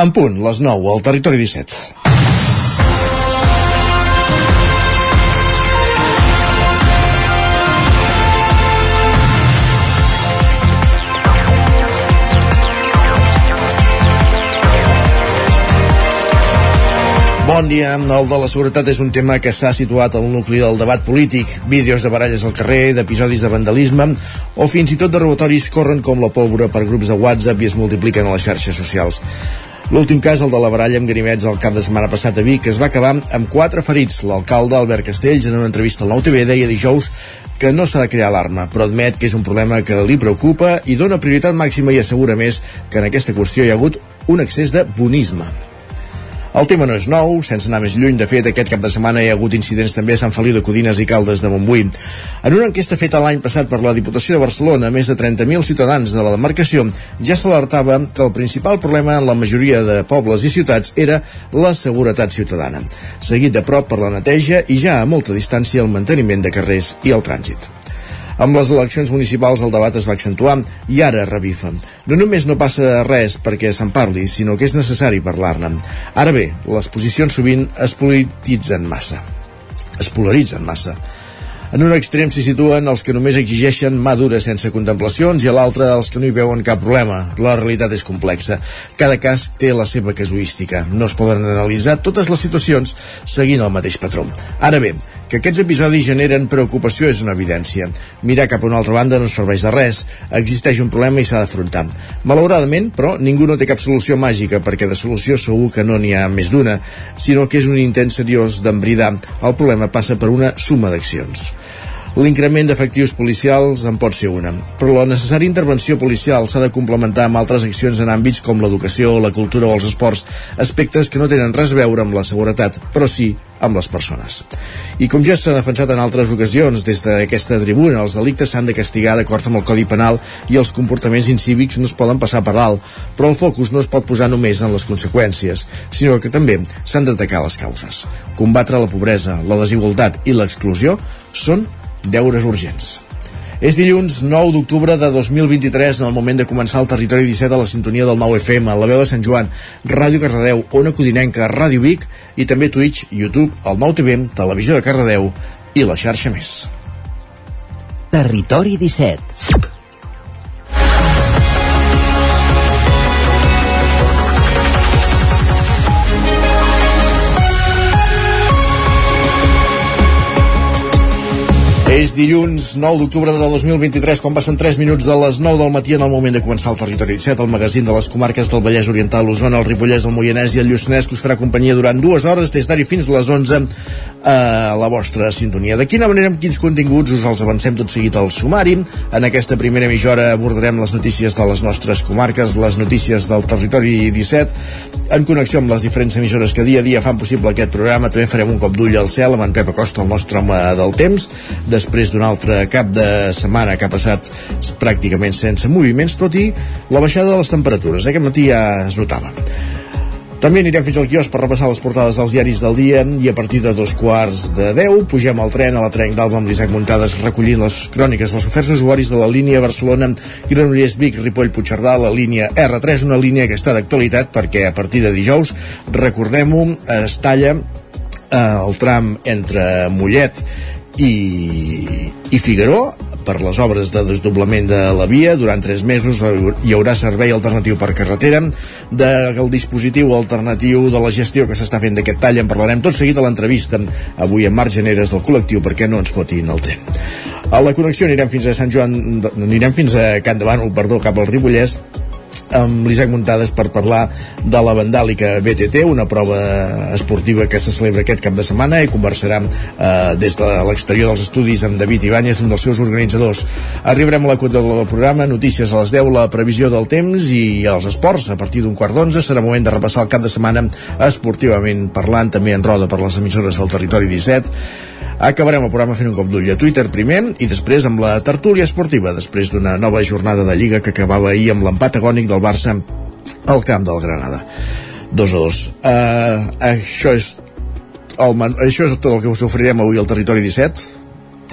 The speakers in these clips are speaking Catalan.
En punt, les 9, al Territori 17. Bon dia. El de la seguretat és un tema que s'ha situat al nucli del debat polític. Vídeos de baralles al carrer, d'episodis de vandalisme o fins i tot de robatoris corren com la pólvora per grups de WhatsApp i es multipliquen a les xarxes socials. L'últim cas, el de la baralla amb Ganimets el cap de setmana passat a Vic, es va acabar amb quatre ferits. L'alcalde Albert Castells, en una entrevista al Nou TV, deia dijous que no s'ha de crear alarma, però admet que és un problema que li preocupa i dona prioritat màxima i assegura més que en aquesta qüestió hi ha hagut un excés de bonisme. El tema no és nou, sense anar més lluny. De fet, aquest cap de setmana hi ha hagut incidents també a Sant Feliu de Codines i Caldes de Montbui. En una enquesta feta l'any passat per la Diputació de Barcelona, més de 30.000 ciutadans de la demarcació ja s'alertava que el principal problema en la majoria de pobles i ciutats era la seguretat ciutadana, seguit de prop per la neteja i ja a molta distància el manteniment de carrers i el trànsit. Amb les eleccions municipals el debat es va accentuar i ara revifa. No només no passa res perquè se'n parli, sinó que és necessari parlar-ne. Ara bé, les posicions sovint es polititzen massa. Es polaritzen massa. En un extrem s'hi situen els que només exigeixen mà dura sense contemplacions i a l'altre els que no hi veuen cap problema. La realitat és complexa. Cada cas té la seva casuística. No es poden analitzar totes les situacions seguint el mateix patró. Ara bé, que aquests episodis generen preocupació és una evidència. Mirar cap a una altra banda no serveix de res. Existeix un problema i s'ha d'afrontar. Malauradament, però, ningú no té cap solució màgica, perquè de solució segur que no n'hi ha més d'una, sinó que és un intent seriós d'embridar. El problema passa per una suma d'accions. L'increment d'efectius policials en pot ser una, però la necessària intervenció policial s'ha de complementar amb altres accions en àmbits com l'educació, la cultura o els esports, aspectes que no tenen res a veure amb la seguretat, però sí amb les persones. I com ja s'ha defensat en altres ocasions des d'aquesta tribuna, els delictes s'han de castigar d'acord amb el Codi Penal i els comportaments incívics no es poden passar per alt, però el focus no es pot posar només en les conseqüències, sinó que també s'han d'atacar les causes. Combatre la pobresa, la desigualtat i l'exclusió són deures urgents. És dilluns 9 d'octubre de 2023 en el moment de començar el Territori 17 a la sintonia del 9 FM, la veu de Sant Joan, Ràdio Cardedeu, Ona Codinenca, Ràdio Vic i també Twitch, YouTube, el 9 TV, Televisió de Cardedeu i la xarxa més. Territori 17 És dilluns 9 d'octubre de 2023, quan passen 3 minuts de les 9 del matí en el moment de començar el Territori 17, el magazín de les comarques del Vallès Oriental, l'Osona, el Ripollès, el Moianès i el Lluçanès, que us farà companyia durant dues hores, des d'ara fins a les 11, a la vostra sintonia. De quina manera, amb quins continguts, us els avancem tot seguit al sumari. En aquesta primera mitja hora abordarem les notícies de les nostres comarques, les notícies del Territori 17, en connexió amb les diferents emissores que dia a dia fan possible aquest programa. També farem un cop d'ull al cel amb en Pep Acosta, el nostre home del temps, després d'un altre cap de setmana que ha passat pràcticament sense moviments, tot i la baixada de les temperatures. Aquest matí ja es notava. També anirem fins al quios per repassar les portades dels diaris del dia. I a partir de dos quarts de deu pugem al tren a la trenc d'Alba amb l'Isaac Muntades recollint les cròniques dels oferts usuaris de la línia Barcelona Granollers Vic Ripoll Puigcerdà la línia R3, una línia que està d'actualitat perquè a partir de dijous, recordem-ho, es talla eh, el tram entre Mollet i, i Figaró per les obres de desdoblament de la via. Durant tres mesos hi haurà servei alternatiu per carretera. Del dispositiu alternatiu de la gestió que s'està fent d'aquest tall en parlarem tot seguit a l'entrevista avui amb Marc Generes del col·lectiu perquè no ens fotin el tren. A la connexió anirem fins a Sant Joan, anirem fins a Can de Bànol, perdó, cap al Ripollès, amb l'Isaac Muntades per parlar de la vandàlica BTT, una prova esportiva que se celebra aquest cap de setmana i conversarà eh, des de l'exterior dels estudis amb David Ibáñez, un dels seus organitzadors. Arribarem a la quota del programa, notícies a les 10, la previsió del temps i els esports a partir d'un quart d'onze. Serà moment de repassar el cap de setmana esportivament parlant, també en roda per les emissores del territori 17 Acabarem el programa fent un cop d'ull a Twitter primer i després amb la tertúlia esportiva, després d'una nova jornada de Lliga que acabava ahir amb l'empat agònic del Barça al camp del Granada. 2 a 2. Uh, això és el, això és tot el que us oferirem avui al Territori 17.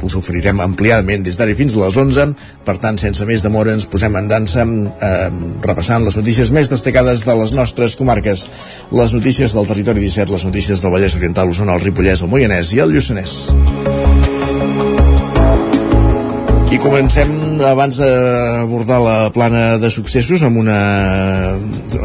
Us oferirem ampliadament des d'ara fins a les 11. Per tant, sense més demora, ens posem en dansa eh, repassant les notícies més destacades de les nostres comarques. Les notícies del territori 17, les notícies del Vallès Oriental, Osona, el Ripollès, el Moianès i el Lluçanès. I comencem abans d'abordar la plana de successos amb una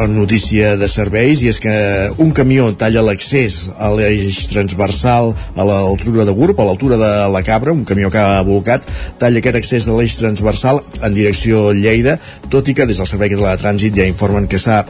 notícia de serveis i és que un camió talla l'accés a l'eix transversal a l'altura de Gurb, a l'altura de la Cabra, un camió que ha volcat, talla aquest accés a l'eix transversal en direcció Lleida, tot i que des del Servei de Trànsit ja informen que s'ha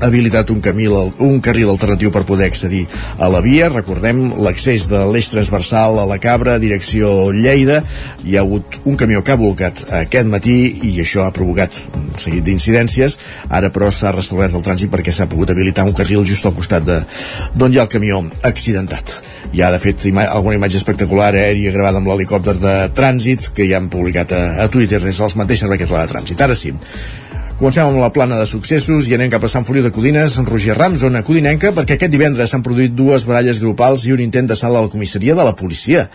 habilitat un, camí, un carril alternatiu per poder accedir a la via. Recordem l'accés de l'eix transversal a la Cabra, direcció Lleida. Hi ha hagut un camió que ha volcat aquest matí i això ha provocat un seguit d'incidències. Ara, però, s'ha restablert el trànsit perquè s'ha pogut habilitar un carril just al costat d'on hi ha el camió accidentat. Hi ha, de fet, ima alguna imatge espectacular aèria gravada amb l'helicòpter de trànsit que ja han publicat a, a Twitter des dels mateixos serveis de trànsit. Ara sí, Comencem amb la plana de successos i anem cap a Sant Feliu de Codines, en Roger Ram, zona codinenca, perquè aquest divendres s'han produït dues baralles grupals i un intent de salt a la comissaria de la policia.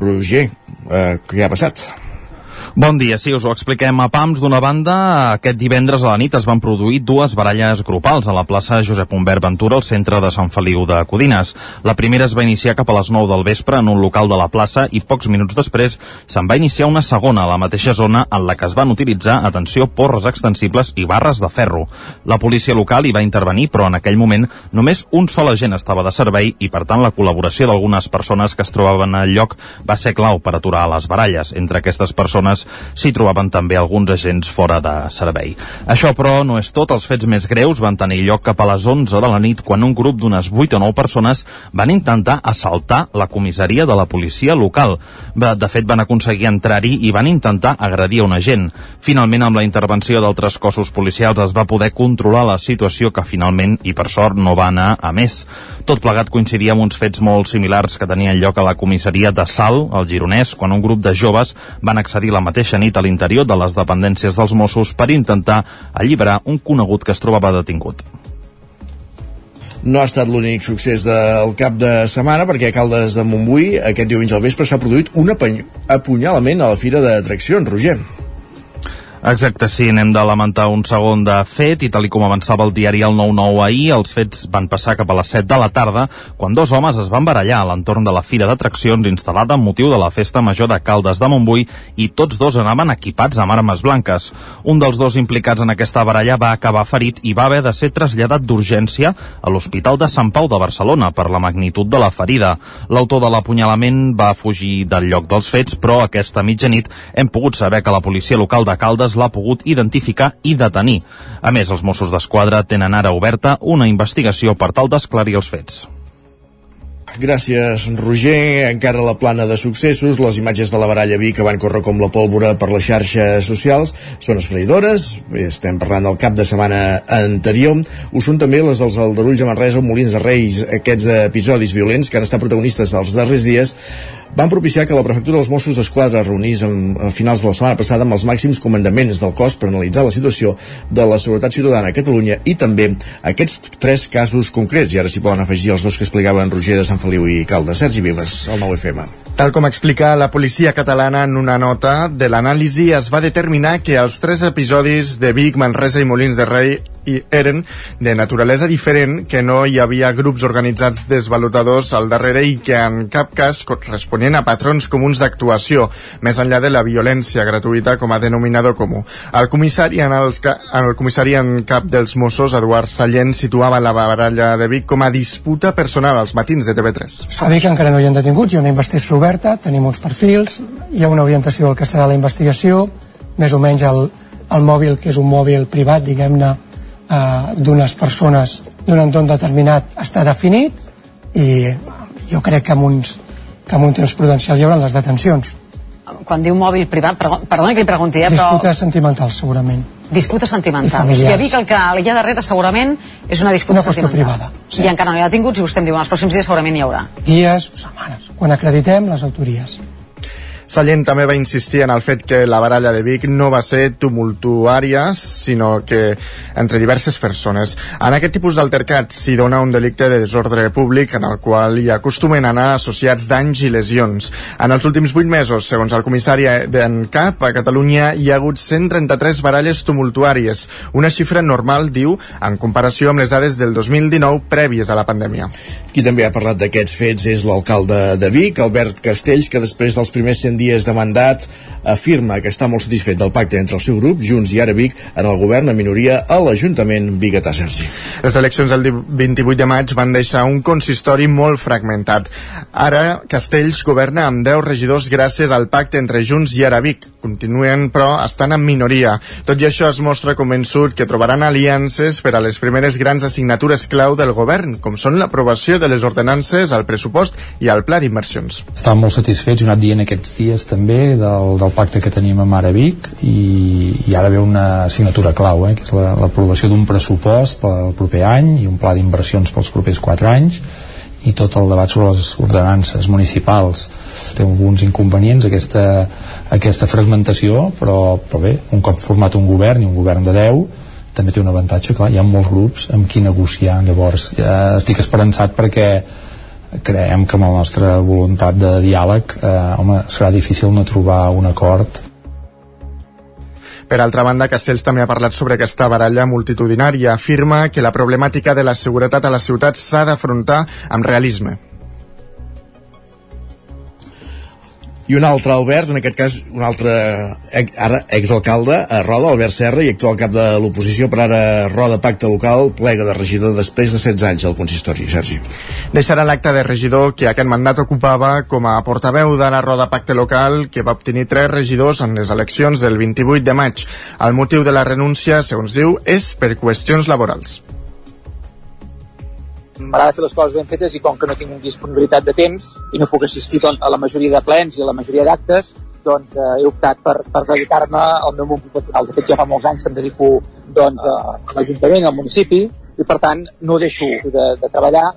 Roger, eh, què ha passat? Bon dia, sí, us ho expliquem a PAMS. D'una banda, aquest divendres a la nit es van produir dues baralles grupals a la plaça Josep Humbert Ventura, al centre de Sant Feliu de Codines. La primera es va iniciar cap a les 9 del vespre en un local de la plaça i pocs minuts després se'n va iniciar una segona a la mateixa zona en la que es van utilitzar, atenció, porres extensibles i barres de ferro. La policia local hi va intervenir, però en aquell moment només un sol agent estava de servei i, per tant, la col·laboració d'algunes persones que es trobaven al lloc va ser clau per aturar les baralles. Entre aquestes persones s'hi trobaven també alguns agents fora de servei. Això, però, no és tot. Els fets més greus van tenir lloc cap a les 11 de la nit quan un grup d'unes 8 o 9 persones van intentar assaltar la comissaria de la policia local. De fet, van aconseguir entrar-hi i van intentar agredir un agent. Finalment, amb la intervenció d'altres cossos policials es va poder controlar la situació que finalment, i per sort, no va anar a més. Tot plegat coincidia amb uns fets molt similars que tenien lloc a la comissaria de Sal, al Gironès, quan un grup de joves van accedir la mateixa nit a l'interior de les dependències dels Mossos per intentar alliberar un conegut que es trobava detingut no ha estat l'únic succés del cap de setmana perquè a Caldes de Montbui aquest diumenge al vespre s'ha produït un apunyalament a la fira d'atraccions, Roger. Exacte, sí, n'hem de lamentar un segon de fet i tal com avançava el diari El 9-9 ahir, els fets van passar cap a les 7 de la tarda quan dos homes es van barallar a l'entorn de la fira d'atraccions instal·lada amb motiu de la festa major de Caldes de Montbui i tots dos anaven equipats amb armes blanques. Un dels dos implicats en aquesta baralla va acabar ferit i va haver de ser traslladat d'urgència a l'Hospital de Sant Pau de Barcelona per la magnitud de la ferida. L'autor de l'apunyalament va fugir del lloc dels fets, però aquesta mitjanit hem pogut saber que la policia local de Caldes l'ha pogut identificar i detenir. A més, els Mossos d'Esquadra tenen ara oberta una investigació per tal d'esclarir els fets. Gràcies, Roger. Encara la plana de successos, les imatges de la baralla vi que van córrer com la pólvora per les xarxes socials són esfraïdores. Estem parlant del cap de setmana anterior. Ho són també les dels Aldarulls a Manresa o Molins de Reis, aquests episodis violents que han estat protagonistes els darrers dies van propiciar que la prefectura dels Mossos d'Esquadra reunís en, a finals de la setmana passada amb els màxims comandaments del cos per analitzar la situació de la seguretat ciutadana a Catalunya i també aquests tres casos concrets. I ara s'hi poden afegir els dos que explicaven Roger de Sant Feliu i Calde. Sergi Vives, el 9FM. Tal com explica la policia catalana en una nota de l'anàlisi, es va determinar que els tres episodis de Vic, Manresa i Molins de Rei i eren de naturalesa diferent, que no hi havia grups organitzats desvalutadors al darrere i que en cap cas corresponien a patrons comuns d'actuació, més enllà de la violència gratuïta com a denominador comú. El comissari en, els, en el comissari en cap dels Mossos, Eduard Sallent, situava la baralla de Vic com a disputa personal als matins de TV3. A Vic encara no hi ha detinguts, hi ha una investigació oberta, tenim uns perfils, hi ha una orientació del que serà la investigació, més o menys el, el mòbil, que és un mòbil privat, diguem-ne, eh, d'unes persones d'un entorn determinat està definit i jo crec que amb, uns, que amb un temps prudencial hi haurà les detencions. Quan diu mòbil privat, perdoni que li pregunti, eh, però... Disputes sentimentals, segurament. Disputes sentimentals. I, I a Vic el que hi ha darrere segurament és una disputa una qüestió privada. Sí. I encara no hi ha detinguts i vostè em diu, en els pròxims dies segurament hi haurà. Dies o setmanes, quan acreditem les autories. Sallent també va insistir en el fet que la baralla de Vic no va ser tumultuària, sinó que entre diverses persones. En aquest tipus d'altercats s'hi dona un delicte de desordre públic en el qual hi acostumen a anar associats danys i lesions. En els últims vuit mesos, segons el comissari d'en CAP, a Catalunya hi ha hagut 133 baralles tumultuàries, una xifra normal, diu, en comparació amb les dades del 2019 prèvies a la pandèmia. Qui també ha parlat d'aquests fets és l'alcalde de Vic, Albert Castells, que després dels primers 100 dies de mandat afirma que està molt satisfet del pacte entre el seu grup, Junts i Ara Vic, en el govern a minoria a l'Ajuntament Biguetà Sergi. Les eleccions del 28 de maig van deixar un consistori molt fragmentat. Ara Castells governa amb 10 regidors gràcies al pacte entre Junts i Ara Vic. Continuen, però, estan en minoria. Tot i això es mostra convençut que trobaran aliances per a les primeres grans assignatures clau del govern, com són l'aprovació de les ordenances, el pressupost i el pla d'inversions. Estàvem molt satisfets, he anat dient aquests dies també, del, del pacte que tenim amb Ara Vic i, i ara ve una assignatura clau, eh, que és l'aprovació d'un pressupost pel proper any i un pla d'inversions pels propers 4 anys i tot el debat sobre les ordenances municipals. Té alguns inconvenients aquesta, aquesta fragmentació però, però bé, un cop format un govern i un govern de 10 també té un avantatge, clar, hi ha molts grups amb qui negociar, llavors. Ja estic esperançat perquè creiem que amb la nostra voluntat de diàleg eh, home, serà difícil no trobar un acord per altra banda, Castells també ha parlat sobre aquesta baralla multitudinària. Afirma que la problemàtica de la seguretat a la ciutat s'ha d'afrontar amb realisme. I un altre Albert, en aquest cas un altre ara exalcalde a Roda, Albert Serra i actual cap de l'oposició per ara Roda Pacte Local, plega de regidor després de 16 anys al consistori, Sergi. Deixarà l'acte de regidor que aquest mandat ocupava com a portaveu de la Roda Pacte Local que va obtenir tres regidors en les eleccions del 28 de maig. El motiu de la renúncia, segons diu, és per qüestions laborals m'agrada fer les coses ben fetes i com que no tinc disponibilitat de temps i no puc assistir doncs, a la majoria de plens i a la majoria d'actes, doncs eh, he optat per, per dedicar-me al meu món professional. De fet, ja fa molts anys que em dedico doncs, a, l'Ajuntament, al municipi, i per tant no deixo de, de treballar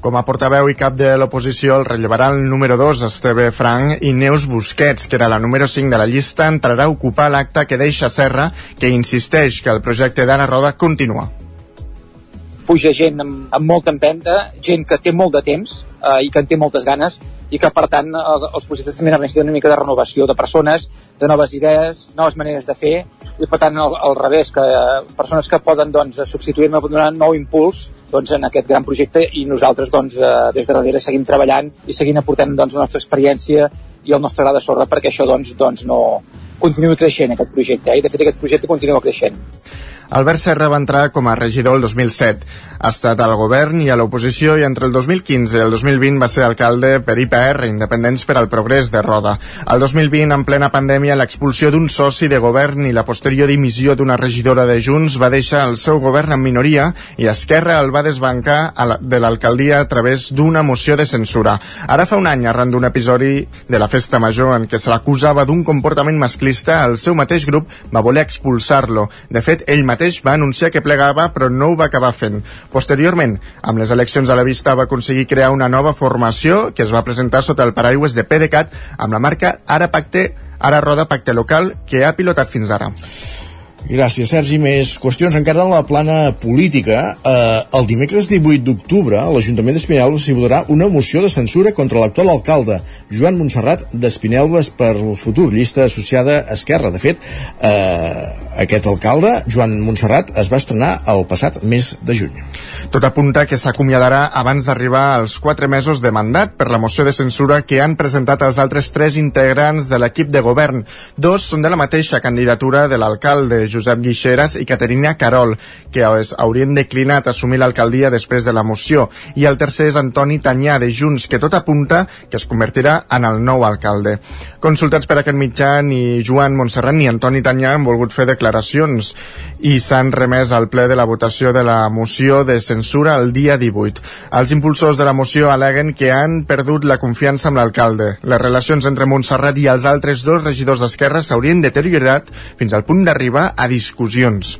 com a portaveu i cap de l'oposició el rellevarà el número 2, Esteve Frank, i Neus Busquets, que era la número 5 de la llista, entrarà a ocupar l'acte que deixa Serra, que insisteix que el projecte d'Anna Roda continua puja gent amb, amb molta empenta, gent que té molt de temps eh, i que en té moltes ganes i que per tant els, els projectes també necessiten una mica de renovació de persones, de noves idees, noves maneres de fer i per tant al, al revés, que eh, persones que poden doncs, substituir-me donar nou impuls doncs, en aquest gran projecte i nosaltres doncs, eh, des de darrere seguim treballant i seguint aportant doncs, la nostra experiència i el nostre gra de sorra perquè això doncs, doncs no continuï creixent aquest projecte eh? i de fet aquest projecte continua creixent. Albert Serra va entrar com a regidor el 2007. Ha estat al govern i a l'oposició i entre el 2015 i el 2020 va ser alcalde per IPR, Independents per al Progrés de Roda. El 2020, en plena pandèmia, l'expulsió d'un soci de govern i la posterior dimissió d'una regidora de Junts va deixar el seu govern en minoria i Esquerra el va desbancar de l'alcaldia a través d'una moció de censura. Ara fa un any, arran d'un episodi de la festa major en què se l'acusava d'un comportament masclista, el seu mateix grup va voler expulsar-lo. De fet, ell mateix mateix va anunciar que plegava però no ho va acabar fent. Posteriorment, amb les eleccions a la vista va aconseguir crear una nova formació que es va presentar sota el paraigües de PDeCAT amb la marca Ara Pacte, Ara Roda Pacte Local que ha pilotat fins ara. Gràcies, Sergi. Més qüestions encara en la plana política. Eh, el dimecres 18 d'octubre, l'Ajuntament d'Espinelves s'hi votarà una moció de censura contra l'actual alcalde, Joan Montserrat d'Espinelves per futur llista associada a Esquerra. De fet, eh, aquest alcalde, Joan Montserrat, es va estrenar el passat mes de juny. Tot apunta que s'acomiadarà abans d'arribar als 4 mesos de mandat per la moció de censura que han presentat els altres tres integrants de l'equip de govern. Dos són de la mateixa candidatura de l'alcalde, Josep Guixeras i Caterina Carol, que haurien declinat assumir l'alcaldia després de la moció, i el tercer és Antoni Tanyà, de Junts, que tot apunta que es convertirà en el nou alcalde. Consultats per aquest mitjà, ni Joan Montserrat ni Antoni Tanyà han volgut fer declaracions i s'han remès al ple de la votació de la moció de censura el dia 18. Els impulsors de la moció aleguen que han perdut la confiança amb l'alcalde. Les relacions entre Montserrat i els altres dos regidors d'Esquerra s'haurien deteriorat fins al punt d'arribar a discussions.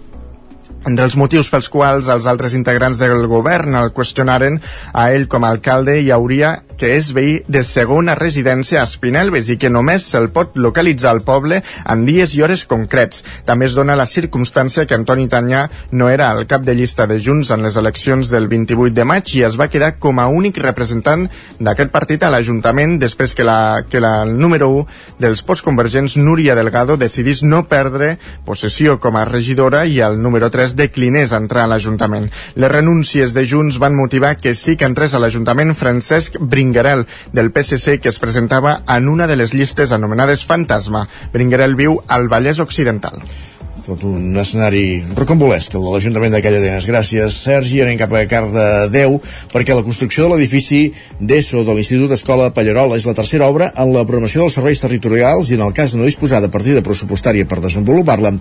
Entre els motius pels quals els altres integrants del govern el qüestionaren a ell com a alcalde hi hauria que és veí de segona residència a Espinelves i que només se'l pot localitzar al poble en dies i hores concrets. També es dona la circumstància que Antoni Tanyà no era el cap de llista de Junts en les eleccions del 28 de maig i es va quedar com a únic representant d'aquest partit a l'Ajuntament després que la, que la número 1 dels postconvergents Núria Delgado decidís no perdre possessió com a regidora i el número 3 declinés entrar a l'Ajuntament. Les renúncies de Junts van motivar que sí que entrés a l'Ajuntament Francesc Bringuerel del PSC que es presentava en una de les llistes anomenades Fantasma. Bringuerel viu al Vallès Occidental tot un escenari rocambolesc el de l'Ajuntament de Calladenes. Gràcies, Sergi. Anem cap a Cardedeu, perquè la construcció de l'edifici d'ESO de l'Institut Escola Pallarola és la tercera obra en la programació dels serveis territorials i en el cas de no disposar de partida pressupostària per desenvolupar-la,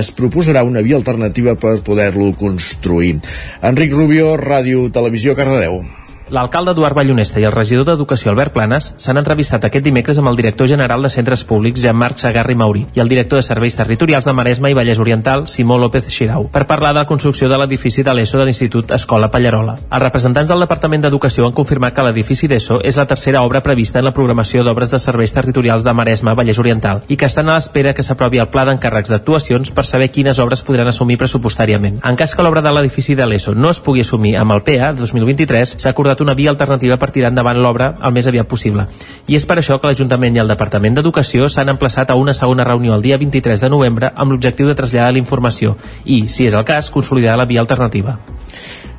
es proposarà una via alternativa per poder-lo construir. Enric Rubio, Ràdio Televisió, Cardedeu. L'alcalde Eduard Ballonesta i el regidor d'Educació Albert Planes s'han entrevistat aquest dimecres amb el director general de Centres Públics Jean-Marc Sagarri Mauri i el director de Serveis Territorials de Maresma i Vallès Oriental Simó López Xirau per parlar de la construcció de l'edifici de l'ESO de l'Institut Escola Pallarola. Els representants del Departament d'Educació han confirmat que l'edifici d'ESO és la tercera obra prevista en la programació d'obres de serveis territorials de Maresma Vallès Oriental i que estan a l'espera que s'aprovi el pla d'encàrrecs d'actuacions per saber quines obres podran assumir pressupostàriament. En cas que l'obra de l'edifici de l'ESO no es pugui assumir amb el PA 2023, s'ha acordat una via alternativa per tirar endavant l'obra el més aviat possible. I és per això que l'Ajuntament i el Departament d'Educació s'han emplaçat a una segona reunió el dia 23 de novembre amb l'objectiu de traslladar la informació i, si és el cas, consolidar la via alternativa.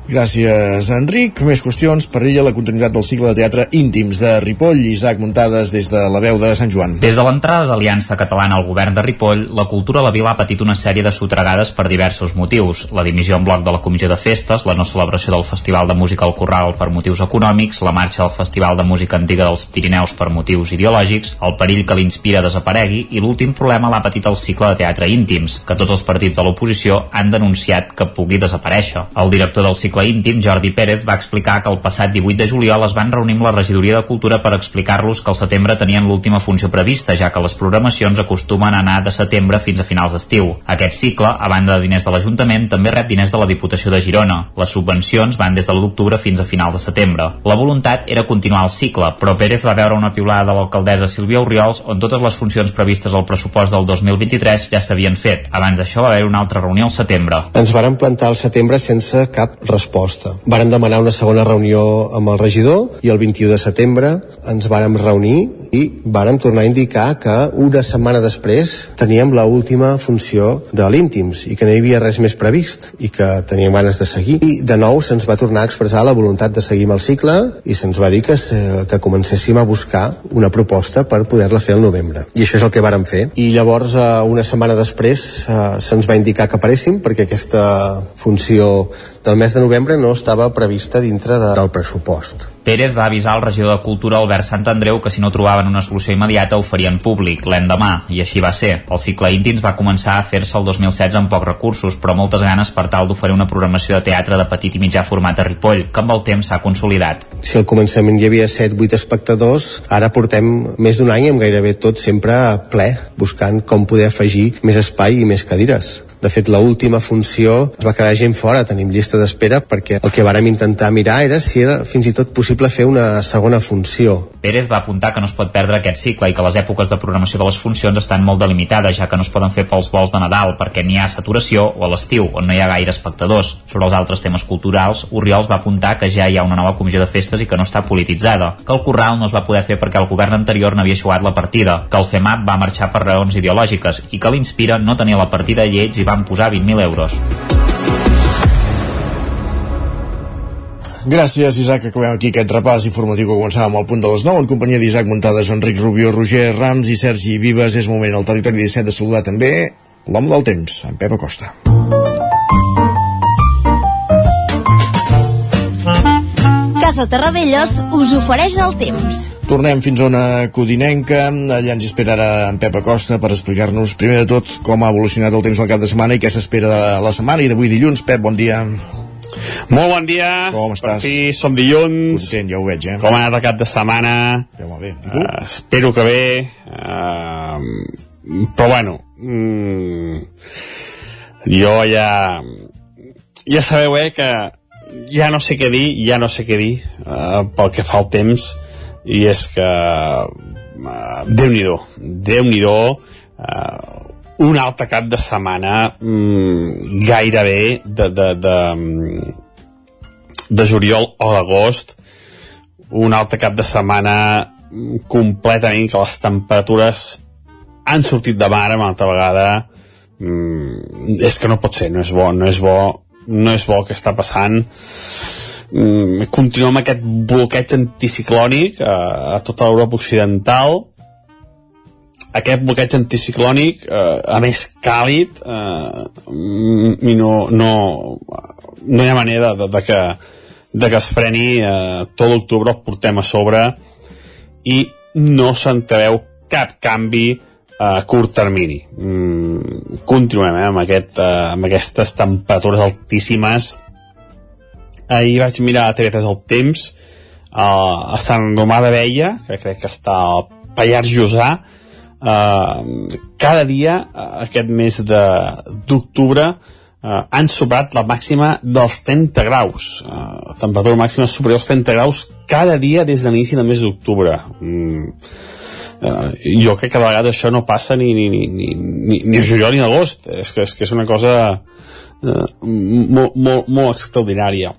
Gràcies, Enric. Més qüestions per ella la continuïtat del cicle de teatre íntims de Ripoll. Isaac Muntades des de la veu de Sant Joan. Des de l'entrada d'Aliança Catalana al govern de Ripoll, la cultura a la vila ha patit una sèrie de sotregades per diversos motius. La dimissió en bloc de la Comissió de Festes, la no celebració del Festival de Música al Corral per motius econòmics, la marxa del Festival de Música Antiga dels Pirineus per motius ideològics, el perill que l'inspira desaparegui i l'últim problema l'ha patit el cicle de teatre íntims, que tots els partits de l'oposició han denunciat que pugui desaparèixer. El director del cicle cicle íntim, Jordi Pérez, va explicar que el passat 18 de juliol es van reunir amb la regidoria de Cultura per explicar-los que al setembre tenien l'última funció prevista, ja que les programacions acostumen a anar de setembre fins a finals d'estiu. Aquest cicle, a banda de diners de l'Ajuntament, també rep diners de la Diputació de Girona. Les subvencions van des de l'octubre fins a finals de setembre. La voluntat era continuar el cicle, però Pérez va veure una piulada de l'alcaldessa Sílvia Oriols on totes les funcions previstes al pressupost del 2023 ja s'havien fet. Abans d'això va haver una altra reunió al setembre. Ens varen plantar al setembre sense cap resposta. Varen demanar una segona reunió amb el regidor i el 21 de setembre ens vàrem reunir i vàrem tornar a indicar que una setmana després teníem la última funció de l'íntims i que no hi havia res més previst i que teníem ganes de seguir. I de nou se'ns va tornar a expressar la voluntat de seguir amb el cicle i se'ns va dir que, que comencéssim a buscar una proposta per poder-la fer al novembre. I això és el que vàrem fer. I llavors, eh, una setmana després, eh, se'ns va indicar que aparéssim perquè aquesta funció del mes de novembre no estava prevista dintre de, del pressupost. Pérez va avisar el regidor de Cultura Albert Sant Andreu que si no trobaven una solució immediata ho farien públic l'endemà, i així va ser. El cicle íntims va començar a fer-se el 2016 amb pocs recursos, però moltes ganes per tal d'oferir una programació de teatre de petit i mitjà format a Ripoll, que amb el temps s'ha consolidat. Si al començament hi havia 7-8 espectadors, ara portem més d'un any amb gairebé tot sempre ple, buscant com poder afegir més espai i més cadires. De fet, l última funció es va quedar gent fora, tenim llista d'espera, perquè el que vàrem intentar mirar era si era fins i tot possible fer una segona funció. Pérez va apuntar que no es pot perdre aquest cicle i que les èpoques de programació de les funcions estan molt delimitades, ja que no es poden fer pels vols de Nadal perquè n'hi ha saturació o a l'estiu, on no hi ha gaire espectadors. Sobre els altres temes culturals, Oriols va apuntar que ja hi ha una nova comissió de festes i que no està polititzada, que el Corral no es va poder fer perquè el govern anterior n'havia xuat la partida, que el FEMAP va marxar per raons ideològiques i que l'Inspira no tenia la partida i ells hi van posar 20.000 euros. Gràcies, Isaac. Acabem aquí aquest repàs informatiu que començàvem al punt de les 9 en companyia d'Isaac Muntades, Enric Rubio, Roger Rams i Sergi Vives. És moment al territori 17 de saludar també l'home del temps, en Pep Acosta. Casa Terradellos us ofereix el temps. Tornem fins a una codinenca. Allà ens espera ara en Pep Acosta per explicar-nos, primer de tot, com ha evolucionat el temps al cap de setmana i què s'espera de la setmana i d'avui dilluns. Pep, bon dia. Molt bon dia. Com estàs? Per fi som dilluns. Content, ja ho veig, eh? Com ha anat el cap de setmana? Ja molt bé. Uh, espero que bé. Uh, però bueno, mm, jo ja... Ja sabeu, eh, que ja no sé què dir, ja no sé què dir uh, pel que fa al temps. i és que uh, Déu-n'hi-do Déu-n'hi-do uh, un altre cap de setmana mm, gairebé de, de, de, de juliol o d'agost un altre cap de setmana mm, completament que les temperatures han sortit de mar una altra vegada mm, és que no pot ser, no és bo no és bo, no és bo que està passant. Mm, continuem amb aquest bloqueig anticiclònic a, a tota l'Europa occidental. Aquest bloqueig anticiclònic eh, a més càlid eh, i no, no, no hi ha manera de, de, que, de que es freni eh, tot l'octubre el portem a sobre i no s'entreveu cap canvi a curt termini mm, continuem eh, amb, aquest, eh, amb aquestes temperatures altíssimes ahir vaig mirar a TV3 el temps eh, a Sant Romà de Veia que crec que està al Pallars Jussà Uh, cada dia, uh, aquest mes d'octubre, uh, han superat la màxima dels 30 graus. Uh, temperatura màxima superior als 30 graus cada dia des de l'inici del mes d'octubre. Mm. Uh, jo crec que a vegades això no passa ni, ni, ni, ni, ni, ni a juliol ni a agost. És que, és que és una cosa uh, molt, molt, molt extraordinària.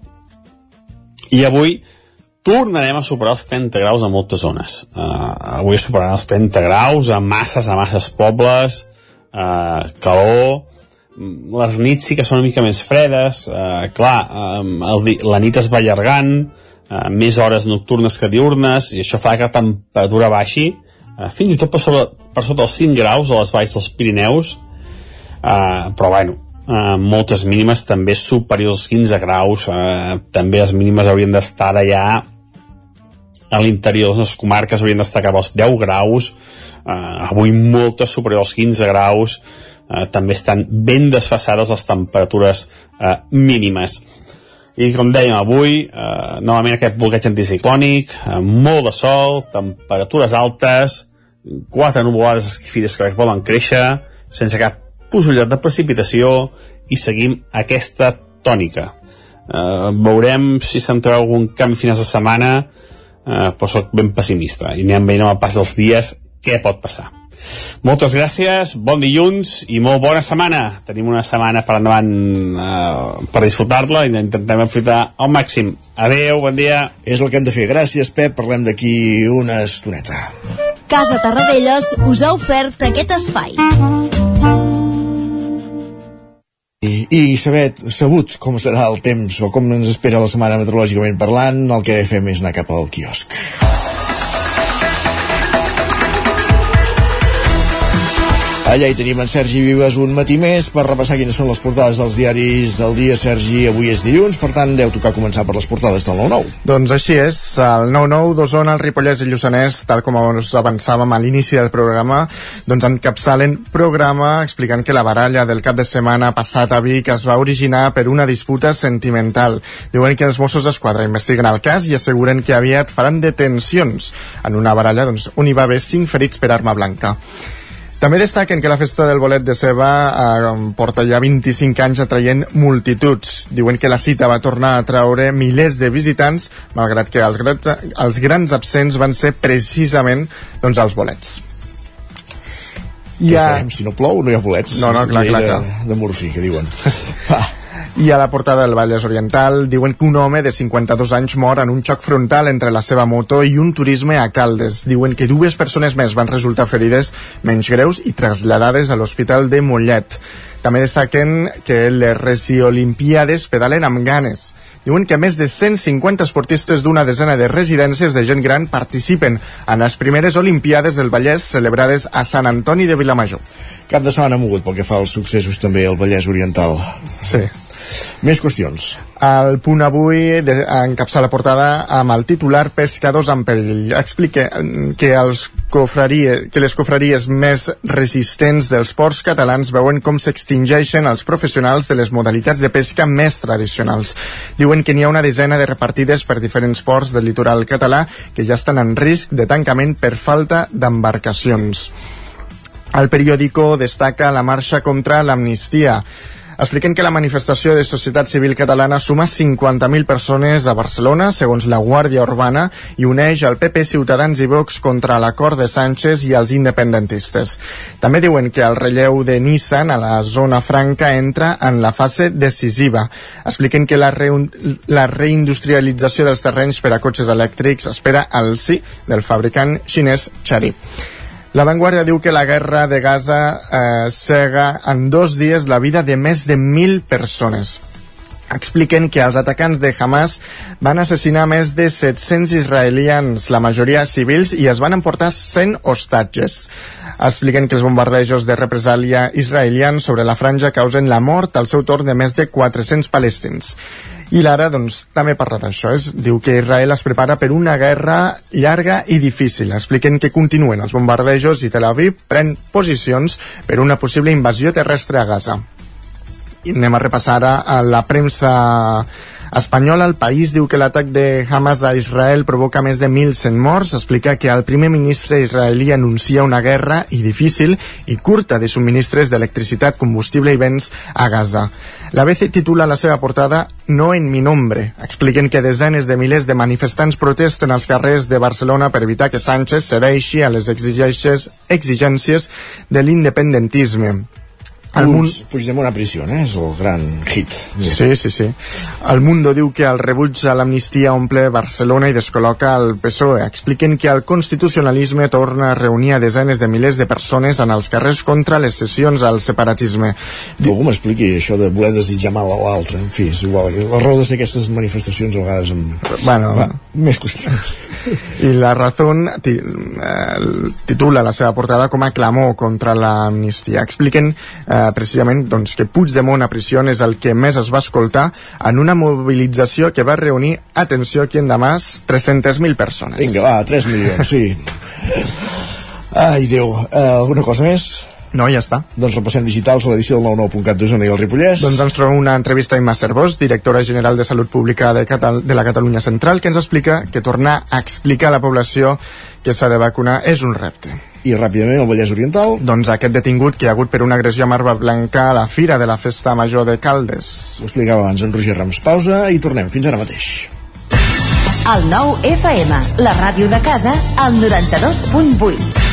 I avui, tornarem a superar els 30 graus a moltes zones. Uh, avui superaran els 30 graus a masses, a masses pobles, uh, calor, les nits sí que són una mica més fredes, uh, clar, um, el, la nit es va allargant, uh, més hores nocturnes que diurnes, i això fa que la temperatura baixi, uh, fins i tot per, sobre, per sota els 5 graus a les valls dels Pirineus, uh, però bueno, uh, moltes mínimes també superiors als 15 graus, uh, també les mínimes haurien d'estar allà a l'interior de les comarques haurien d'estar cap als 10 graus, eh, avui moltes superiors als 15 graus, eh, també estan ben desfassades les temperatures eh, mínimes. I com dèiem avui, eh, novament aquest bloqueig anticiclònic, eh, molt de sol, temperatures altes, quatre nuvolades esquifides que poden créixer, sense cap possibilitat de precipitació, i seguim aquesta tònica. Eh, veurem si s'entrarà algun canvi finals de setmana, eh, però sóc ben pessimista i anem veient amb el pas dels dies què pot passar. Moltes gràcies, bon dilluns i molt bona setmana. Tenim una setmana per endavant eh, per disfrutar-la i intentem aprofitar al màxim. Adeu, bon dia. És el que hem de fer. Gràcies, Pep. Parlem d'aquí una estoneta. Casa Tarradellas us ha ofert aquest espai. I, i saber, sabut com serà el temps o com ens espera la setmana meteorològicament parlant, el que fem és anar cap al quiosc. Allà hi tenim en Sergi Vives un matí més per repassar quines són les portades dels diaris del dia. Sergi, avui és dilluns, per tant deu tocar començar per les portades del 9-9. Doncs així és, el 9-9 d'Osona, el Ripollès i Lluçanès, tal com us avançàvem a l'inici del programa, doncs encapçalen programa explicant que la baralla del cap de setmana passat a Vic es va originar per una disputa sentimental. Diuen que els Mossos d'Esquadra investiguen el cas i asseguren que aviat faran detencions en una baralla doncs, on hi va haver cinc ferits per arma blanca. També destaquen que la festa del bolet de ceba eh, porta ja 25 anys atraient multituds. Diuen que la cita va tornar a traure milers de visitants, malgrat que els grans, els grans absents van ser precisament doncs, els bolets. Què ja... fem? Si no plou, no hi ha bolets. No, no, clar, clar, clar. De, de morfí, que diuen. Va. I a la portada del Vallès Oriental diuen que un home de 52 anys mor en un xoc frontal entre la seva moto i un turisme a Caldes. Diuen que dues persones més van resultar ferides menys greus i traslladades a l'Hospital de Mollet. També destaquen que les resiolimpiades pedalen amb ganes. Diuen que més de 150 esportistes d'una desena de residències de gent gran participen en les primeres Olimpiades del Vallès celebrades a Sant Antoni de Vilamajor. Cap de setmana mogut pel que fa als successos també al Vallès Oriental. Sí. Més qüestions. El punt avui de, encapça la portada amb el titular Pescadors en perill. Explica que, els cofrarie, que les cofraries més resistents dels ports catalans veuen com s'extingeixen els professionals de les modalitats de pesca més tradicionals. Diuen que n'hi ha una desena de repartides per diferents ports del litoral català que ja estan en risc de tancament per falta d'embarcacions. El periòdico destaca la marxa contra l'amnistia Expliquen que la manifestació de societat civil catalana suma 50.000 persones a Barcelona, segons la Guàrdia Urbana, i uneix el PP, Ciutadans i Vox contra l'acord de Sánchez i els independentistes. També diuen que el relleu de Nissan a la zona franca entra en la fase decisiva. Expliquen que la, re la reindustrialització dels terrenys per a cotxes elèctrics espera el sí del fabricant xinès Chery. La Vanguardia diu que la guerra de Gaza eh, cega en dos dies la vida de més de mil persones expliquen que els atacants de Hamas van assassinar més de 700 israelians, la majoria civils, i es van emportar 100 hostatges. Expliquen que els bombardejos de represàlia israelians sobre la franja causen la mort al seu torn de més de 400 palestins. I l'ara, doncs, també parla d'això. Diu que Israel es prepara per una guerra llarga i difícil. Expliquen que continuen els bombardejos i Tel Aviv pren posicions per una possible invasió terrestre a Gaza. I anem a repassar ara a la premsa espanyola, el país diu que l'atac de Hamas a Israel provoca més de 1.100 morts. Explica que el primer ministre israelí anuncia una guerra i difícil i curta de subministres d'electricitat, combustible i béns a Gaza. La BC titula la seva portada No en mi nombre. Expliquen que desenes de milers de manifestants protesten als carrers de Barcelona per evitar que Sánchez cedeixi a les exigències de l'independentisme. El Puig, Mundo... Puigdemont a prisió, eh? és el gran hit. Sí, sí, sí. El Mundo diu que el rebuig a l'amnistia omple Barcelona i descol·loca el PSOE. Expliquen que el constitucionalisme torna a reunir a desenes de milers de persones en els carrers contra les sessions al separatisme. Que algú m'expliqui això de voler desitjar mal a l'altre. En fi, és igual. La raó d'aquestes manifestacions a vegades em... Bueno, Va, més qüestions. I la Razón titula la seva portada com a clamor contra l'amnistia. Expliquen eh, precisament doncs, que Puigdemont a prisió és el que més es va escoltar en una mobilització que va reunir, atenció, aquí en Damas, 300.000 persones. Vinga, va, 3 milions, sí. Ai, Déu, eh, alguna cosa més? No, ja està. Doncs repassem digitals a l'edició del 99.cat d'Osona i el Ripollès. Doncs ens trobem una entrevista a Imma Cervós, directora general de Salut Pública de, Catal de la Catalunya Central, que ens explica que tornar a explicar a la població que s'ha de vacunar és un repte. I ràpidament el Vallès Oriental. Doncs aquest detingut que hi ha hagut per una agressió a Marba Blanca a la Fira de la Festa Major de Caldes. Ho explicava abans en Roger Rams. Pausa i tornem. Fins ara mateix. El nou FM, la ràdio de casa, al 92.8.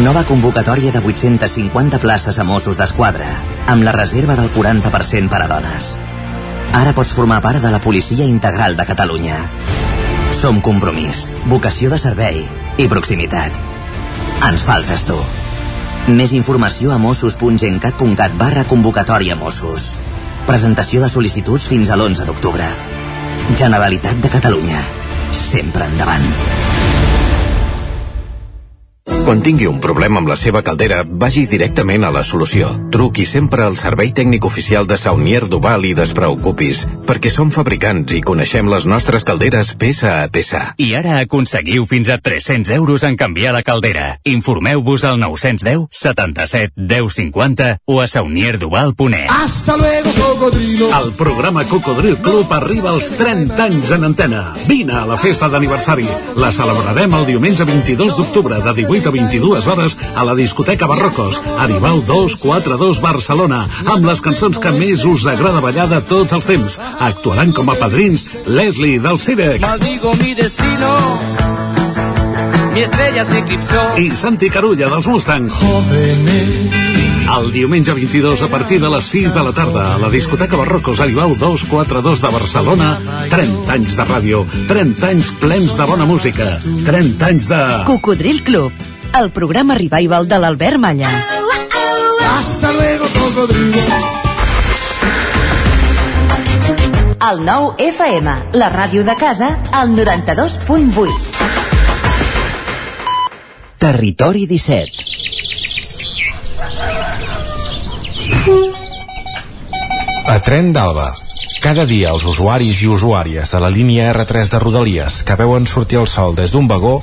Nova convocatòria de 850 places a Mossos d'Esquadra, amb la reserva del 40% per a dones. Ara pots formar part de la Policia Integral de Catalunya. Som compromís, vocació de servei i proximitat. Ens faltes tu. Més informació a mossos.gencat.cat barra convocatòria Mossos. Presentació de sol·licituds fins a l'11 d'octubre. Generalitat de Catalunya. Sempre endavant. Quan tingui un problema amb la seva caldera, vagi directament a la solució. Truqui sempre al servei tècnic oficial de Saunier Duval i despreocupis, perquè som fabricants i coneixem les nostres calderes peça a peça. I ara aconseguiu fins a 300 euros en canviar la caldera. Informeu-vos al 910 77 10 50 o a saunierduval.net. Hasta luego, cocodrilo. El programa Cocodril Club arriba als 30 anys en antena. Vine a la festa d'aniversari. La celebrarem el diumenge 22 d'octubre de 18 a a 22 hores a la discoteca Barrocos, Aribau 242 Barcelona, amb les cançons que més us agrada ballar de tots els temps. Actuaran com a padrins Leslie del Cirex. Maldigo mi destino. Mi estrella se eclipsó. I Santi Carulla dels Mustangs. El diumenge 22 a partir de les 6 de la tarda a la discoteca Barrocos Aribau 242 de Barcelona 30 anys de ràdio 30 anys plens de bona música 30 anys de... Cocodril Club el programa revival de l'Albert Malla Hasta luego, cocodrilo. el 9 FM la ràdio de casa al 92.8 Territori 17 A Tren d'Alba. Cada dia els usuaris i usuàries de la línia R3 de Rodalies que veuen sortir el sol des d'un vagó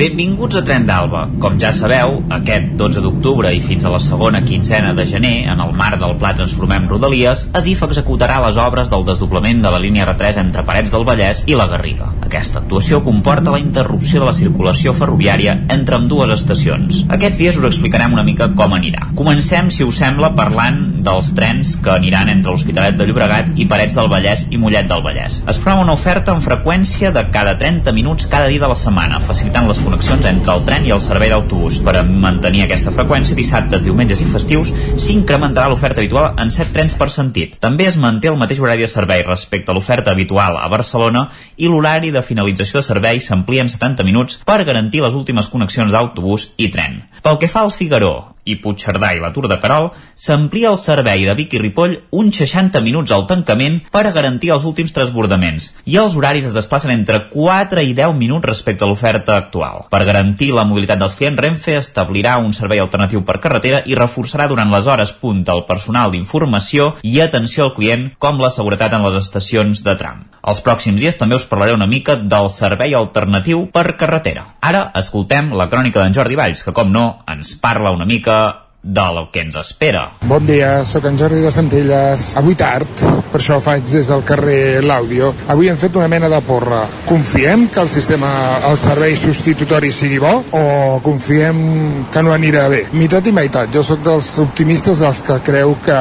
Benvinguts a Tren d'Alba. Com ja sabeu, aquest 12 d'octubre i fins a la segona quinzena de gener, en el marc del Pla Transformem Rodalies, Adif executarà les obres del desdoblament de la línia R3 entre Parets del Vallès i la Garriga. Aquesta actuació comporta la interrupció de la circulació ferroviària entre amb dues estacions. Aquests dies us explicarem una mica com anirà. Comencem, si us sembla, parlant dels trens que aniran entre l'Hospitalet de Llobregat i Parets del Vallès i Mollet del Vallès. Es prova una oferta amb freqüència de cada 30 minuts cada dia de la setmana, facilitant les connexions entre el tren i el servei d'autobús. Per a mantenir aquesta freqüència, dissabtes, diumenges i festius, s'incrementarà l'oferta habitual en 7 trens per sentit. També es manté el mateix horari de servei respecte a l'oferta habitual a Barcelona i l'horari de finalització de servei s'amplia en 70 minuts per garantir les últimes connexions d'autobús i tren. Pel que fa al Figaró i Puigcerdà i la Tour de Carol, s'amplia el servei de Vic i Ripoll uns 60 minuts al tancament per a garantir els últims transbordaments i els horaris es desplacen entre 4 i 10 minuts respecte a l'oferta actual. Per garantir la mobilitat dels clients, Renfe establirà un servei alternatiu per carretera i reforçarà durant les hores punta el personal d'informació i atenció al client com la seguretat en les estacions de tram. Els pròxims dies també us parlaré una mica del servei alternatiu per carretera. Ara escoltem la crònica d'en Jordi Valls, que com no ens parla una mica का del que ens espera. Bon dia, sóc en Jordi de Centelles. Avui tard, per això faig des del carrer L'Àudio. Avui hem fet una mena de porra. Confiem que el sistema, el servei substitutori sigui bo o confiem que no anirà bé? Mitat i meitat. Jo sóc dels optimistes dels que creu que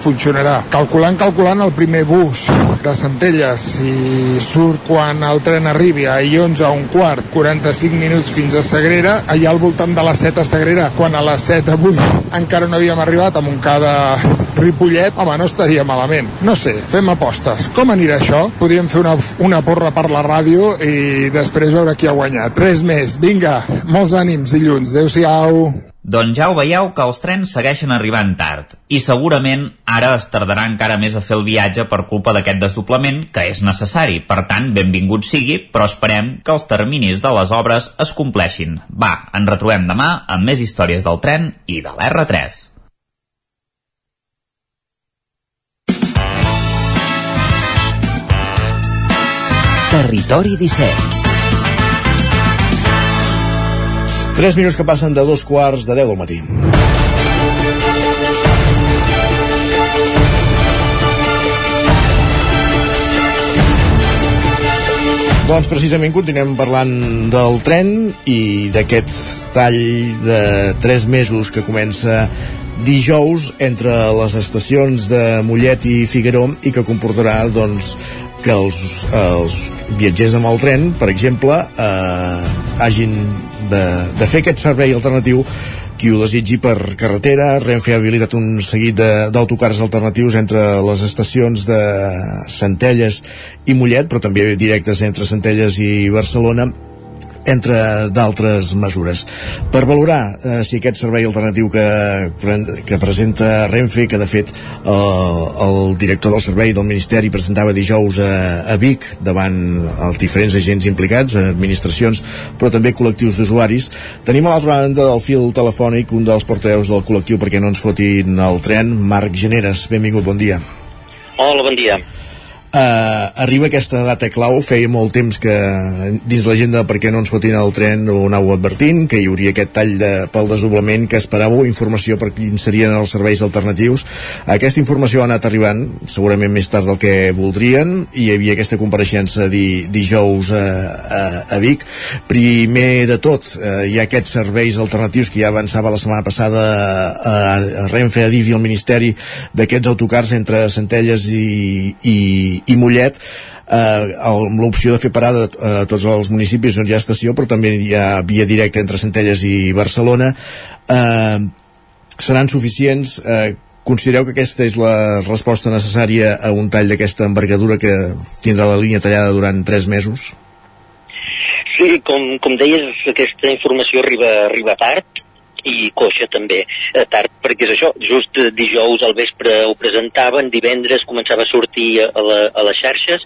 funcionarà. Calculant, calculant el primer bus de Centelles i surt quan el tren arribi a I11 a un quart, 45 minuts fins a Sagrera, allà al voltant de les 7 a Sagrera, quan a les 7 avui encara no havíem arribat a Montcada Ripollet, home, no estaria malament. No sé, fem apostes. Com anirà això? Podríem fer una, una porra per la ràdio i després veure qui ha guanyat. Res més. Vinga, molts ànims dilluns. Adéu-siau. Doncs ja ho veieu que els trens segueixen arribant tard i segurament ara es tardarà encara més a fer el viatge per culpa d'aquest desdoblament que és necessari. Per tant, benvingut sigui, però esperem que els terminis de les obres es compleixin. Va, ens retrobem demà amb més històries del tren i de l'R3. Territori 17 3 minuts que passen de dos quarts de 10 del matí. Doncs precisament continuem parlant del tren i d'aquest tall de 3 mesos que comença dijous entre les estacions de Mollet i Figueró i que comportarà doncs, que els, els viatgers amb el tren, per exemple, eh, hagin de, de fer aquest servei alternatiu qui ho desitgi per carretera. Renfe ha habilitat un seguit d'autocars alternatius entre les estacions de Centelles i Mollet, però també directes entre Centelles i Barcelona entre d'altres mesures. Per valorar eh, si aquest servei alternatiu que, que presenta Renfe, que de fet eh, el director del servei del Ministeri presentava dijous a, a Vic davant els diferents agents implicats, administracions, però també col·lectius d'usuaris, tenim a l'altra banda del fil telefònic un dels portaveus del col·lectiu perquè no ens fotin el tren, Marc Generes. Benvingut, bon dia. Hola, bon dia. Uh, arriba aquesta data clau, feia molt temps que dins l'agenda perquè no ens fotin el tren ho anau advertint, que hi hauria aquest tall de, pel desdoblament, que esperàveu informació per qui serien els serveis alternatius. Aquesta informació ha anat arribant, segurament més tard del que voldrien, i hi havia aquesta compareixença di, dijous a, a, a Vic. Primer de tot, uh, hi ha aquests serveis alternatius que ja avançava la setmana passada a, a Renfe, a DIF i al Ministeri d'aquests autocars entre Centelles i, i i Mollet eh, amb l'opció de fer parada a tots els municipis on hi ha estació però també hi ha via directa entre Centelles i Barcelona. Eh, seran suficients? Eh, considereu que aquesta és la resposta necessària a un tall d'aquesta envergadura que tindrà la línia tallada durant 3 mesos? Sí, com, com deies, aquesta informació arriba, arriba tard i coixa també eh, tard, perquè és això, just dijous al vespre ho presentaven, divendres començava a sortir a, la, a les xarxes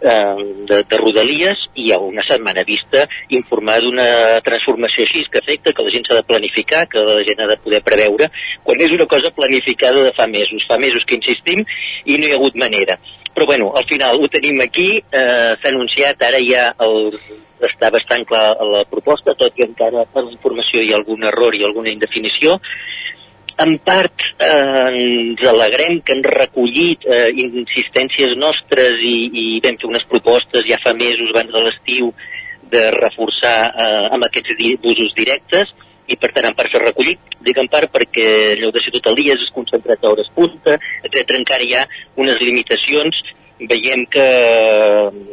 eh, de, de Rodalies i a una setmana vista informar d'una transformació així que afecta, que la gent s'ha de planificar, que la gent ha de poder preveure, quan és una cosa planificada de fa mesos, fa mesos que insistim i no hi ha hagut manera. Però bueno, al final ho tenim aquí, eh, s'ha anunciat, ara ja els està bastant clar la proposta, tot i encara per la informació hi ha algun error i alguna indefinició. En part eh, ens alegrem que han recollit eh, insistències nostres i, i vam fer unes propostes ja fa mesos abans de l'estiu de reforçar eh, amb aquests busos directes i per tant en part s'ha recollit, dic en part perquè allò de ser tot el dia és concentrat a hores punta, etc. encara hi ha unes limitacions veiem que,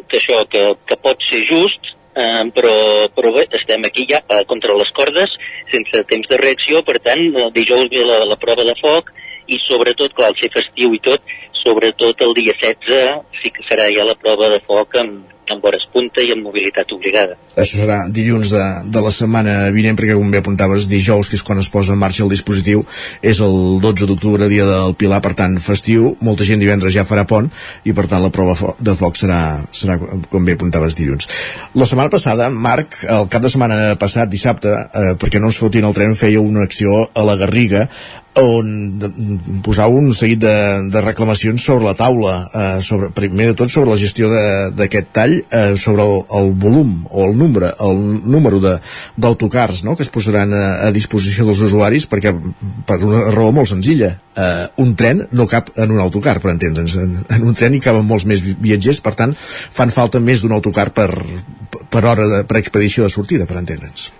que això que, que pot ser just eh, però, però bé, estem aquí ja eh, contra les cordes, sense temps de reacció, per tant, el dijous ve la, la prova de foc i sobretot, clar, al ser festiu i tot, sobretot el dia 16 sí que serà ja la prova de foc amb, amb hores punta i amb mobilitat obligada. Això serà dilluns de, de la setmana vinent, perquè com bé apuntaves, dijous, que és quan es posa en marxa el dispositiu, és el 12 d'octubre, dia del Pilar, per tant, festiu, molta gent divendres ja farà pont, i per tant la prova de foc serà, serà com bé apuntaves, dilluns. La setmana passada, Marc, el cap de setmana passat, dissabte, eh, perquè no ens fotin el tren, feia una acció a la Garriga, on posava un seguit de, de reclamacions sobre la taula, eh, sobre, primer de tot sobre la gestió d'aquest tall, eh, sobre el, el volum o el nombre, el número d'autocars no?, que es posaran a, a disposició dels usuaris, perquè per una raó molt senzilla, eh, un tren no cap en un autocar, per entendre'ns. En, en un tren hi caben molts més viatgers, per tant, fan falta més d'un autocar per, per hora de, per expedició de sortida, per entendre'ns.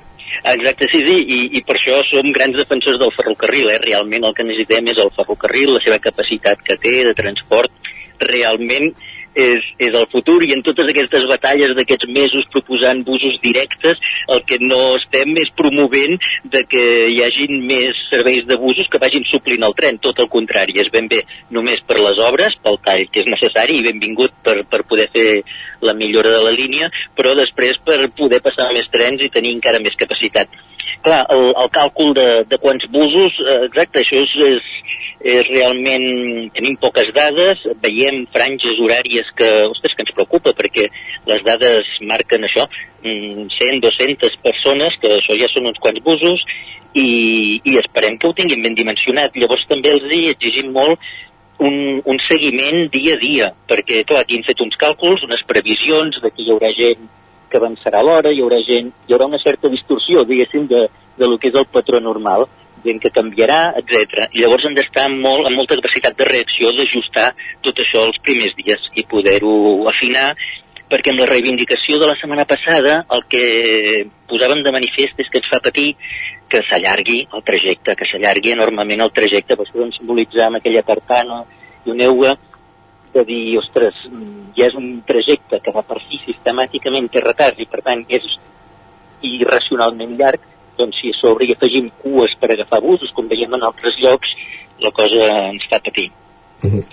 Exacte, sí, sí, i, i per això som grans defensors del ferrocarril, eh? realment el que necessitem és el ferrocarril, la seva capacitat que té de transport, realment és, és el futur i en totes aquestes batalles d'aquests mesos proposant busos directes el que no estem és promovent de que hi hagin més serveis de busos que vagin suplint el tren, tot el contrari, és ben bé només per les obres, pel tall que és necessari i benvingut per, per poder fer la millora de la línia, però després per poder passar més trens i tenir encara més capacitat. Clar, el, el càlcul de, de quants busos, eh, exacte, això és, és, és realment... Tenim poques dades, veiem franges horàries que, ostres, que ens preocupa, perquè les dades marquen això, 100, mm, 200 persones, que això ja són uns quants busos, i, i esperem que ho tinguin ben dimensionat. Llavors també els hi exigim molt un, un seguiment dia a dia, perquè, clar, aquí hem fet uns càlculs, unes previsions de que hi haurà gent que avançarà l'hora, hi haurà gent, hi haurà una certa distorsió, diguéssim, de, de lo que és el patró normal, gent que canviarà, etc. I llavors hem d'estar molt, amb molta capacitat de reacció d'ajustar tot això els primers dies i poder-ho afinar perquè amb la reivindicació de la setmana passada el que posàvem de manifest és que ens fa patir que s'allargui el trajecte, que s'allargui enormement el trajecte, per això vam simbolitzar amb aquella tartana i una euga de dir, ostres, ja és un trajecte que va per si sistemàticament té retards i per tant és irracionalment llarg, doncs si a sobre hi afegim cues per agafar busos, com veiem en altres llocs, la cosa ens fa patir. Uh -huh.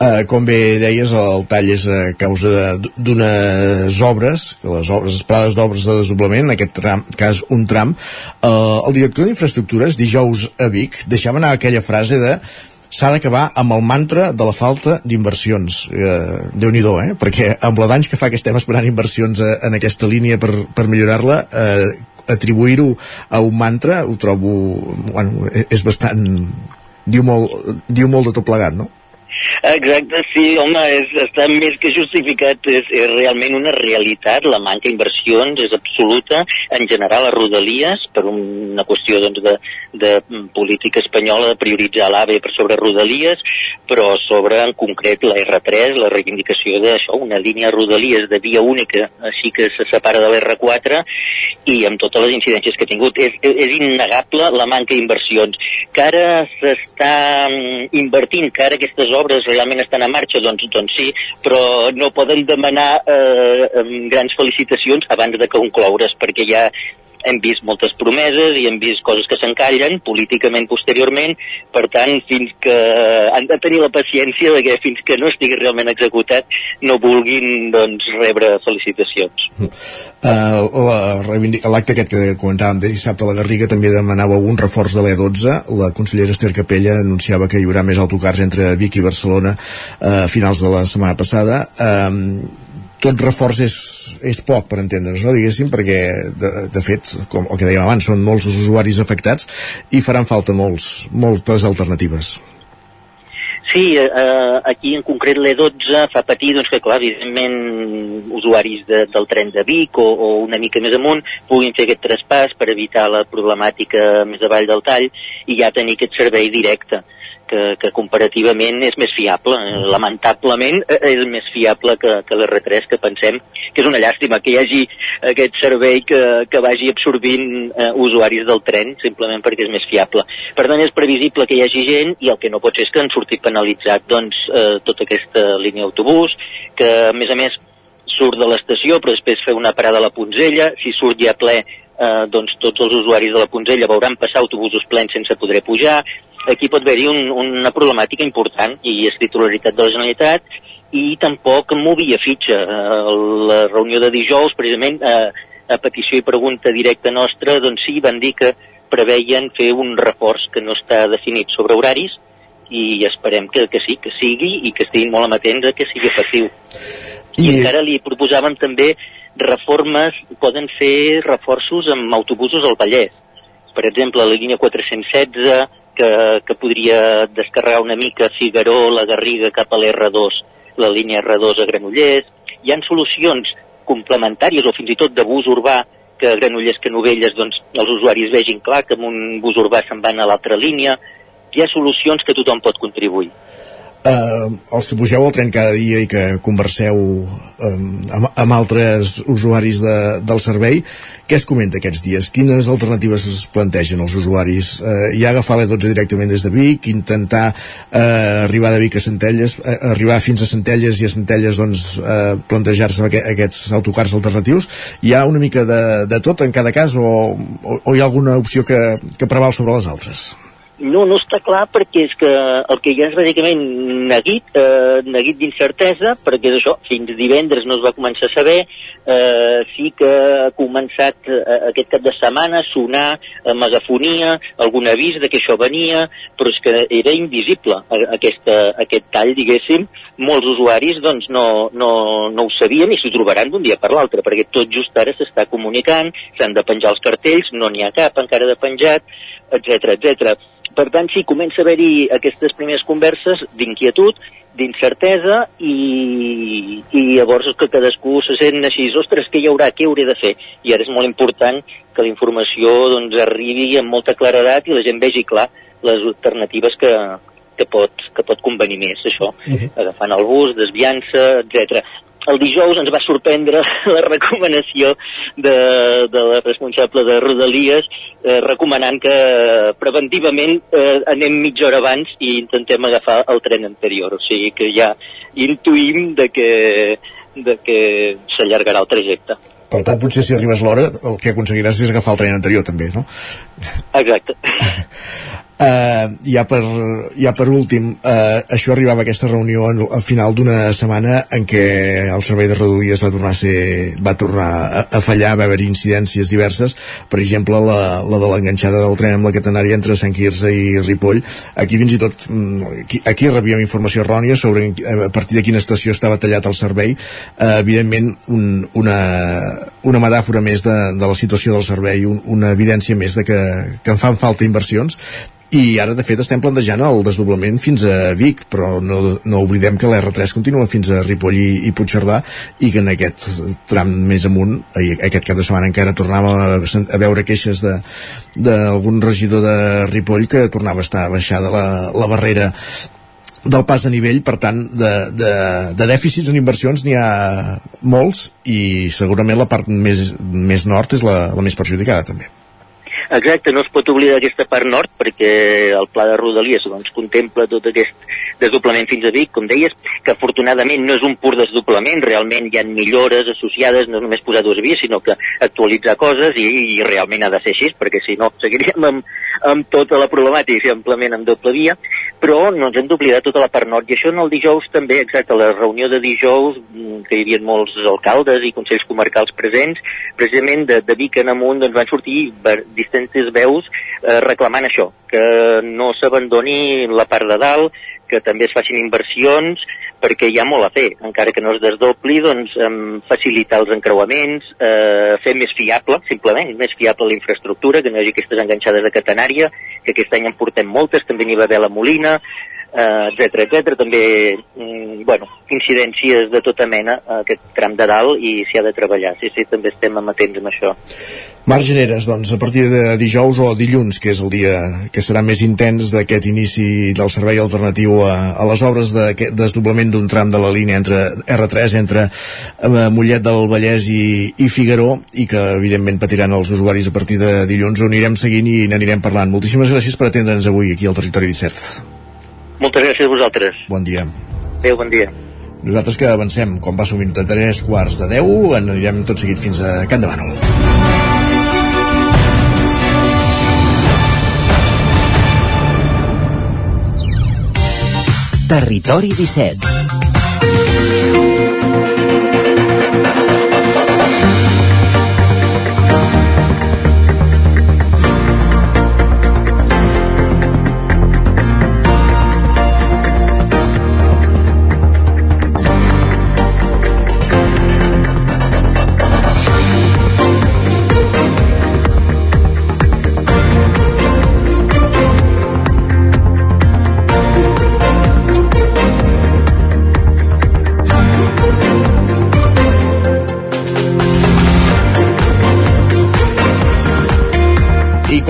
uh, com bé deies, el tall és a causa d'unes obres, les obres esperades d'obres de desoblament, en aquest tram, cas un tram. Uh, el director d'Infraestructures, dijous a Vic, deixava anar aquella frase de s'ha d'acabar amb el mantra de la falta d'inversions. Eh, déu nhi eh? Perquè amb la d'anys que fa que estem esperant inversions a, en aquesta línia per, per millorar-la, eh, atribuir-ho a un mantra ho trobo... Bueno, és bastant... Diu molt, diu molt de tot plegat, no? Exacte, sí, home, és, està més que justificat, és, és realment una realitat, la manca d'inversions és absoluta, en general a Rodalies, per una qüestió doncs, de, de política espanyola de prioritzar l'AVE per sobre Rodalies, però sobre en concret la R3, la reivindicació d'això, una línia Rodalies de via única, així que se separa de l'R4, i amb totes les incidències que ha tingut. És, és innegable la manca d'inversions. Que ara s'està mm, invertint, que ara aquestes obres realment estan en marxa, doncs, doncs sí, però no poden demanar eh, grans felicitacions abans de concloure's, perquè ja hem vist moltes promeses i hem vist coses que s'encallen políticament posteriorment, per tant, fins que han de tenir la paciència de que fins que no estigui realment executat no vulguin doncs, rebre felicitacions. Uh, L'acte aquest que comentàvem de dissabte a la Garriga també demanava un reforç de l'E12. La consellera Esther Capella anunciava que hi haurà més autocars entre Vic i Barcelona uh, a finals de la setmana passada. Uh, tot reforç és, és poc per entendre'ns, no, diguéssim, perquè de, de fet, com el que dèiem abans, són molts els usuaris afectats i faran falta molts, moltes alternatives. Sí, eh, aquí en concret l'E12 fa patir doncs, que, clar, evidentment, usuaris de, del tren de Vic o, o una mica més amunt puguin fer aquest traspàs per evitar la problemàtica més avall del tall i ja tenir aquest servei directe que, que comparativament és més fiable. Eh, lamentablement eh, és més fiable que, que l'R3, que pensem que és una llàstima que hi hagi aquest servei que, que vagi absorbint eh, usuaris del tren, simplement perquè és més fiable. Per tant, és previsible que hi hagi gent i el que no pot ser és que han sortit penalitzat doncs, eh, tota aquesta línia d'autobús, que a més a més surt de l'estació però després fer una parada a la Punzella, si surt ja ple eh, doncs tots els usuaris de la Punzella veuran passar autobusos plens sense poder pujar, aquí pot haver-hi un, una problemàtica important i és titularitat de la Generalitat i tampoc movia fitxa. Eh, la reunió de dijous, precisament, eh, a petició i pregunta directa nostra, doncs sí, van dir que preveien fer un reforç que no està definit sobre horaris i esperem que, que sí, que sigui i que estiguin molt amatents a que sigui efectiu. I, I encara li proposàvem també reformes, poden fer reforços amb autobusos al Vallès. Per exemple, la línia 416, que, que podria descarregar una mica Figaró, la Garriga cap a l'R2, la línia R2 a Granollers. Hi han solucions complementàries o fins i tot de bus urbà que a Granollers que Novelles doncs, els usuaris vegin clar que amb un bus urbà se'n van a l'altra línia. Hi ha solucions que tothom pot contribuir eh, els que pugeu al tren cada dia i que converseu eh, amb, amb altres usuaris de, del servei, què es comenta aquests dies? Quines alternatives es plantegen els usuaris? Eh, ja agafar l'E12 directament des de Vic, intentar eh, arribar de Vic a Centelles, eh, arribar fins a Centelles i a Centelles doncs, eh, plantejar-se aquest, aquests autocars alternatius? Hi ha una mica de, de tot en cada cas o, o, o hi ha alguna opció que, que preval sobre les altres? No, no està clar perquè és que el que hi ha és bàsicament neguit, eh, neguit d'incertesa, perquè és això, fins divendres no es va començar a saber, eh, sí que ha començat eh, aquest cap de setmana a sonar a megafonia, algun avís de que això venia, però és que era invisible aquesta, aquest tall, diguéssim, molts usuaris doncs no, no, no ho sabien i s'ho trobaran d'un dia per l'altre, perquè tot just ara s'està comunicant, s'han de penjar els cartells, no n'hi ha cap encara de penjat, etc etc. Per tant, sí, comença a haver-hi aquestes primeres converses d'inquietud, d'incertesa i, i llavors que cadascú se sent així, ostres, què hi haurà, què hauré de fer? I ara és molt important que la informació doncs, arribi amb molta claredat i la gent vegi clar les alternatives que, que pot, que pot convenir més, això, uh -huh. agafant el bus, desviant-se, etc el dijous ens va sorprendre la recomanació de, de la responsable de Rodalies eh, recomanant que preventivament eh, anem mitja hora abans i intentem agafar el tren anterior. O sigui que ja intuïm de que, de que s'allargarà el trajecte. Per tant, potser si arribes l'hora, el que aconseguiràs és agafar el tren anterior, també, no? Exacte. Uh, ja, per, ja per últim, uh, això arribava a aquesta reunió al, al final d'una setmana en què el servei de reduïdes va tornar a ser, va tornar a, a fallar, va haver incidències diverses, per exemple la, la de l'enganxada del tren amb la catenària entre Sant Quirze i Ripoll. Aquí fins i tot, mm, aquí, aquí rebíem informació errònia sobre a partir de quina estació estava tallat el servei. Uh, evidentment, un, una una metàfora més de, de la situació del servei, un, una evidència més de que, que en fan falta inversions i ara de fet estem plantejant el desdoblament fins a Vic però no, no oblidem que l'R3 continua fins a Ripoll i, i Puigcerdà i que en aquest tram més amunt aquest cap de setmana encara tornàvem a, a veure queixes d'algun regidor de Ripoll que tornava a estar baixada la, la barrera del pas a nivell, per tant, de, de, de dèficits en inversions n'hi ha molts i segurament la part més, més nord és la, la més perjudicada també. Exacte, no es pot oblidar aquesta part nord perquè el pla de Rodalies doncs, contempla tot aquest desdoblament fins a Vic, com deies, que afortunadament no és un pur desdoblament, realment hi ha millores associades, no només posar dues vies, sinó que actualitzar coses i, i realment ha de ser així, perquè si no seguiríem amb, amb tota la problemàtica simplement amb doble via, però no ens hem d'oblidar tota la part nord. I això en el dijous també, exacte, la reunió de dijous, mm, que hi havia molts alcaldes i consells comarcals presents, precisament de, de Vic en amunt doncs van sortir distants veus eh, reclamant això, que no s'abandoni la part de dalt, que també es facin inversions, perquè hi ha molt a fer, encara que no es desdobli, doncs facilitar els encreuaments, eh, fer més fiable, simplement, més fiable la infraestructura, que no hi hagi aquestes enganxades de catenària, que aquest any en portem moltes, també n'hi va haver la Molina, etc eh, etc. També, mm, bueno, incidències de tota mena a aquest tram de dalt i s'hi ha de treballar. Sí, sí, també estem amatents amb això. Marc Generes, doncs, a partir de dijous o dilluns, que és el dia que serà més intens d'aquest inici del servei alternatiu a, a les obres de desdoblament d'un tram de la línia entre R3, entre eh, Mollet del Vallès i, i Figaró, i que evidentment patiran els usuaris a partir de dilluns, on anirem seguint i n'anirem parlant. Moltíssimes gràcies per atendre'ns avui aquí al Territori 17. Moltes gràcies a vosaltres. Bon dia. Adéu, bon dia. Nosaltres que avancem, quan va minut de 3 quarts de 10, anirem tot seguit fins a Can de Bànol. Territori 17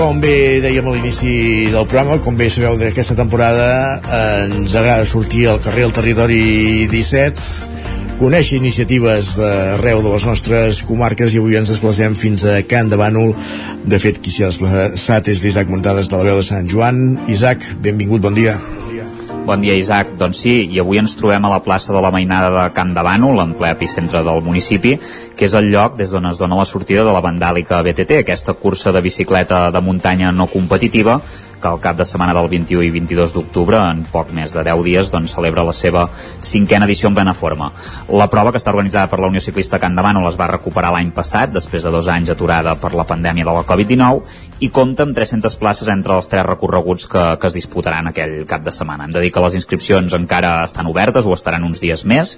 com bé dèiem a l'inici del programa, com bé sabeu d'aquesta temporada, ens agrada sortir al carrer al territori 17, conèixer iniciatives arreu de les nostres comarques i avui ens desplacem fins a Can de Bànol. De fet, qui s'hi ha desplaçat és l'Isaac Montades de la veu de Sant Joan. Isaac, benvingut, bon dia. Bon dia, Isaac. Doncs sí, i avui ens trobem a la plaça de la Mainada de Can de Bànol, en ple epicentre del municipi, que és el lloc des d'on es dona la sortida de la Vandàlica BTT, aquesta cursa de bicicleta de muntanya no competitiva que el cap de setmana del 21 i 22 d'octubre, en poc més de 10 dies, doncs, celebra la seva cinquena edició en plena forma. La prova, que està organitzada per la Unió Ciclista Can Davant, es va recuperar l'any passat, després de dos anys aturada per la pandèmia de la Covid-19, i compta amb 300 places entre els tres recorreguts que, que es disputaran aquell cap de setmana. Hem de dir que les inscripcions encara estan obertes o estaran uns dies més,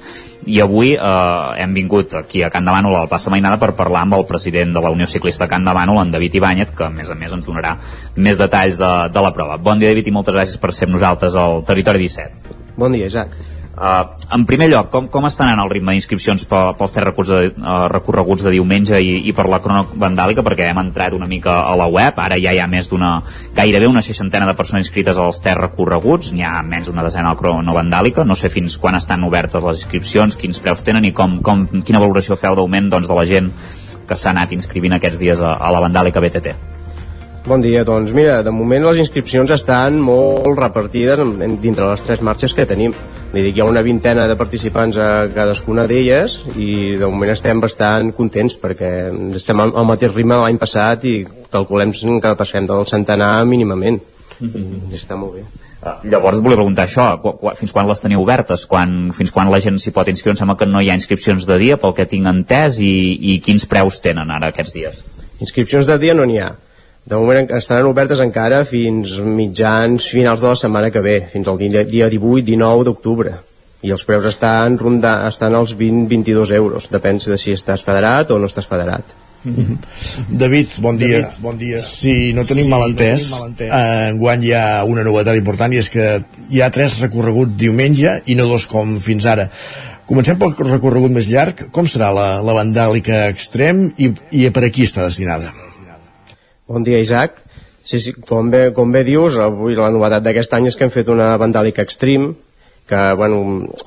i avui eh, hem vingut aquí a Can Davant, la plaça Mainada, per parlar amb el president de la Unió Ciclista Can Davant, en David Ibáñez, que a més a més ens donarà més detalls de, de la prova. Bon dia, David, i moltes gràcies per ser amb nosaltres al Territori 17. Bon dia, Isaac. Uh, en primer lloc, com, com estan anant el ritme d'inscripcions pels tres recorreguts de, uh, recorreguts de diumenge i, i per la crono vandàlica? Perquè hem entrat una mica a la web, ara ja hi ha més d'una, gairebé una seixantena de persones inscrites als tres recorreguts, n'hi ha menys d'una desena a la crono vandàlica, no sé fins quan estan obertes les inscripcions, quins preus tenen i com, com, quina valoració feu d'augment doncs, de la gent que s'ha anat inscrivint aquests dies a, a la vandàlica BTT. Bon dia, doncs mira, de moment les inscripcions estan molt repartides dintre les tres marxes que tenim. Li dic, hi ha una vintena de participants a cadascuna d'elles i de moment estem bastant contents perquè estem al, mateix ritme l'any passat i calculem que passem del centenar mínimament. Mm -hmm. Està molt bé. Uh, llavors volia preguntar això, qu qu fins quan les teniu obertes? Quan, fins quan la gent s'hi pot inscriure? Em sembla que no hi ha inscripcions de dia pel que tinc entès i, i quins preus tenen ara aquests dies? Inscripcions de dia no n'hi ha de moment estaran obertes encara fins mitjans finals de la setmana que ve, fins al dia, dia 18-19 d'octubre. i els preus estan, ronda, estan als 20-22 euros depèn de si estàs federat o no estàs federat David, bon dia. David, bon dia. Si no tenim sí, mal entès, no eh, enguany hi ha una novetat important i és que hi ha tres recorreguts diumenge i no dos com fins ara. Comencem pel recorregut més llarg. Com serà la, la vandàlica extrem i, i per a qui està destinada? Bon dia, Isaac. Sí, sí, com bé, com bé dius, avui la novetat d'aquest any és que hem fet una vandàlica extrem que, bueno,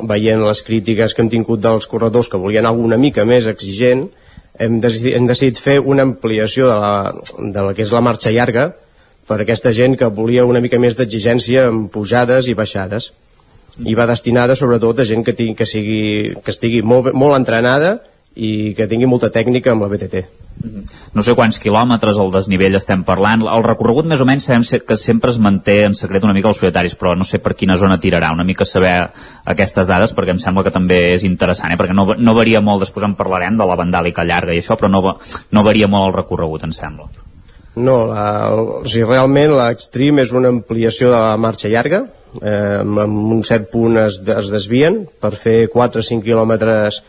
veient les crítiques que hem tingut dels corredors que volien alguna mica més exigent, hem decidit, hem decidit fer una ampliació de la, de la que és la marxa llarga per aquesta gent que volia una mica més d'exigència en pujades i baixades i va destinada sobretot a gent que, tingui, que, sigui, que estigui molt, molt entrenada i que tingui molta tècnica amb la BTT. Mhm. No sé quants quilòmetres al desnivell estem parlant. El recorregut més o menys sabem que sempre es manté en secret una mica els solitaris, però no sé per quina zona tirarà. Una mica saber aquestes dades perquè em sembla que també és interessant, eh? perquè no, no varia molt, després en parlarem de la vandàlica llarga i això, però no, no varia molt el recorregut, em sembla. No, la, o sigui, realment l'extrem és una ampliació de la marxa llarga, eh, amb un cert punt es, es desvien per fer 4 o 5 quilòmetres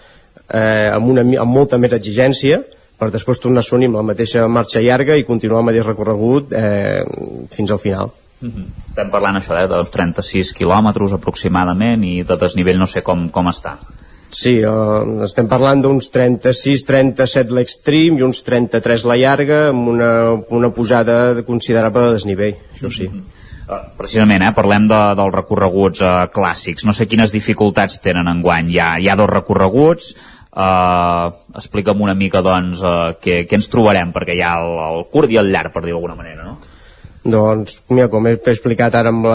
eh, amb, una, amb molta més exigència per després tornar a sonir amb la mateixa marxa llarga i continuar el mateix recorregut eh, fins al final. Mm -hmm. Estem parlant això eh, dels 36 quilòmetres aproximadament i de desnivell no sé com, com està. Sí, eh, estem parlant d'uns 36-37 l'extrem i uns 33 la llarga amb una, una pujada considerable de desnivell, això sí. Mm -hmm precisament, eh, parlem de, dels recorreguts eh, clàssics. No sé quines dificultats tenen en guany. Hi ha, hi ha dos recorreguts, Uh, explica'm una mica doncs uh, què, què ens trobarem perquè hi ha el, el curt i el llarg per dir d'alguna manera no? Doncs, mira, com he explicat ara amb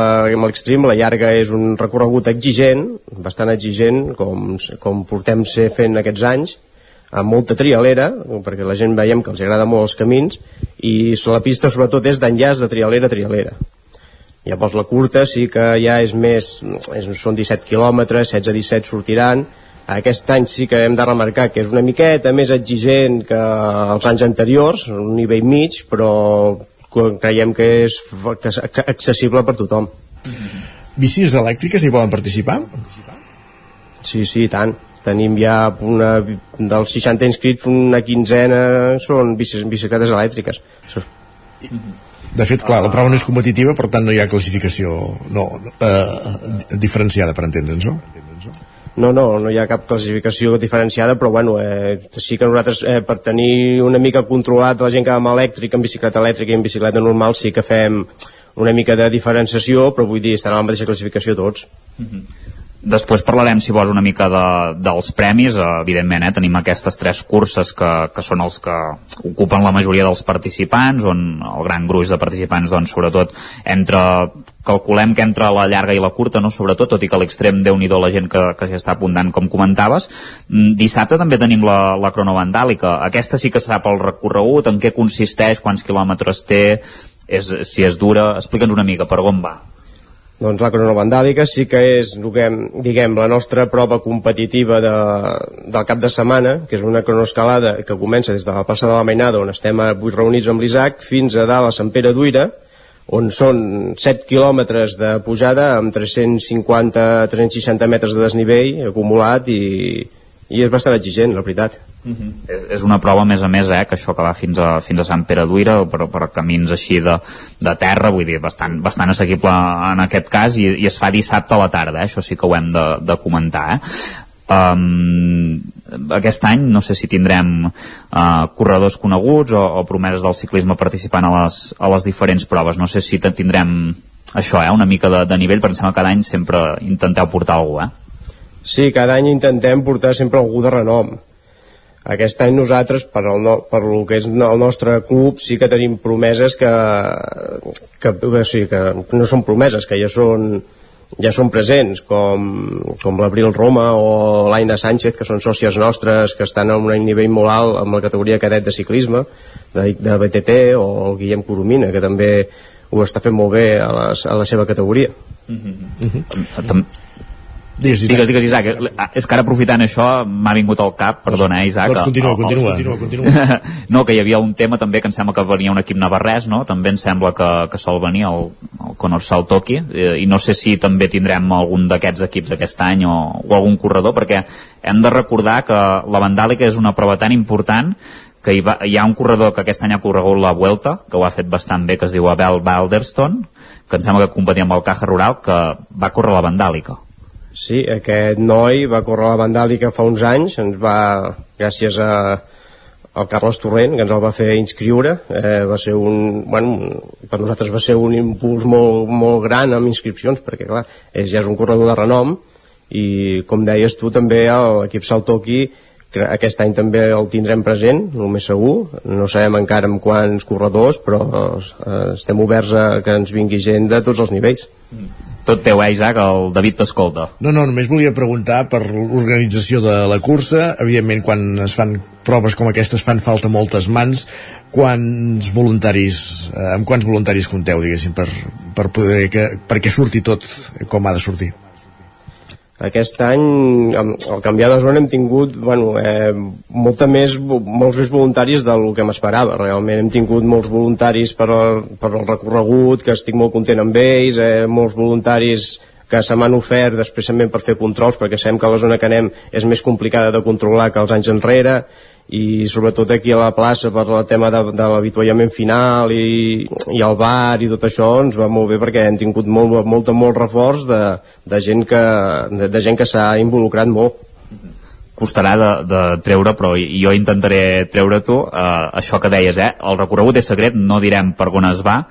l'extrem, la, la llarga és un recorregut exigent, bastant exigent, com, com portem ser fent aquests anys, amb molta trialera, perquè la gent veiem que els agrada molt els camins, i la pista sobretot és d'enllaç de trialera a trialera. Llavors la curta sí que ja és més, és, són 17 quilòmetres, 16-17 sortiran, aquest any sí que hem de remarcar que és una miqueta més exigent que els anys anteriors, un nivell mig, però creiem que és, que és accessible per tothom. Bicis elèctriques hi poden participar? Sí, sí, tant. Tenim ja una, dels 60 inscrits, una quinzena són bicicletes elèctriques. De fet, clar, la prova no és competitiva, per tant no hi ha classificació no, eh, diferenciada, per entendre'ns, no? No, no, no hi ha cap classificació diferenciada, però bueno, eh, sí que nosaltres, eh, per tenir una mica controlat la gent que va amb elèctric, en bicicleta elèctrica i en bicicleta normal, sí que fem una mica de diferenciació, però vull dir, estarà a la mateixa classificació tots. Mm -hmm. Després parlarem, si vols, una mica de, dels premis. Evidentment, eh, tenim aquestes tres curses que, que són els que ocupen la majoria dels participants, on el gran gruix de participants, doncs, sobretot, entre calculem que entre la llarga i la curta, no? sobretot, tot i que a l'extrem déu nhi la gent que, que s'hi està apuntant, com comentaves. Mm, dissabte també tenim la, la cronovandàlica. Aquesta sí que sap el recorregut, en què consisteix, quants quilòmetres té, és, si és dura. Explica'ns una mica per on va. Doncs la cronovandàlica sí que és, diguem, diguem la nostra prova competitiva de, del cap de setmana, que és una cronoescalada que comença des de la plaça de la Mainada, on estem avui reunits amb l'Isaac, fins a dalt a Sant Pere d'Uira, on són 7 quilòmetres de pujada amb 350-360 metres de desnivell acumulat i, i és bastant exigent, la veritat. Uh -huh. és, és una prova, a més a més, eh, que això que va fins a, fins a Sant Pere d'Uira, per, per camins així de, de terra, vull dir, bastant, bastant assequible en aquest cas, i, i es fa dissabte a la tarda, eh, això sí que ho hem de, de comentar. Eh? Um, aquest any no sé si tindrem uh, corredors coneguts o, o promeses del ciclisme participant a les, a les diferents proves no sé si tindrem això, eh, una mica de, de nivell, però em sembla que cada any sempre intenteu portar algú, eh? Sí, cada any intentem portar sempre algú de renom. Aquest any nosaltres, per, el no, per el que és el nostre club, sí que tenim promeses que, que, que, sí, que no són promeses, que ja són, ja són presents, com, com l'Abril Roma o l'Aina Sánchez, que són sòcies nostres, que estan a un nivell molt alt amb la categoria cadet de ciclisme, de, de BTT, o el Guillem Coromina, que també ho està fent molt bé a, les, a la seva categoria. Mm -hmm. Mm -hmm. Digues, digues, digues, Isaac. És que ara aprofitant això m'ha vingut al cap, perdona, eh, Isaac. Doncs continua, el, continua, continua, continua. no, que hi havia un tema també que em sembla que venia un equip navarrès, no? També em sembla que, que sol venir el, el Conor Saltoki, eh, i no sé si també tindrem algun d'aquests equips aquest any o, o algun corredor, perquè hem de recordar que la Vandàlica és una prova tan important que hi, va, hi ha un corredor que aquest any ha corregut la Vuelta, que ho ha fet bastant bé, que es diu Abel Balderston, que em sembla que competia amb el Caja Rural, que va córrer la Vandàlica. Sí, aquest noi va córrer la Vandàlica fa uns anys, ens va, gràcies a, al Carles Torrent, que ens el va fer inscriure, eh, va ser un, bueno, per nosaltres va ser un impuls molt, molt gran amb inscripcions, perquè clar, és, ja és un corredor de renom, i com deies tu també l'equip Saltoki aquest any també el tindrem present, el més segur, no sabem encara amb quants corredors, però eh, estem oberts a que ens vingui gent de tots els nivells. Tot teu, eh, Isaac, el David t'escolta. No, no, només volia preguntar per l'organització de la cursa. Evidentment, quan es fan proves com aquestes fan falta moltes mans. Quants voluntaris, eh, amb quants voluntaris compteu, diguéssim, per, per poder que, perquè surti tot com ha de sortir? Aquest any al canviar de zona hem tingut bueno, eh, molta més, molts més voluntaris del que m'esperava. Realment hem tingut molts voluntaris per, al, per al recorregut que estic molt content amb ells eh, molts voluntaris que se m'han ofert després per fer controls perquè sabem que la zona que anem és més complicada de controlar que els anys enrere i sobretot aquí a la plaça per el tema de, de l'avituallament final i, i el bar i tot això ens va molt bé perquè hem tingut molt, molt, molt reforç de, de gent que, de, de gent que s'ha involucrat molt costarà de, de treure, però jo intentaré treure tu eh, això que deies, eh? el recorregut és secret, no direm per on es va,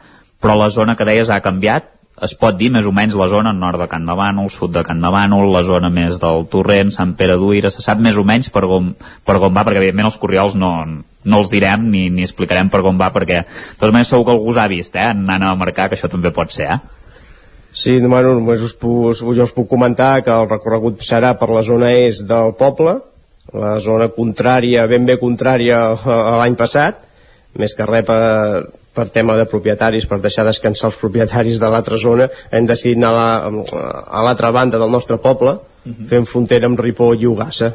però la zona que deies ha canviat, es pot dir més o menys la zona nord de Can de Bànol, sud de Can de Bànol, la zona més del Torrent, Sant Pere d'Uira, se sap més o menys per on, per on va, perquè evidentment els corriols no, no els direm ni, ni explicarem per on va, perquè de totes maneres segur que algú us ha vist, eh, anant a marcar, que això també pot ser, eh? Sí, bueno, només us puc, jo us puc comentar que el recorregut serà per la zona est del poble, la zona contrària, ben bé contrària a l'any passat, més que res per, per tema de propietaris, per deixar descansar els propietaris de l'altra zona, hem decidit anar a l'altra banda del nostre poble, uh mhm. -huh. fent frontera amb Ripoll i Ugassa.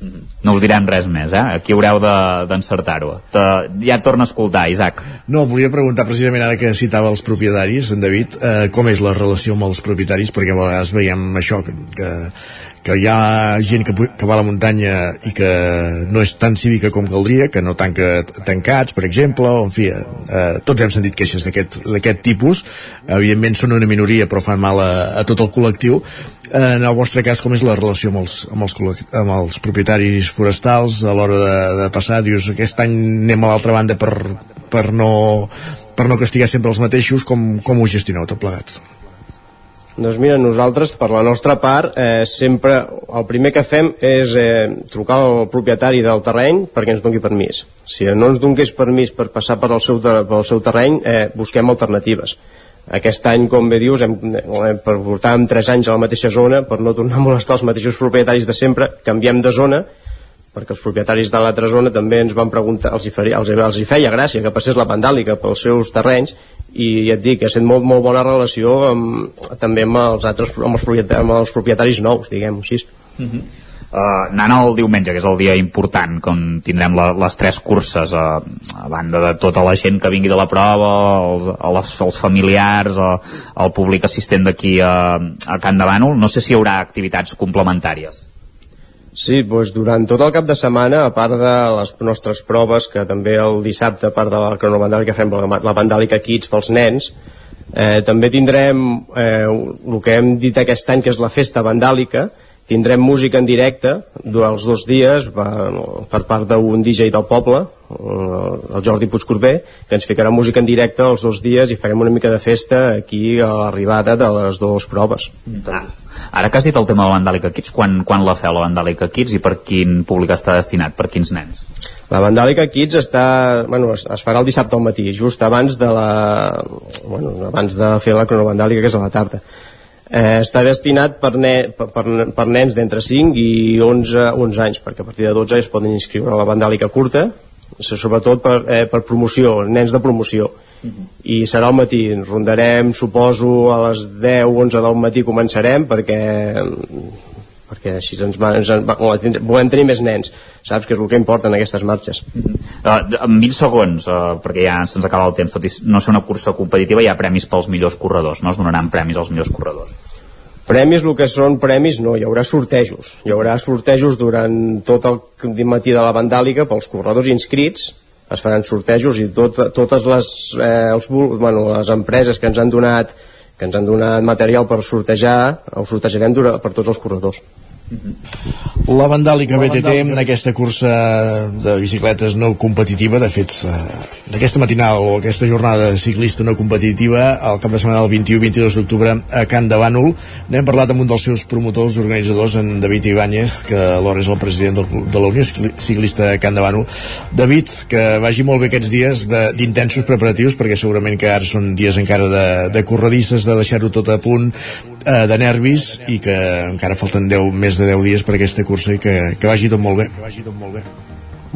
Mhm. No us direm res més, eh? Aquí haureu d'encertar-ho. De, ja torna a escoltar, Isaac. No, volia preguntar precisament ara que citava els propietaris, en David, eh, com és la relació amb els propietaris, perquè a vegades veiem això, que, que que hi ha gent que, que va a la muntanya i que no és tan cívica com caldria, que no tanca tancats, per exemple, o en fi, eh, tots hem sentit queixes d'aquest tipus, evidentment són una minoria però fan mal a, a tot el col·lectiu. Eh, en el vostre cas, com és la relació amb els, amb els, amb els propietaris forestals a l'hora de, de passar? Dius, aquest any anem a l'altra banda per, per, no, per no castigar sempre els mateixos, com, com ho gestioneu tot plegat? Doncs mira, nosaltres, per la nostra part, eh, sempre el primer que fem és eh, trucar al propietari del terreny perquè ens doni permís. Si no ens donés permís per passar per el seu, pel seu terreny, eh, busquem alternatives. Aquest any, com bé dius, hem, per portàvem 3 anys a la mateixa zona, per no tornar a molestar els mateixos propietaris de sempre, canviem de zona perquè els propietaris de l'altra zona també ens van preguntar, els hi, feia, els, els hi feia gràcia que passés la vandàlica pels seus terrenys i ja et dic, ha estat molt, molt bona relació amb, també amb els altres amb els, propietaris, amb els propietaris nous, diguem-ho així. Uh -huh. Uh, anant el diumenge, que és el dia important, com tindrem la, les tres curses, uh, a banda de tota la gent que vingui de la prova, els, els, els familiars, uh, el públic assistent d'aquí a, a Can de Bànol, no sé si hi haurà activitats complementàries. Sí, doncs durant tot el cap de setmana, a part de les nostres proves, que també el dissabte, a part de la cronovandàlica, fem la, la vandàlica Kids pels nens, eh, també tindrem eh, el que hem dit aquest any, que és la festa vandàlica, tindrem música en directe durant els dos dies per, per part d'un DJ del poble, el Jordi Puigcorbé, que ens ficarà música en directe els dos dies i farem una mica de festa aquí a l'arribada de les dues proves. Ah Ara que has dit el tema de la Vandàlica Kids, quan, quan la feu la Vandàlica Kids i per quin públic està destinat, per quins nens? La Vandàlica Kids està, bueno, es, es farà el dissabte al matí, just abans de la, bueno, abans de fer la cronovandàlica, que és a la tarda. Eh, està destinat per, ne, per, per, nens d'entre 5 i 11, 11 anys, perquè a partir de 12 es poden inscriure a la vandàlica curta, sobretot per, eh, per promoció, nens de promoció. I serà al matí, rondarem suposo a les 10 11 del matí començarem perquè que així ens, va, ens va, volem tenir més nens saps? Que és el que importa en aquestes marxes. Uh, en 20 segons uh, perquè ja se'ns acaba el temps tot i no ser una cursa competitiva hi ha premis pels millors corredors no es donaran premis als millors corredors. Premis, el que són premis, no, hi haurà sortejos. Hi haurà sortejos durant tot el matí de la vandàlica pels corredors inscrits, es faran sortejos i tot, totes les, eh, els, bueno, les empreses que ens han donat que ens han donat material per sortejar, ho sortejarem per tots els corredors. La Vandàlica BTT en aquesta cursa de bicicletes no competitiva, de fet, eh, d'aquesta matinal o aquesta jornada ciclista no competitiva, al cap de setmana del 21-22 d'octubre a Can de Bànol, n'hem parlat amb un dels seus promotors, organitzadors, en David Ibáñez, que alhora és el president del, de la Unió Ciclista Can de Bànol. David, que vagi molt bé aquests dies d'intensos preparatius, perquè segurament que ara són dies encara de, de corredisses, de deixar-ho tot a punt, eh, de nervis, i que encara falten 10, més de 10 dies per aquesta cursa i que, que vagi tot molt bé. Que vagi tot molt bé.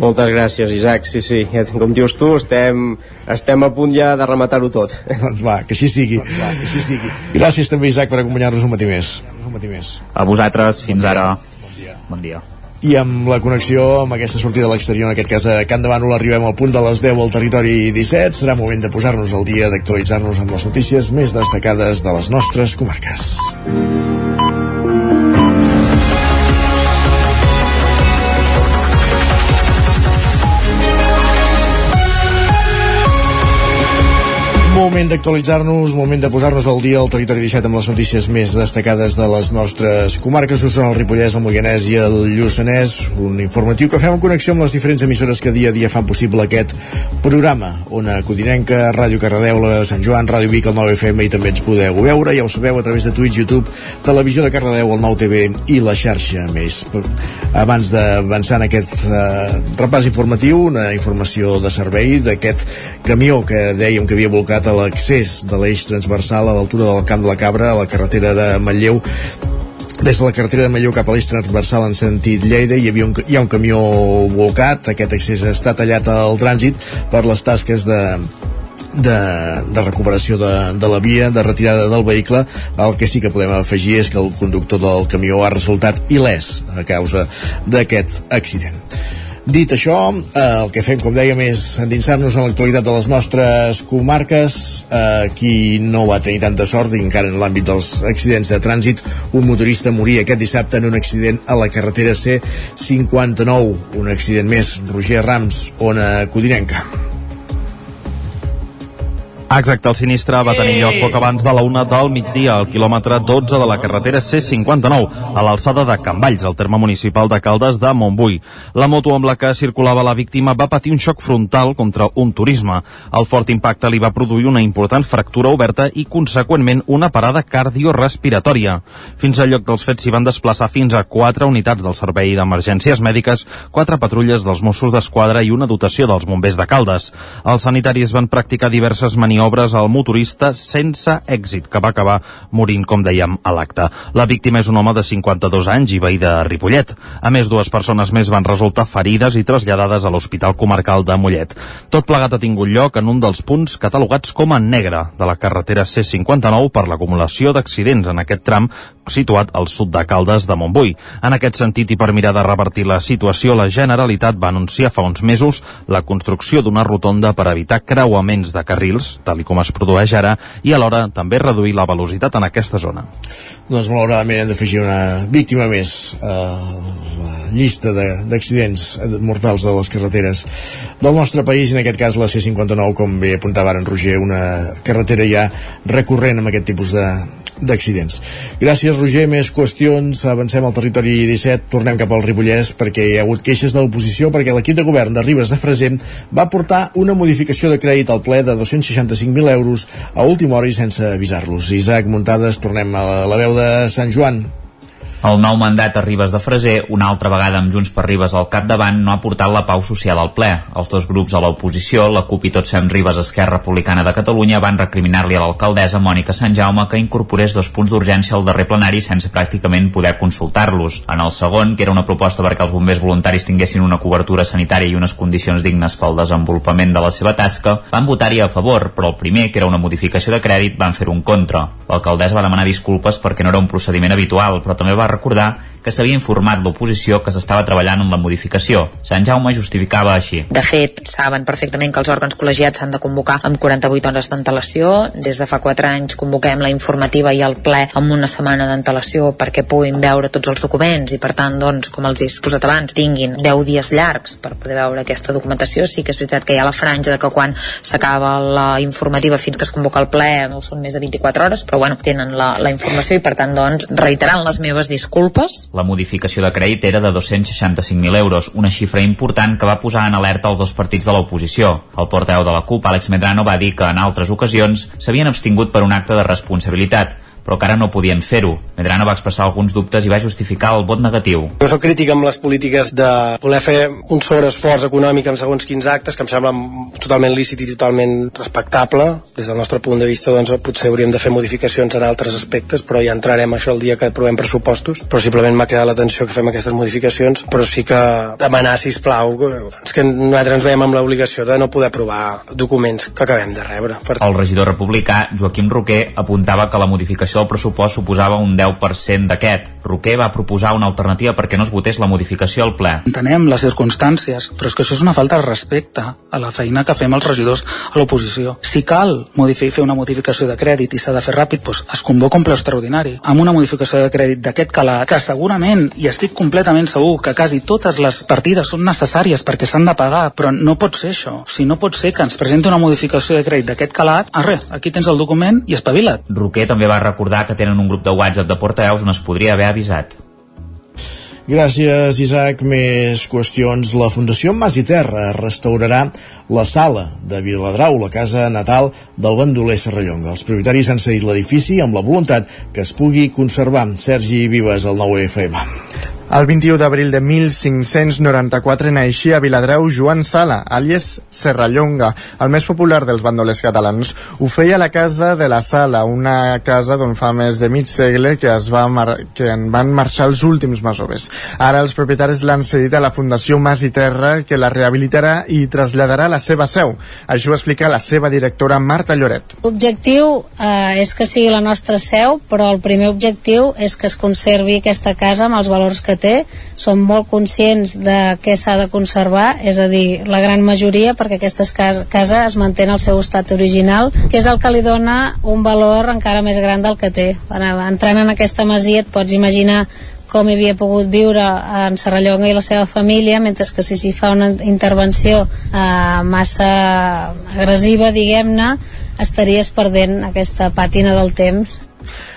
Moltes gràcies, Isaac. Sí, sí, com dius tu, estem, estem a punt ja de rematar-ho tot. Doncs va, que així sigui. Doncs va, que així sigui. Gràcies també, Isaac, per acompanyar-nos un matí més. Un matí més. A vosaltres, fins ara. Bon dia. Bon dia. I amb la connexió amb aquesta sortida a l'exterior, en aquest cas a Can de Bànol, arribem al punt de les 10 al territori 17. Serà moment de posar-nos al dia, d'actualitzar-nos amb les notícies més destacades de les nostres comarques. Moment d'actualitzar-nos, moment de posar-nos al dia al territori 17 amb les notícies més destacades de les nostres comarques, són el Ripollès, el Moianès i el Lluçanès, un informatiu que fem en connexió amb les diferents emissores que dia a dia fan possible aquest programa. Ona Codinenca, Ràdio Cardedeu, Sant Joan, Ràdio Vic, el 9FM i també ens podeu veure, ja ho sabeu, a través de Twitch, YouTube, Televisió de Cardedeu, el 9TV i la xarxa més. Abans d'avançar en aquest eh, repàs informatiu, una informació de servei d'aquest camió que dèiem que havia volcat a l'accés de l'eix transversal a l'altura del Camp de la Cabra, a la carretera de Manlleu, des de la carretera de Manlleu cap a l'eix transversal en sentit Lleida hi, havia un, hi ha un camió volcat, aquest accés està tallat al trànsit per les tasques de, de, de recuperació de, de la via, de retirada del vehicle. El que sí que podem afegir és que el conductor del camió ha resultat il·lès a causa d'aquest accident Dit això, eh, el que fem, com dèiem, és endinsar-nos en l'actualitat de les nostres comarques. Eh, qui no va tenir tanta sort, encara en l'àmbit dels accidents de trànsit, un motorista moria aquest dissabte en un accident a la carretera C59. Un accident més, Roger Rams, Ona Codinenca. Exacte, el sinistre va tenir lloc poc abans de la una del migdia, al quilòmetre 12 de la carretera C59, a l'alçada de Can Valls, al terme municipal de Caldes de Montbui. La moto amb la que circulava la víctima va patir un xoc frontal contra un turisme. El fort impacte li va produir una important fractura oberta i, conseqüentment, una parada cardiorespiratòria. Fins al lloc dels fets s'hi van desplaçar fins a quatre unitats del Servei d'Emergències Mèdiques, quatre patrulles dels Mossos d'Esquadra i una dotació dels bombers de Caldes. Els sanitaris van practicar diverses maniobres maniobres al motorista sense èxit, que va acabar morint, com dèiem, a l'acte. La víctima és un home de 52 anys i veí de Ripollet. A més, dues persones més van resultar ferides i traslladades a l'Hospital Comarcal de Mollet. Tot plegat ha tingut lloc en un dels punts catalogats com a negre de la carretera C59 per l'acumulació d'accidents en aquest tram situat al sud de Caldes de Montbui. En aquest sentit i per mirar de revertir la situació, la Generalitat va anunciar fa uns mesos la construcció d'una rotonda per evitar creuaments de carrils, tal com es produeix ara, i alhora també reduir la velocitat en aquesta zona. Doncs malauradament hem d'afegir una víctima més a la llista d'accidents mortals de les carreteres del nostre país, en aquest cas la C-59, com bé apuntava en Roger, una carretera ja recurrent amb aquest tipus de, d'accidents. Gràcies, Roger. Més qüestions. Avancem al territori 17. Tornem cap al Ripollès perquè hi ha hagut queixes de l'oposició perquè l'equip de govern de Ribes de Freser va portar una modificació de crèdit al ple de 265.000 euros a última hora i sense avisar-los. Isaac Muntades, tornem a la veu de Sant Joan. El nou mandat a Ribes de Freser, una altra vegada amb Junts per Ribes al capdavant, no ha portat la pau social al ple. Els dos grups a l'oposició, la CUP i Tots Fem Ribes Esquerra Republicana de Catalunya, van recriminar-li a l'alcaldessa Mònica Sant Jaume que incorporés dos punts d'urgència al darrer plenari sense pràcticament poder consultar-los. En el segon, que era una proposta perquè els bombers voluntaris tinguessin una cobertura sanitària i unes condicions dignes pel desenvolupament de la seva tasca, van votar-hi a favor, però el primer, que era una modificació de crèdit, van fer un contra. L'alcaldessa va demanar disculpes perquè no era un procediment habitual, però també va recordar que s'havia informat l'oposició que s'estava treballant en la modificació. Sant Jaume justificava així. De fet, saben perfectament que els òrgans col·legiats s'han de convocar amb 48 hores d'antelació. Des de fa 4 anys convoquem la informativa i el ple amb una setmana d'antelació perquè puguin veure tots els documents i per tant, doncs, com els he posat abans, tinguin 10 dies llargs per poder veure aquesta documentació. Sí que és veritat que hi ha la franja de que quan s'acaba la informativa fins que es convoca el ple no són més de 24 hores, però bueno, tenen la, la informació i per tant, doncs, reiterant les meves disculpes. La modificació de crèdit era de 265.000 euros, una xifra important que va posar en alerta els dos partits de l'oposició. El portaveu de la CUP, Àlex Medrano, va dir que en altres ocasions s'havien abstingut per un acte de responsabilitat, però que ara no podien fer-ho. Medrano va expressar alguns dubtes i va justificar el vot negatiu. Jo soc crític amb les polítiques de voler fer un sobreesforç econòmic en segons quins actes que em sembla totalment lícit i totalment respectable. Des del nostre punt de vista doncs, potser hauríem de fer modificacions en altres aspectes, però ja entrarem això el dia que aprovem pressupostos. Però simplement m'ha quedat l'atenció que fem aquestes modificacions, però sí que demanar, si plau, doncs que nosaltres ens veiem amb l'obligació de no poder aprovar documents que acabem de rebre. Per... El regidor republicà, Joaquim Roquer, apuntava que la modificació l'aprovació del pressupost suposava un 10% d'aquest. Roquer va proposar una alternativa perquè no es votés la modificació al ple. Entenem les circumstàncies, però és que això és una falta de respecte a la feina que fem els regidors a l'oposició. Si cal modificar, fer una modificació de crèdit i s'ha de fer ràpid, doncs es convoca un ple extraordinari amb una modificació de crèdit d'aquest calat, que segurament, i estic completament segur, que quasi totes les partides són necessàries perquè s'han de pagar, però no pot ser això. Si no pot ser que ens presenti una modificació de crèdit d'aquest calat, ah, res, aquí tens el document i espavila't. Roquer també va recordar recordar que tenen un grup de WhatsApp de portaveus on es podria haver avisat. Gràcies, Isaac. Més qüestions. La Fundació Mas i Terra restaurarà la sala de Viladrau, la casa natal del bandoler Serrallonga. Els propietaris han cedit l'edifici amb la voluntat que es pugui conservar. Sergi Vives, el 9 FM. El 21 d'abril de 1594 naixia a Viladreu Joan Sala, àlies Serrallonga, el més popular dels bandolers catalans. Ho feia a la casa de la Sala, una casa d'on fa més de mig segle que, es va que en van marxar els últims masoves. Ara els propietaris l'han cedit a la Fundació Mas i Terra, que la rehabilitarà i traslladarà a la seva seu. Això ho explica la seva directora Marta Lloret. L'objectiu eh, és que sigui la nostra seu, però el primer objectiu és que es conservi aquesta casa amb els valors que té, som molt conscients de què s'ha de conservar, és a dir, la gran majoria, perquè aquesta casa, casa es en el seu estat original, que és el que li dona un valor encara més gran del que té. Entrant en aquesta masia et pots imaginar com havia pogut viure en Serrallonga i la seva família, mentre que si s'hi fa una intervenció eh, massa agressiva, diguem-ne, estaries perdent aquesta pàtina del temps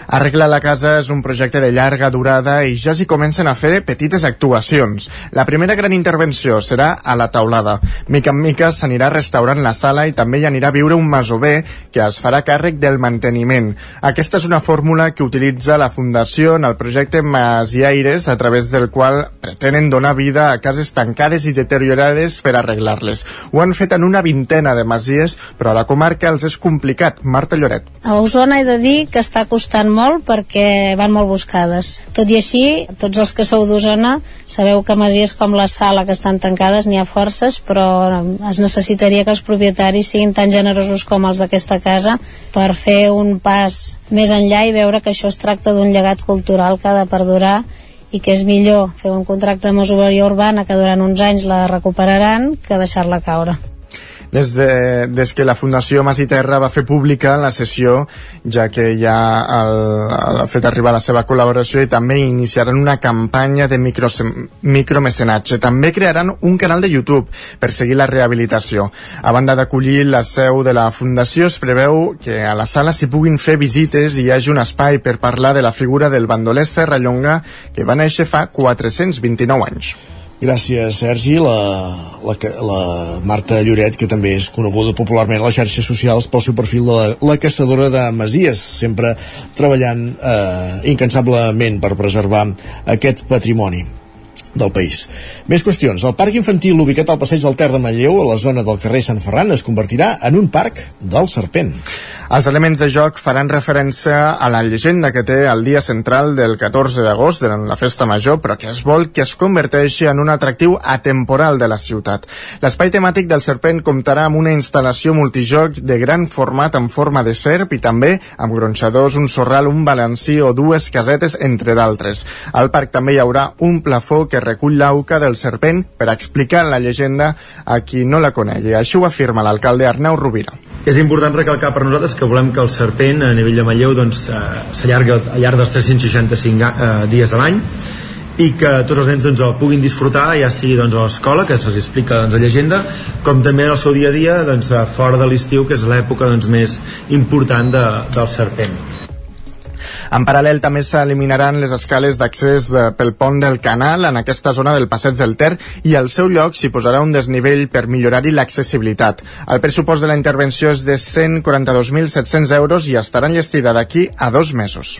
Arreglar la casa és un projecte de llarga durada i ja s'hi comencen a fer petites actuacions. La primera gran intervenció serà a la taulada. Mica en mica s'anirà restaurant la sala i també hi anirà a viure un masover que es farà càrrec del manteniment. Aquesta és una fórmula que utilitza la Fundació en el projecte Masiaires, a través del qual pretenen donar vida a cases tancades i deteriorades per arreglar-les. Ho han fet en una vintena de masies, però a la comarca els és complicat. Marta Lloret. A Osona he de dir que està costant molt perquè van molt buscades. Tot i així, tots els que sou d'Osona sabeu que masies com la sala que estan tancades n'hi ha forces, però es necessitaria que els propietaris siguin tan generosos com els d'aquesta casa per fer un pas més enllà i veure que això es tracta d'un llegat cultural que ha de perdurar i que és millor fer un contracte de masoveria urbana que durant uns anys la recuperaran que deixar-la caure des, de, des que la Fundació Mas i Terra va fer pública la sessió, ja que ja el, el, ha fet arribar la seva col·laboració i també iniciaran una campanya de micro, micromecenatge. També crearan un canal de YouTube per seguir la rehabilitació. A banda d'acollir la seu de la Fundació, es preveu que a la sala s'hi puguin fer visites i hi hagi un espai per parlar de la figura del bandoler Serrallonga que va néixer fa 429 anys. Gràcies, Sergi. La, la, la Marta Lloret, que també és coneguda popularment a les xarxes socials pel seu perfil de la, la caçadora de Masies, sempre treballant eh, incansablement per preservar aquest patrimoni. Del país. Més qüestions. El parc infantil ubicat al passeig del Ter de Manlleu, a la zona del carrer Sant Ferran, es convertirà en un parc del serpent. Els elements de joc faran referència a la llegenda que té el dia central del 14 d'agost durant la festa major, però que es vol que es converteixi en un atractiu atemporal de la ciutat. L'espai temàtic del serpent comptarà amb una instal·lació multijoc de gran format en forma de serp i també amb gronxadors, un sorral, un balancí o dues casetes, entre d'altres. Al parc també hi haurà un plafó que recull l'auca del serpent per explicar la llegenda a qui no la conegui. Això ho afirma l'alcalde Arnau Rovira. És important recalcar per nosaltres que volem que el serpent a nivell de Manlleu doncs, eh, s'allarga al llarg dels 365 eh, dies de l'any i que tots els nens doncs, el puguin disfrutar ja sigui doncs, a l'escola, que se'ls explica doncs, la llegenda, com també en el seu dia a dia doncs, fora de l'estiu, que és l'època doncs, més important de, del serpent. En paral·lel també s'eliminaran les escales d'accés pel pont del canal en aquesta zona del passeig del Ter i al seu lloc s'hi posarà un desnivell per millorar-hi l'accessibilitat. El pressupost de la intervenció és de 142.700 euros i estarà enllestida d'aquí a dos mesos.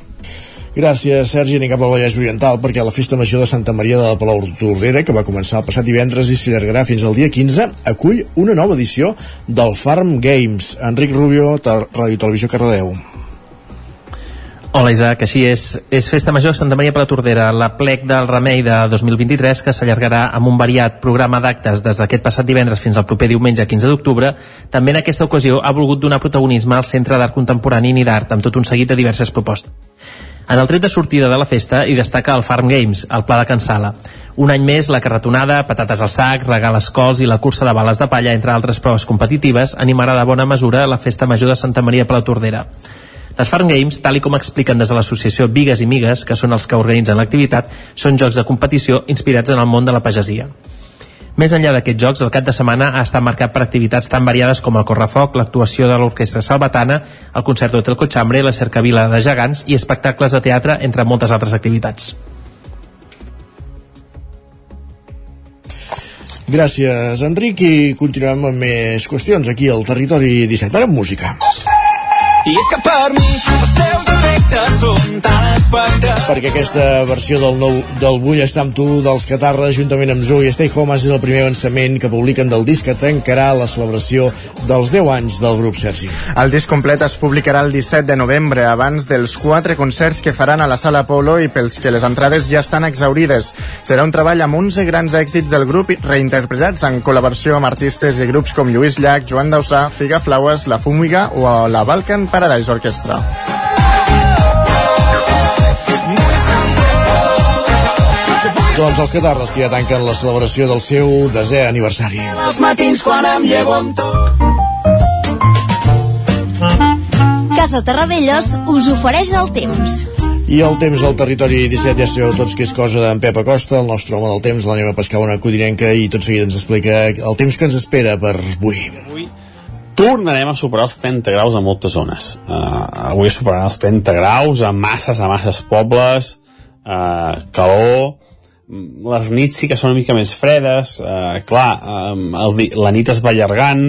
Gràcies, Sergi. Anem cap al Vallès Oriental perquè la Festa Major de Santa Maria de la Palau Tordera, que va començar el passat divendres i s'allargarà fins al dia 15, acull una nova edició del Farm Games. Enric Rubio, Ràdio Televisió Cardedeu. Hola Isaac, així és. És Festa Major Santa Maria per la Tordera, la plec del Remei de 2023 que s'allargarà amb un variat programa d'actes des d'aquest passat divendres fins al proper diumenge 15 d'octubre. També en aquesta ocasió ha volgut donar protagonisme al Centre d'Art Contemporani i d'Art amb tot un seguit de diverses propostes. En el tret de sortida de la festa hi destaca el Farm Games, el Pla de Cansala. Un any més, la carretonada, patates al sac, regales cols i la cursa de bales de palla, entre altres proves competitives, animarà de bona mesura la Festa Major de Santa Maria per la Tordera. Les Farm Games, tal i com expliquen des de l'associació Vigues i Migues, que són els que organitzen l'activitat, són jocs de competició inspirats en el món de la pagesia. Més enllà d'aquests jocs, el cap de setmana ha estat marcat per activitats tan variades com el correfoc, l'actuació de l'Orquestra Salvatana, el concert del Cochambre, la cercavila de gegants i espectacles de teatre, entre moltes altres activitats. Gràcies, Enric, i continuem amb més qüestions aquí al Territori 17, ara amb música. I és que per mi els teus Perquè aquesta versió del nou del Vull estar amb tu dels Catarres juntament amb Zoe i Stay Home és el primer avançament que publiquen del disc que tancarà la celebració dels 10 anys del grup Sergi. El disc complet es publicarà el 17 de novembre abans dels quatre concerts que faran a la Sala Polo i pels que les entrades ja estan exaurides. Serà un treball amb 11 grans èxits del grup reinterpretats en col·laboració amb artistes i grups com Lluís Llach, Joan Dausà, Figa Flaues, La Fúmiga o la Balkan Paradise Orchestra. Doncs els Catarres que ja tanquen la celebració del seu desè aniversari. Els matins quan em llevo amb tu. Casa Terradellos us ofereix el temps. I el temps al territori 17 ja sabeu tots que és cosa d'en Pep Acosta, el nostre home del temps, l'anem a pescar una codinenca i tot seguit ens explica el temps que ens espera per avui. Avui tornarem a superar els 30 graus a moltes zones. Uh, avui superaran els 30 graus a masses, a masses pobles, uh, calor, les nits sí que són una mica més fredes, uh, clar, um, el, la nit es va allargant,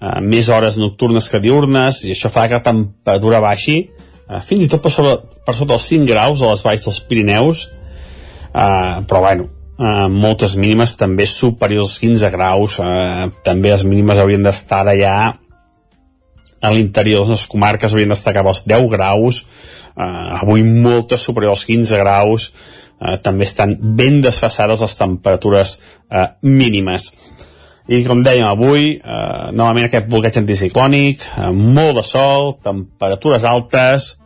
uh, més hores nocturnes que diurnes, i això fa que la temperatura baixi, uh, fins i tot per sota, per sota els 5 graus a les valls dels Pirineus, uh, però bueno, uh, moltes mínimes també superiors als 15 graus, uh, també les mínimes haurien d'estar allà a l'interior de les comarques haurien d'estar cap als 10 graus, uh, avui moltes superiors als 15 graus, uh, també estan ben desfassades les temperatures uh, mínimes. I com dèiem avui, eh, novament aquest bloqueig anticiclònic, eh, molt de sol, temperatures altes,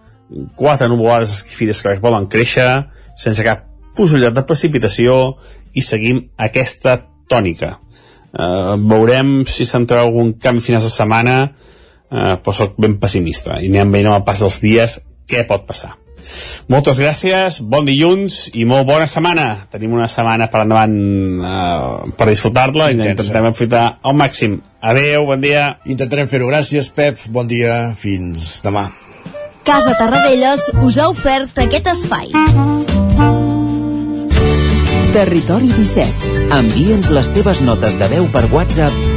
quatre nuvolades esquifides que poden créixer, sense cap possibilitat de precipitació, i seguim aquesta tònica. Eh, veurem si s'entrarà algun canvi finals de setmana, eh, però soc ben pessimista, i anem veient amb el pas dels dies què pot passar. Moltes gràcies, bon dilluns i molt bona setmana. Tenim una setmana per endavant uh, per disfrutar-la i intentem aprofitar al màxim. Adeu, bon dia. Intentarem fer-ho. Gràcies, Pep. Bon dia. Fins demà. Casa Tarradellas us ha ofert aquest espai. Territori 17. Envia'ns les teves notes de veu per WhatsApp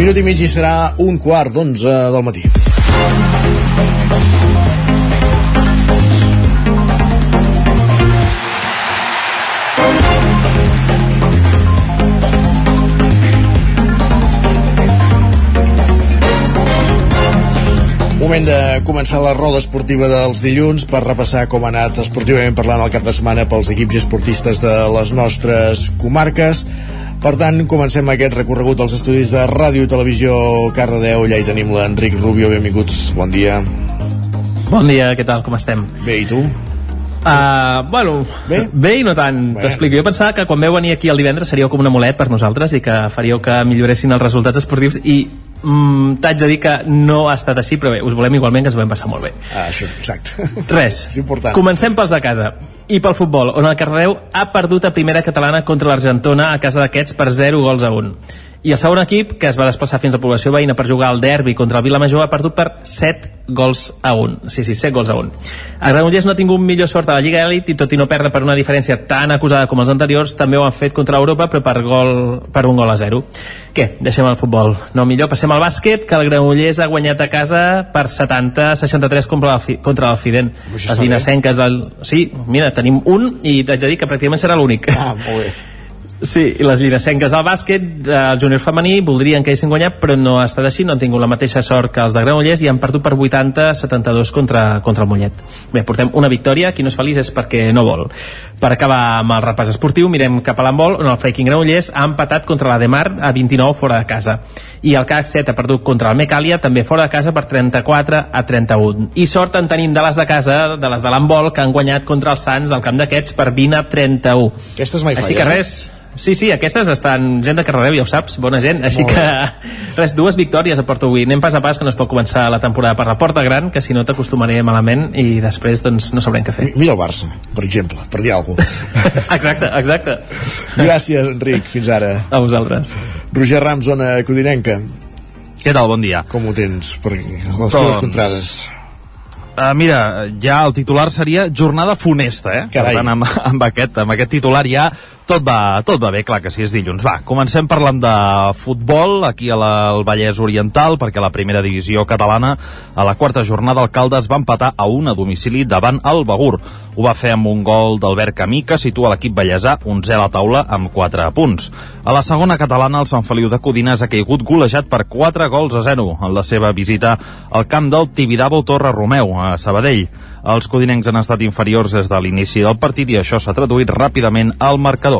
Minut i mig i serà un quart d'onze del matí. Moment de començar la roda esportiva dels dilluns per repassar com ha anat esportivament parlant el cap de setmana pels equips esportistes de les nostres comarques. Per tant, comencem aquest recorregut dels estudis de Ràdio i Televisió Cardedeu. Allà hi tenim l'Enric Rubio. Benvinguts. Bon dia. Bon dia, què tal, com estem? Bé, i tu? Uh, bueno, bé? bé i no tant. Bé. T'explico. Jo pensava que quan veu venir aquí el divendres seríeu com un amulet per nosaltres i que faríeu que milloressin els resultats esportius i mm, t'haig de dir que no ha estat així, però bé, us volem igualment que ens ho vam passar molt bé. Ah, això, exacte. Res. És important. Comencem pels de casa. I pel futbol, on el Cardedeu ha perdut a primera catalana contra l'Argentona a casa d'aquests per 0 gols a 1. I el segon equip, que es va desplaçar fins a població veïna per jugar al derbi contra el Vilamajor, ha perdut per 7 gols a 1. Sí, sí, 7 gols a 1. El Granollers no ha tingut millor sort a la Lliga Elite i tot i no perdre per una diferència tan acusada com els anteriors, també ho han fet contra l'Europa, però per, gol, per un gol a 0. Què? Deixem el futbol. No, millor passem al bàsquet, que el Granollers ha guanyat a casa per 70-63 contra, el, contra l'Alfiden. Les inacenques del... Sí, mira, tenim un i t'haig de dir que pràcticament serà l'únic. Ah, molt bé. Sí, i les llinacenques del bàsquet del júnior femení voldrien que haguessin guanyat però no ha estat així, no han tingut la mateixa sort que els de Granollers i han perdut per 80-72 contra, contra el Mollet. Bé, portem una victòria, qui no és feliç és perquè no vol. Per acabar amb el repàs esportiu mirem cap a l'handbol on el Freiking Granollers ha empatat contra la Demar a 29 fora de casa. I el CAC 7 ha perdut contra el Mecàlia també fora de casa per 34 a 31 i sort en tenim de les de casa de les de l'handbol que han guanyat contra els Sants al camp d'aquests per 20 a 31 Aquestes mai així que res, Sí, sí, aquestes estan gent de Carrereu, ja ho saps, bona gent, així que res, dues victòries a Porto avui, anem pas a pas que no es pot començar la temporada per la porta gran, que si no t'acostumaré malament i després doncs no sabrem què fer. Mira el Barça, per exemple, per dir alguna cosa. exacte, exacte. Gràcies, Enric, fins ara. A vosaltres. Roger Ram, zona codinenca. Què tal, bon dia? Com ho tens, per les teves contrades? Uh, mira, ja el titular seria jornada funesta, eh? Carai. Per tant, amb, amb, aquest, amb aquest titular ja tot va, tot va bé, clar que sí, és dilluns. Va, comencem parlant de futbol, aquí a la, al Vallès Oriental, perquè la primera divisió catalana, a la quarta jornada, el Caldes va empatar a un a domicili davant el Begur. Ho va fer amb un gol d'Albert Camí, que situa l'equip ballesà 11 a la taula amb 4 punts. A la segona catalana, el Sant Feliu de Codines ha caigut golejat per 4 gols a 0 en la seva visita al camp del Tibidabo Torre Romeu, a Sabadell. Els codinencs han estat inferiors des de l'inici del partit i això s'ha traduït ràpidament al marcador.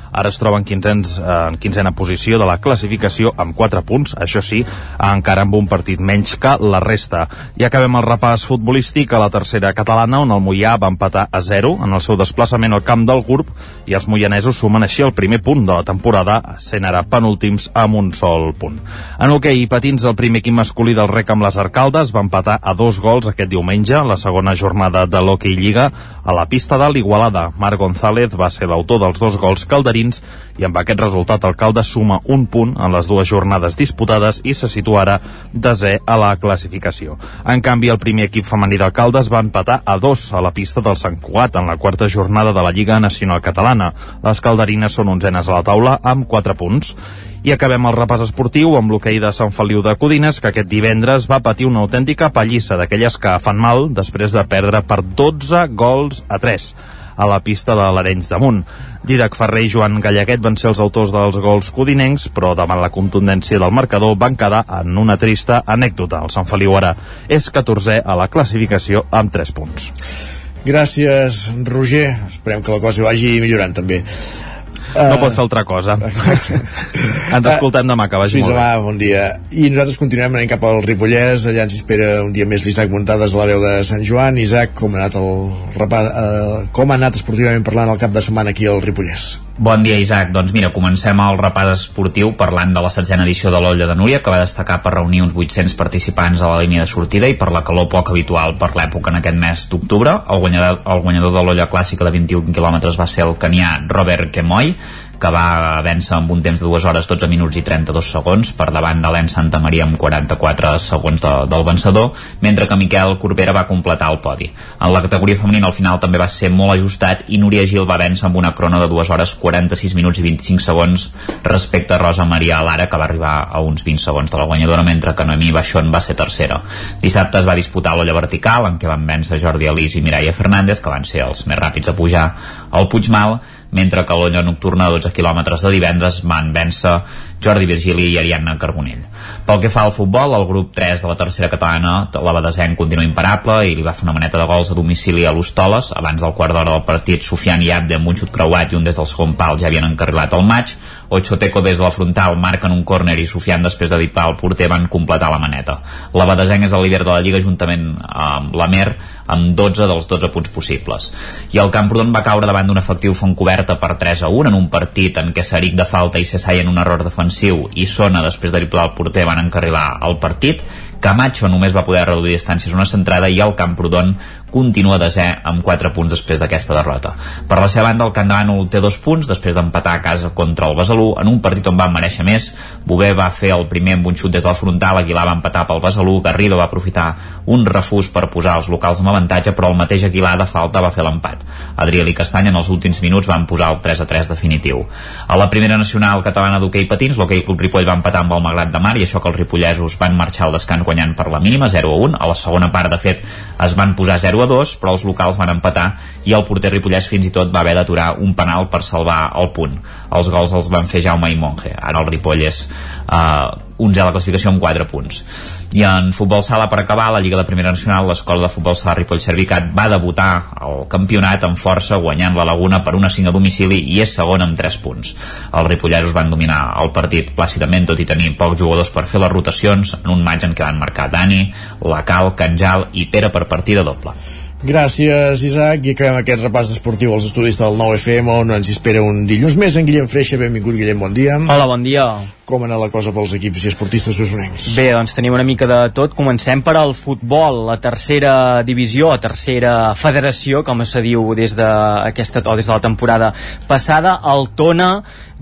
Ara es troben quinzens, eh, en quinzena posició de la classificació amb 4 punts, això sí, encara amb un partit menys que la resta. I acabem el repàs futbolístic a la tercera catalana, on el Mollà va empatar a 0 en el seu desplaçament al camp del grup i els moianesos sumen així el primer punt de la temporada, sent ara penúltims amb un sol punt. En hoquei okay, patins, el primer equip masculí del rec amb les Arcaldes va empatar a dos gols aquest diumenge, la segona jornada de l'Hockey Lliga, a la pista de l'Igualada. Marc González va ser l'autor dels dos gols calderins Molins i amb aquest resultat el Caldes suma un punt en les dues jornades disputades i se situarà desè a la classificació. En canvi, el primer equip femení del Caldes va empatar a dos a la pista del Sant Cugat en la quarta jornada de la Lliga Nacional Catalana. Les calderines són onzenes a la taula amb 4 punts. I acabem el repàs esportiu amb l'hoquei de Sant Feliu de Codines, que aquest divendres va patir una autèntica pallissa d'aquelles que fan mal després de perdre per 12 gols a 3 a la pista de l'Arenys de Munt. Didac Ferrer i Joan Gallaguet van ser els autors dels gols codinencs, però davant la contundència del marcador van quedar en una trista anècdota. El Sant Feliu ara és 14è a la classificació amb 3 punts. Gràcies, Roger. Esperem que la cosa vagi millorant també. No pot fer altra cosa. ens escoltem demà, que vagi Fins molt demà, bé. bon dia. I nosaltres continuem anant cap al Ripollès, allà ens espera un dia més l'Isaac Muntades a la veu de Sant Joan. Isaac, com ha anat, el eh, com ha anat esportivament parlant el cap de setmana aquí al Ripollès? Bon dia, Isaac. Doncs mira, comencem el repàs esportiu parlant de la setzena edició de l'Olla de Núria, que va destacar per reunir uns 800 participants a la línia de sortida i per la calor poc habitual per l'època en aquest mes d'octubre. El guanyador, el guanyador de l'Olla clàssica de 21 quilòmetres va ser el canià Robert Kemoy, que va vèncer amb un temps de 2 hores 12 minuts i 32 segons per davant de l'Ens Santa Maria amb 44 segons de, del vencedor, mentre que Miquel Corbera va completar el podi. En la categoria femenina al final també va ser molt ajustat i Núria Gil va vèncer amb una crona de 2 hores 46 minuts i 25 segons respecte a Rosa Maria Lara que va arribar a uns 20 segons de la guanyadora mentre que Noemí Baixón va ser tercera. Dissabte es va disputar l'olla vertical en què van vèncer Jordi Alís i Mireia Fernández que van ser els més ràpids a pujar al Puigmal mentre que l'olla nocturna a 12 quilòmetres de divendres van vèncer Jordi Virgili i Ariadna Carbonell. Pel que fa al futbol, el grup 3 de la tercera catalana, la Badesenc continua imparable i li va fer una maneta de gols a domicili a l'Hostoles. Abans del quart d'hora del partit, Sofian i Abde amb un xut creuat i un des del segon pal ja havien encarrilat el maig. Ochoteco des de la frontal marquen un córner i Sofian després de dipar el porter van completar la maneta. La Badesenc és el líder de la Lliga juntament amb la Mer amb 12 dels 12 punts possibles. I el Camprodon va caure davant d'un efectiu coberta per 3 a 1 en un partit en què Saric de falta i Cessai en un error defensiu i Sona després de driblar el porter van encarrilar el partit Camacho només va poder reduir distàncies una centrada i el Camprodon continua desè amb 4 punts després d'aquesta derrota. Per la seva banda, el Camp de Bànol té dos punts després d'empatar a casa contra el Besalú en un partit on va mereixer més. Bové va fer el primer amb un xut des del frontal, Aguilar va empatar pel Besalú, Garrido va aprofitar un refús per posar els locals amb avantatge, però el mateix Aguilar de falta va fer l'empat. Adriel i Castanya en els últims minuts van posar el 3 a 3 definitiu. A la primera nacional catalana d'hoquei patins, l'hoquei Club Ripoll va empatar amb el Magrat de Mar i això que els ripollesos van marxar al descans guanyant per la mínima 0 a 1. A la segona part, de fet, es van posar 0 a 2, però els locals van empatar i el porter ripollès fins i tot va haver d'aturar un penal per salvar el punt. Els gols els van fer Jaume i Monge. Ara el Ripoll és eh, 11 a la classificació amb 4 punts. I en futbol sala per acabar, la Lliga de Primera Nacional, l'escola de futbol sala Ripoll Servicat va debutar al campionat amb força guanyant la Laguna per una 5 a domicili i és segon amb 3 punts. Els ripollesos van dominar el partit plàcidament tot i tenir pocs jugadors per fer les rotacions en un maig en què van marcar Dani, Lacal, Canjal i Pere per partida doble. Gràcies, Isaac. I acabem aquest repàs esportiu als estudis del 9FM, on ens espera un dilluns més en Guillem Freixa. Benvingut, Guillem, bon dia. Hola, bon dia. Com anar la cosa pels equips i esportistes usonencs? Bé, doncs tenim una mica de tot. Comencem per al futbol, la tercera divisió, la tercera federació, com se diu des de, aquesta, o des de la temporada passada. El Tona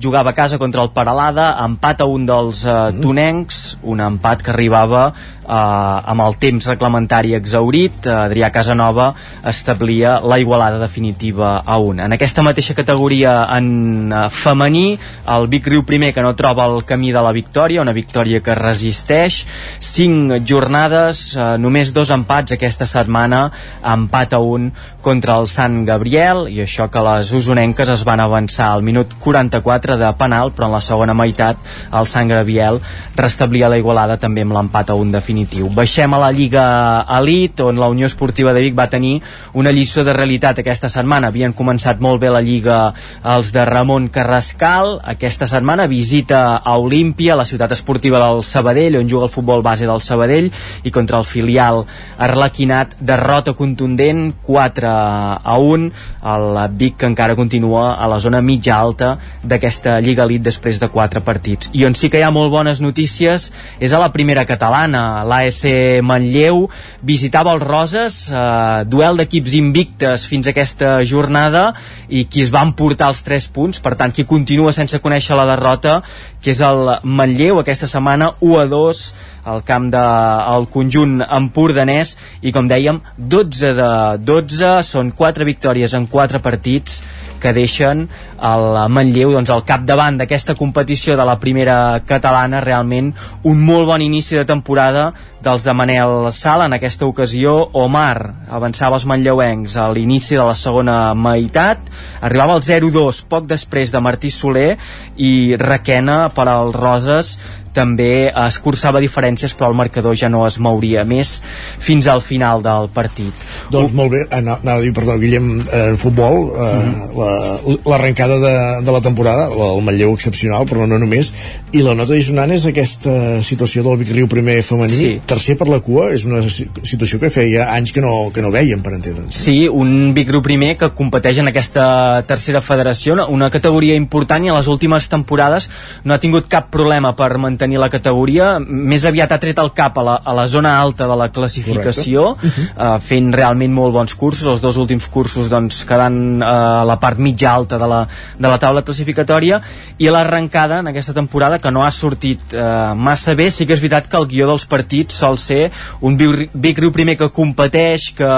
jugava a casa contra el Paralada, empat a un dels eh, mm. tonencs, un empat que arribava eh, amb el temps reglamentari exaurit, Adrià Casanova establia la igualada definitiva a un. En aquesta mateixa categoria en eh, femení, el Vic Riu primer que no troba el camí de la victòria, una victòria que resisteix, cinc jornades, eh, només dos empats aquesta setmana, empat a un contra el Sant Gabriel, i això que les usonenques es van avançar al minut 44 centre de penal, però en la segona meitat el Sant Graviel restablia la igualada també amb l'empat a un definitiu. Baixem a la Lliga Elite, on la Unió Esportiva de Vic va tenir una lliçó de realitat aquesta setmana. Havien començat molt bé la Lliga els de Ramon Carrascal. Aquesta setmana visita a Olímpia, la ciutat esportiva del Sabadell, on juga el futbol base del Sabadell, i contra el filial Arlequinat, derrota contundent, 4 a 1. El Vic que encara continua a la zona mitja alta d'aquesta aquesta Lliga Elite després de quatre partits. I on sí que hi ha molt bones notícies és a la primera catalana. L'AS Manlleu visitava els Roses, eh, duel d'equips invictes fins a aquesta jornada i qui es van portar els tres punts, per tant qui continua sense conèixer la derrota, que és el Manlleu aquesta setmana 1 a 2 al camp del de, conjunt empordanès. I com dèiem 12 de 12 són 4 victòries en 4 partits que deixen el Manlleu doncs, al capdavant d'aquesta competició de la primera catalana. Realment un molt bon inici de temporada dels de Manel Sala en aquesta ocasió Omar avançava els manlleuencs a l'inici de la segona meitat arribava al 0-2 poc després de Martí Soler i Requena per als Roses també escurçava diferències però el marcador ja no es mouria més fins al final del partit doncs molt bé, anava a dir, perdó Guillem, en futbol eh, mm. l'arrencada la, de, de la temporada el Manlleu excepcional, però no només i la nota dissonant és aquesta situació del Vic Riu primer femení, sí. tercer per la cua és una situació que feia anys que no, que no veiem, per entendre'ns Sí, un Vic Riu primer que competeix en aquesta tercera federació, una categoria important i a les últimes temporades no ha tingut cap problema per mantenir mantenir la categoria, més aviat ha tret el cap a la, a la zona alta de la classificació, uh -huh. uh, fent realment molt bons cursos, els dos últims cursos doncs, quedant uh, a la part mitja alta de la, de la taula classificatòria, i l'arrencada en aquesta temporada que no ha sortit uh, massa bé, sí que és veritat que el guió dels partits sol ser un Vic Riu primer que competeix, que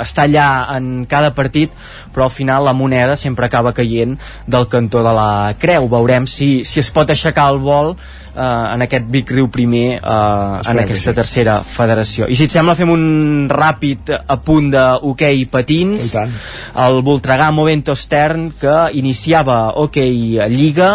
està allà en cada partit, però al final la moneda sempre acaba caient del cantó de la creu. Veurem si, si es pot aixecar el vol eh, en aquest Vic Riu primer eh, en aquesta sí. tercera federació. I si et sembla fem un ràpid apunt de hoquei patins. El Voltregà Movento Stern que iniciava hoquei Lliga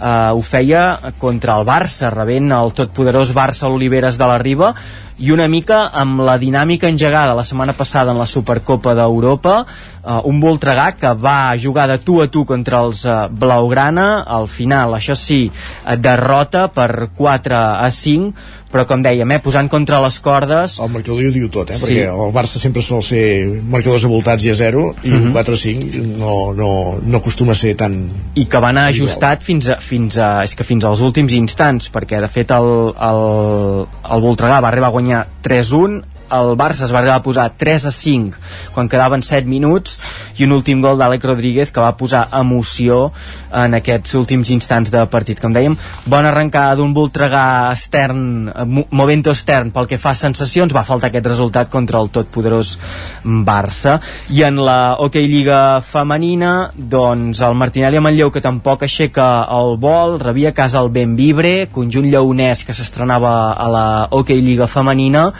eh, ho feia contra el Barça, rebent el totpoderós Barça l'Oliveres de la Riba i una mica amb la dinàmica engegada la setmana passada en la Supercopa d'Europa uh, un Voltregà que va jugar de tu a tu contra els uh, Blaugrana. Al final, això sí, uh, derrota per 4 a 5 però com dèiem, eh, posant contra les cordes el marcador ho diu tot, eh, sí. perquè el Barça sempre sol ser marcadors avoltats i a 0 i uh -huh. 4-5 no, no, no acostuma a ser tan i que van ajustat fins a, fins a, és que fins als últims instants perquè de fet el, el, el Voltregà va arribar a guanyar 3-1 el Barça es va arribar a posar 3 a 5 quan quedaven 7 minuts i un últim gol d'Àlex Rodríguez que va posar emoció en aquests últims instants de partit. Com dèiem, bona arrencada d'un Voltregà extern, Movento extern pel que fa a sensacions, va faltar aquest resultat contra el totpoderós Barça. I en la Hockey Lliga femenina, doncs el Martinelli Manlleu que tampoc aixeca el vol, rebia casa el Benvibre, conjunt lleonès que s'estrenava a la Hockey Lliga femenina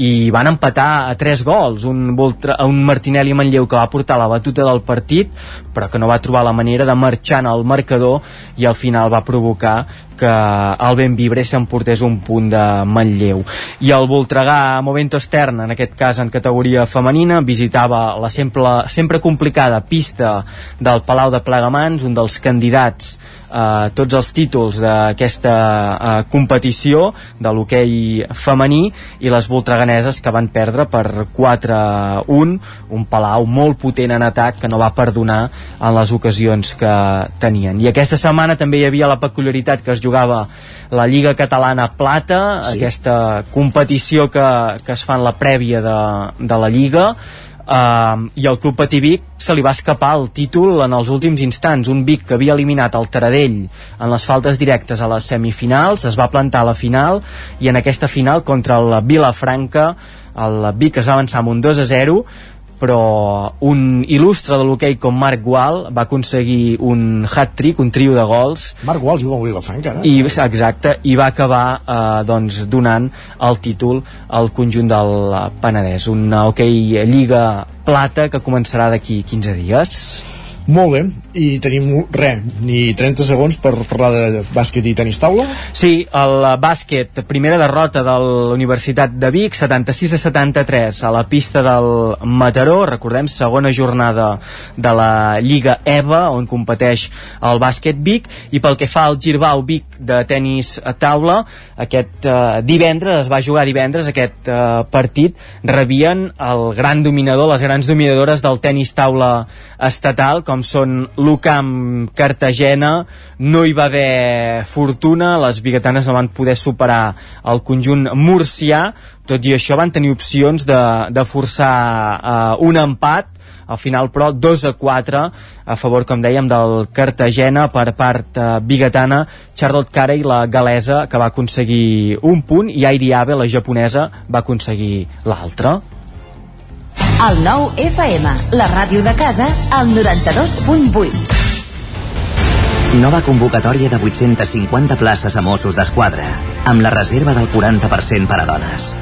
i van empatar a tres gols un, Voltra, un Martinelli Manlleu que va portar la batuta del partit però que no va trobar la manera de marxar en el marcador i al final va provocar que el Benvibre s'emportés un punt de Manlleu. I el Voltregà Movento Extern en aquest cas en categoria femenina visitava la sempre, sempre complicada pista del Palau de Plegamans un dels candidats eh, tots els títols d'aquesta eh, competició de l'hoquei femení i les voltreganeses que van perdre per 4-1 un Palau molt potent en atac que no va perdonar en les ocasions que tenien. I aquesta setmana també hi havia la peculiaritat que es jugava la Lliga Catalana Plata, sí. aquesta competició que, que es fa en la prèvia de, de la Lliga Uh, i el Club Patí Vic se li va escapar el títol en els últims instants un Vic que havia eliminat el Taradell en les faltes directes a les semifinals es va plantar a la final i en aquesta final contra el Vilafranca el Vic es va avançar amb un 2 a 0 però un il·lustre de l'hoquei com Marc Gual va aconseguir un hat-trick, un trio de gols. Marc Gual juga a Vilafranca ara i, exacte, i va acabar eh, doncs, donant el títol al conjunt del Penedès. Un hoquei Lliga Plata que començarà d'aquí 15 dies molt bé, i tenim res, ni 30 segons per parlar de bàsquet i tenis taula? Sí, el bàsquet, primera derrota de la Universitat de Vic, 76 a 73 a la pista del Mataró, recordem, segona jornada de la Lliga EVA, on competeix el bàsquet Vic, i pel que fa al Girbau Vic de tenis a taula, aquest eh, divendres, es va jugar divendres aquest eh, partit, rebien el gran dominador, les grans dominadores del tenis taula estatal, com són l'UCAM Cartagena, no hi va haver fortuna, les biguetanes no van poder superar el conjunt murcià, tot i això van tenir opcions de, de forçar uh, un empat, al final però 2 a 4 a favor com dèiem del Cartagena per part uh, biguetana Charlotte Carey la galesa que va aconseguir un punt i Airi Abe la japonesa va aconseguir l'altre el nou FM, la ràdio de casa, al 92.8. Nova convocatòria de 850 places a Mossos d'Esquadra, amb la reserva del 40% per a dones.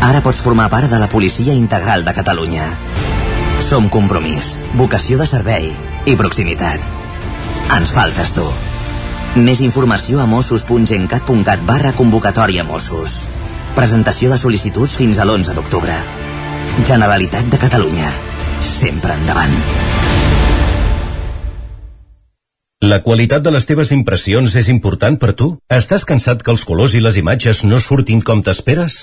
Ara pots formar part de la Policia Integral de Catalunya. Som compromís, vocació de servei i proximitat. Ens faltes tu. Més informació a mossos.gencat.cat barra convocatòria Mossos. Presentació de sol·licituds fins a l'11 d'octubre. Generalitat de Catalunya. Sempre endavant. La qualitat de les teves impressions és important per tu? Estàs cansat que els colors i les imatges no surtin com t'esperes?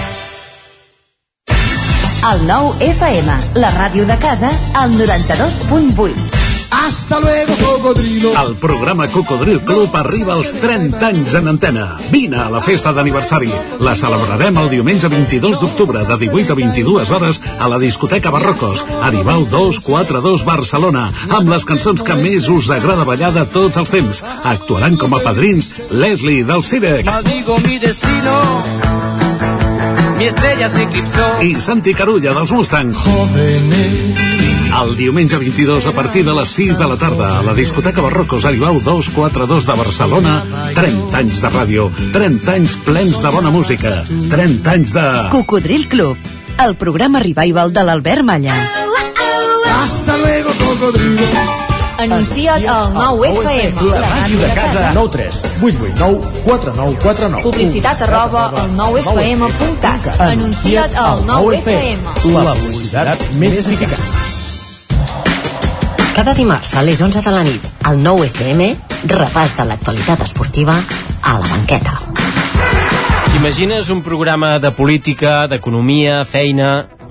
El nou FM, la ràdio de casa, al 92.8. Hasta luego, cocodrilo. El programa Cocodril Club arriba als 30 anys en antena. Vine a la festa d'aniversari. La celebrarem el diumenge 22 d'octubre de 18 a 22 hores a la discoteca Barrocos, a Dibau 242 Barcelona, amb les cançons que més us agrada ballar de tots els temps. Actuaran com a padrins Leslie del Cirex. Maldigo mi destino. Mi estrella se eclipsó. i Santi Carulla dels Mustang. El diumenge 22 a partir de les 6 de la tarda a la discoteca Barrocos Aribau 242 de Barcelona 30 anys de ràdio 30 anys plens de bona música 30 anys de... Cocodril Club, el programa revival de l'Albert Malla. Hasta luego, cocodrilo. Anuncia't al 9FM. La màquina de casa. 9 3 8 8 9 4 9 4 9. Publicitat arroba al 9FM.cat. Anuncia't al 9FM. La publicitat més eficaç. Cada dimarts a les 11 de la nit, al 9 FM, repàs de l'actualitat esportiva a la banqueta. T'imagines un programa de política, d'economia, feina...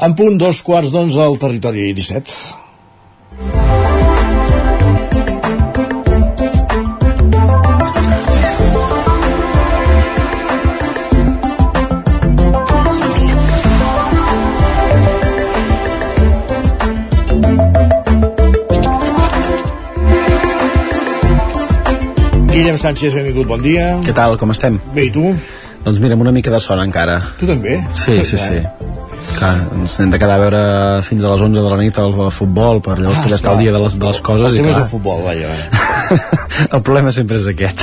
En punt dos quarts d'onze al territori 17. Guillem Sánchez, benvingut, bon dia. Què tal, com estem? Bé, i tu? Doncs mira, amb una mica de son encara. Tu també? Sí, sí, sí. Clar, ens hem de quedar a veure fins a les 11 de la nit el, futbol, per llavors Ah, poder estar al dia de les, de les coses. El i és el futbol, vaja. el problema sempre és aquest.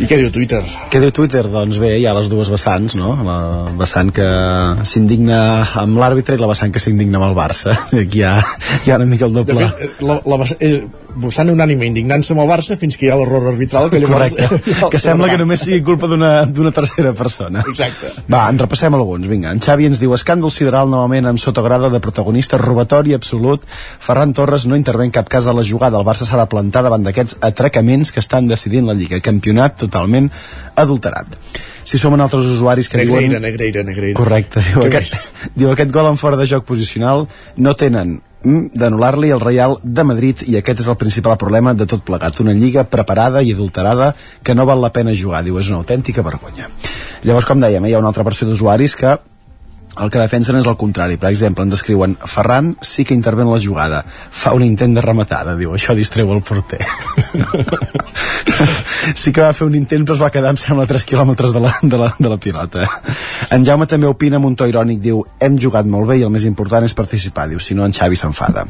I què diu Twitter? Què diu Twitter? Doncs bé, hi ha les dues vessants, no? La vessant que s'indigna amb l'àrbitre i la vessant que s'indigna amb el Barça. Aquí hi ha, hi ha una mica el De doble. fet, la, la, vessa- és bastant unànime indignant-se amb el Barça fins que hi ha l'error arbitral que llavors... Correcte. que sembla que només sigui culpa d'una tercera persona. Exacte. Va, en repassem alguns. Vinga, en Xavi ens diu escàndol sideral novament amb sotograda de protagonista, robatori absolut. Ferran Torres no intervé en cap cas a la jugada. El Barça s'ha de plantar davant d'aquests atracaments que estan decidint la Lliga. Campionat totalment adulterat. Si som en altres usuaris que Negreira, diuen... Negreira, Negreira. Correcte. Diu aquest, diu aquest gol en fora de joc posicional no tenen d'anul·lar-li el Real de Madrid i aquest és el principal problema de tot plegat. Una lliga preparada i adulterada que no val la pena jugar, diu, és una autèntica vergonya. Llavors com dèiem, eh, hi ha una altra versió d'usuaris que el que defensen és el contrari. Per exemple, ens descriuen Ferran sí que intervé en la jugada. Fa un intent de rematada, diu, això distreu el porter. sí que va fer un intent però es va quedar, em sembla, a 3 quilòmetres de la, de, la, de la pilota. En Jaume també opina amb un to irònic, diu, hem jugat molt bé i el més important és participar, diu, si no en Xavi s'enfada.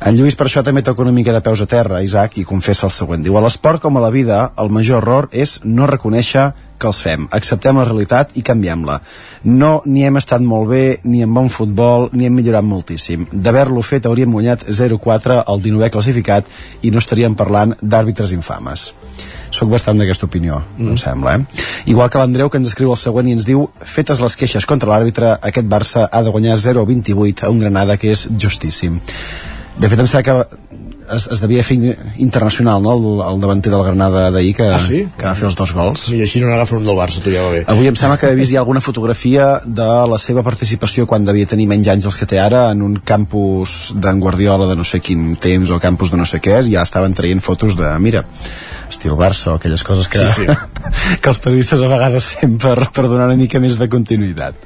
En Lluís per això també toca una mica de peus a terra, Isaac, i confessa el següent. Diu, a l'esport com a la vida, el major error és no reconèixer que els fem. Acceptem la realitat i canviem-la. No ni hem estat molt bé, ni en bon futbol, ni hem millorat moltíssim. D'haver-lo fet hauríem guanyat 0-4 al 19è classificat i no estaríem parlant d'àrbitres infames soc bastant d'aquesta opinió, mm. em sembla eh? igual que l'Andreu que ens escriu el següent i ens diu fetes les queixes contra l'àrbitre aquest Barça ha de guanyar 0-28 a un Granada que és justíssim de fet em sembla que es, es devia fer in- internacional no? el, el davanter del Granada d'ahir que, Ah, sí? que va fer els dos gols I així no n'agafa un del Barça, tu ja va bé. Avui em sembla que he vist ja alguna fotografia de la seva participació quan devia tenir menys anys dels que té ara en un campus d'en Guardiola de no sé quin temps o campus de no sé què és, ja estaven traient fotos de, mira, estil Barça o aquelles coses que, Sí, sí. que els periodistes a vegades fem per, per donar una mica més de continuïtat.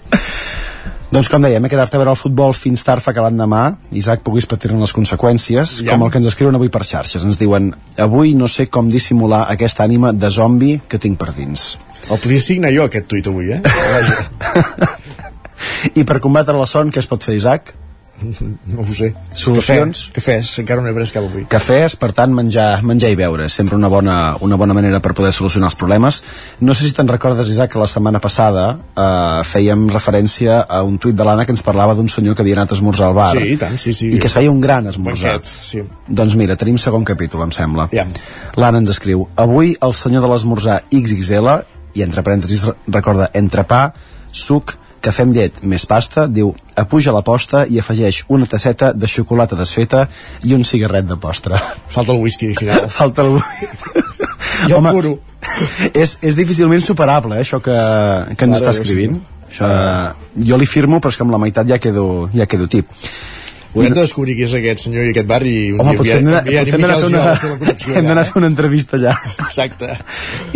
Doncs com dèiem, he quedat a veure el futbol fins tard fa que l'endemà, Isaac, puguis patir les conseqüències, Ja. com el que ens escriuen avui per xarxes. Ens diuen, avui no sé com dissimular aquesta ànima de zombi que tinc per dins. El podria signar jo, aquest tuit, avui, eh? I per combatre la son, què es pot fer, Isaac? No ho sé. Solucions? Cafès, cafès. encara no he pres cap avui. Cafès, per tant, menjar, menjar i beure. Sempre una bona, una bona manera per poder solucionar els problemes. No sé si te'n recordes, Isaac, que la setmana passada eh, fèiem referència a un tuit de l'Anna que ens parlava d'un senyor que havia anat a esmorzar al bar. Sí, i tant, sí, sí. I que es feia un gran esmorzar. Banquet, sí. Doncs mira, tenim segon capítol, em sembla. Ja. L'Anna ens escriu Avui el senyor de l'esmorzar XXL i entre parèntesis re- recorda entrepà, suc, cafè amb llet més pasta, diu apuja la posta i afegeix una tasseta de xocolata desfeta i un cigarret de postre. Falta el whisky final. Falta el whisky. I el puro. és, és difícilment superable, eh, això que, que ens està escrivint. sí. Això, jo li firmo, però és que amb la meitat ja quedo, ja quedo tip. Haurem de descobrir qui és aquest senyor i aquest bar i un Home, dia potser hem potser hem d'anar a fer una, hem d'anar a fer una entrevista allà. Exacte.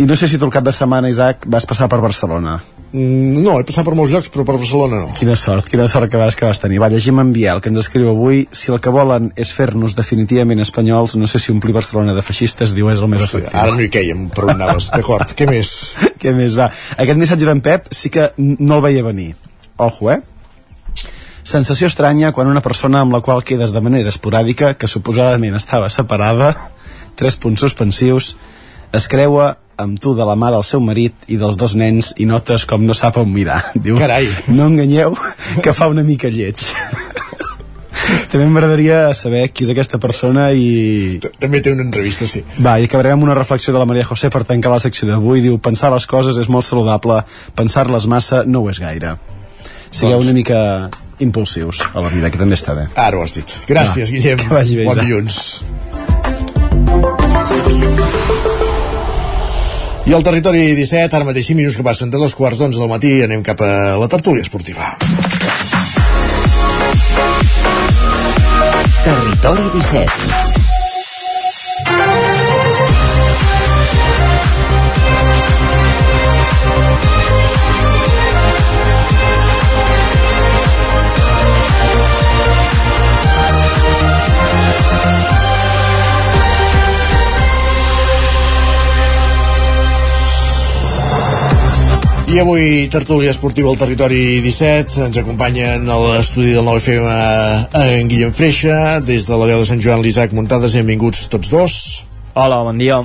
I no sé si tu el cap de setmana, Isaac, vas passar per Barcelona. Mm, no, he passat per molts llocs, però per Barcelona no. Quina sort, quina sort que vas, que vas tenir. Va, llegim en Biel, que ens escriu avui si el que volen és fer-nos definitivament espanyols, no sé si omplir Barcelona de feixistes, diu, és el més efectiu. ara no hi quèiem, per on anaves. D'acord, què més? Què més, va? Aquest missatge d'en Pep sí que no el veia venir. Ojo, eh? Sensació estranya quan una persona amb la qual quedes de manera esporàdica, que suposadament estava separada, tres punts suspensius, es creua amb tu de la mà del seu marit i dels dos nens i notes com no sap on mirar. Diu, Carai. no enganyeu, que fa una mica lleig. També m'agradaria saber qui és aquesta persona i... També té una entrevista, sí. Va, i acabarem amb una reflexió de la Maria José per tancar la secció d'avui. Diu, pensar les coses és molt saludable, pensar-les massa no ho és gaire. Sigueu Doncs- una mica impulsius a la vida, que també està bé. Ara ho has dit. Gràcies, Va, Guillem. que vagi bé, bon dilluns. I al territori 17, ara mateix 5 minuts que passen de dos quarts d'onze del matí, anem cap a la tertúlia esportiva. Territori 17 I avui, tertúlia esportiva al territori 17, ens acompanyen a l'estudi del 9FM en Guillem Freixa, des de la veu de Sant Joan l'Isaac Muntades, benvinguts tots dos. Hola, bon dia.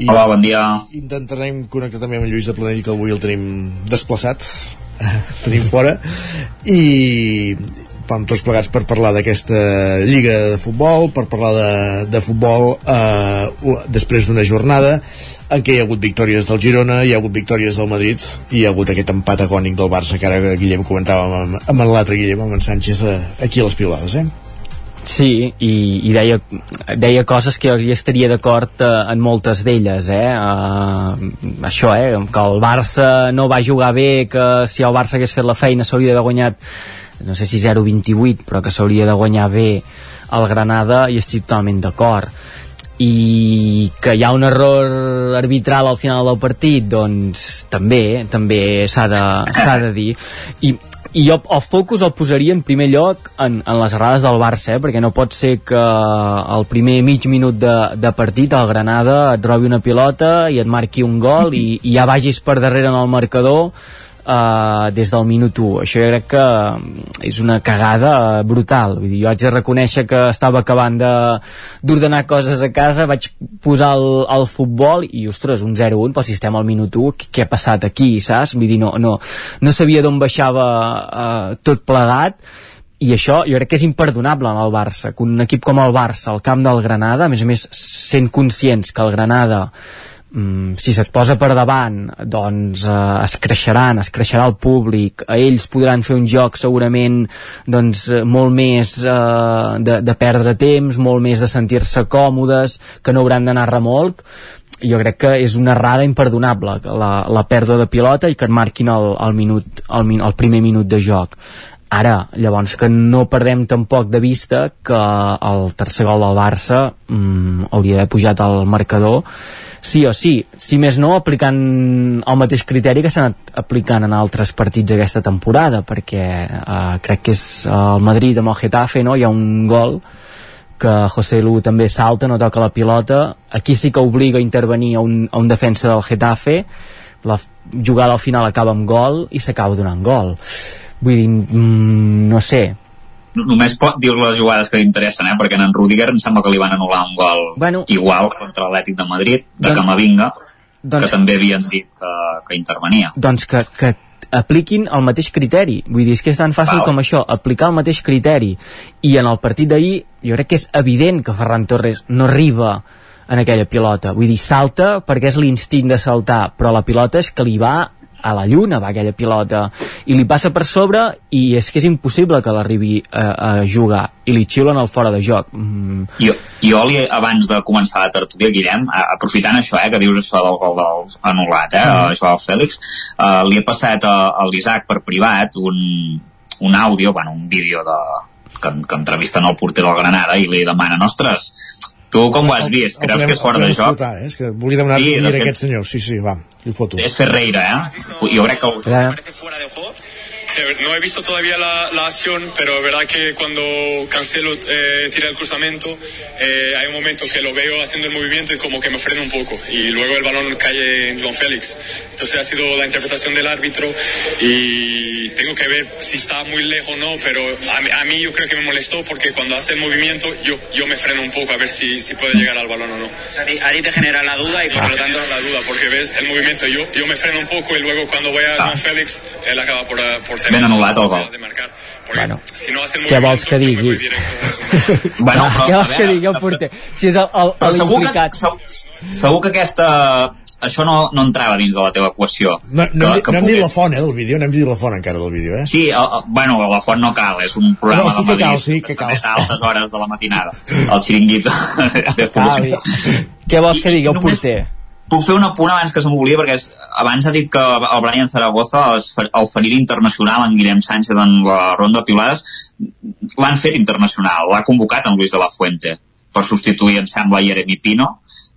I Hola, bon dia. Intentarem connectar també amb en Lluís de Planell, que avui el tenim desplaçat, tenim fora, i vam tots plegats per parlar d'aquesta lliga de futbol, per parlar de, de futbol eh, després d'una jornada en què hi ha hagut victòries del Girona, hi ha hagut victòries del Madrid i hi ha hagut aquest empat agònic del Barça que ara Guillem comentàvem amb, amb l'altre Guillem, amb en Sánchez eh, aquí a les piulades, eh? Sí, i, i deia, deia coses que jo hi estaria d'acord eh, en moltes d'elles, eh? Uh, això, eh? Que el Barça no va jugar bé, que si el Barça hagués fet la feina s'hauria d'haver guanyat, no sé si 0-28, però que s'hauria de guanyar bé el Granada, i estic totalment d'acord i que hi ha un error arbitral al final del partit doncs també, també s'ha de, de dir i, i jo el focus el posaria en primer lloc en, en les errades del Barça eh? perquè no pot ser que al primer mig minut de, de partit el Granada et robi una pilota i et marqui un gol i, i ja vagis per darrere en el marcador Uh, des del minut 1 això jo crec que mm, és una cagada brutal. Vull dir, jo haig de reconèixer que estava acabant de- d'ordenar coses a casa vaig posar el, el futbol i ostres, un 0-1 pel sistema al minut 1 què, què ha passat aquí, saps? Vull dir, no, no, no sabia d'on baixava uh, tot plegat. I això jo crec que és imperdonable en el Barça que un equip com el Barça al camp del Granada a més a més sent conscients que el Granada mm, si se't posa per davant doncs eh, es creixeran, es creixerà el públic. Ells podran fer un joc segurament doncs molt més eh, de, de perdre temps, molt més de sentir-se còmodes, que no hauran d'anar a remolc. Jo crec que és una errada imperdonable la, la pèrdua de pilota i que et marquin el, el, minut, el, min- el primer minut de joc. Ara, llavors que no perdem tampoc de vista que el tercer gol del Barça mm, hauria d'haver pujat al marcador sí o sí, si més no aplicant el mateix criteri que s'ha anat aplicant en altres partits aquesta temporada perquè eh, crec que és el Madrid amb el Getafe no? hi ha un gol que José Lu també salta, no toca la pilota. Aquí sí que obliga a intervenir a un, a un defensa del Getafe. La jugada al final acaba amb gol i s'acaba donant gol. Vull dir, mm, no sé només pot, dius les jugades que li interessen, eh? perquè en Rudiger em sembla que li van anul·lar un gol bueno, igual contra l'Atlètic de Madrid, de doncs, Camavinga, doncs, que també havien dit que, que intervenia. Doncs que, que apliquin el mateix criteri. Vull dir, és que és tan fàcil Val. com això, aplicar el mateix criteri. I en el partit d'ahir, jo crec que és evident que Ferran Torres no arriba en aquella pilota. Vull dir, salta perquè és l'instint de saltar, però la pilota és que li va a la lluna va aquella pilota i li passa per sobre i és que és impossible que l'arribi a, a jugar i li xiulen el fora de joc mm. Jo, jo li, abans de començar la tertúlia, Guillem, aprofitant això, eh, que dius això del gol del anul·lat, eh, Mm. això del Fèlix, eh, li he passat a, a l'Isaac per privat un, un àudio, bueno, un vídeo de, que, que entrevisten el porter del Granada i li demanen, ostres, tu com ho has vist? El Creus podem- que és fora el de joc? Eh? És que volia demanar Sí, fet- aquest senyor. Sí, sí, va, li foto. És Ferreira, eh? Jo crec que... Sí, no he visto todavía la, la acción, pero es verdad que cuando Cancelo eh, tira el cruzamiento, eh, hay un momento que lo veo haciendo el movimiento y como que me frena un poco. Y luego el balón cae en Joan Félix. Entonces ha sido la interpretación del árbitro y tengo que ver si está muy lejos o no, pero a, mí- a mí yo creo que me molestó porque cuando hace el movimiento yo, yo me freno un poco a ver si, si puede llegar al balón o no. Ahí te genera la duda y por lo tanto la duda, porque ves el movimiento, yo, yo me freno un poco y luego cuando voy a Joan Félix, él acaba por, eh, por Ben anul·lat el gol. bueno, si no el què vols que digui? Bueno, Ah, però, què a vols que digui el porter? Si és el, el, Però segur que, segur, segur que aquesta això no, no entrava dins de la teva equació. No, no, que, que, no hem dit la font, eh, del vídeo, no hem dit la font encara del vídeo, eh? Sí, el, el, bueno, la font no cal, és un programa No, sí de que cal, Madrid sí que cal. a altes hores de la matinada. El xiringuito. Cavi. Què vols que digui el porter? Puc fer un apunt abans que se m'oblida, perquè és, abans ha dit que el Brian Zaragoza, el ferir internacional en Guillem Sánchez en la ronda de piulades, l'han fet internacional, l'ha convocat en Luis de la Fuente per substituir, em sembla, Jeremy Pino,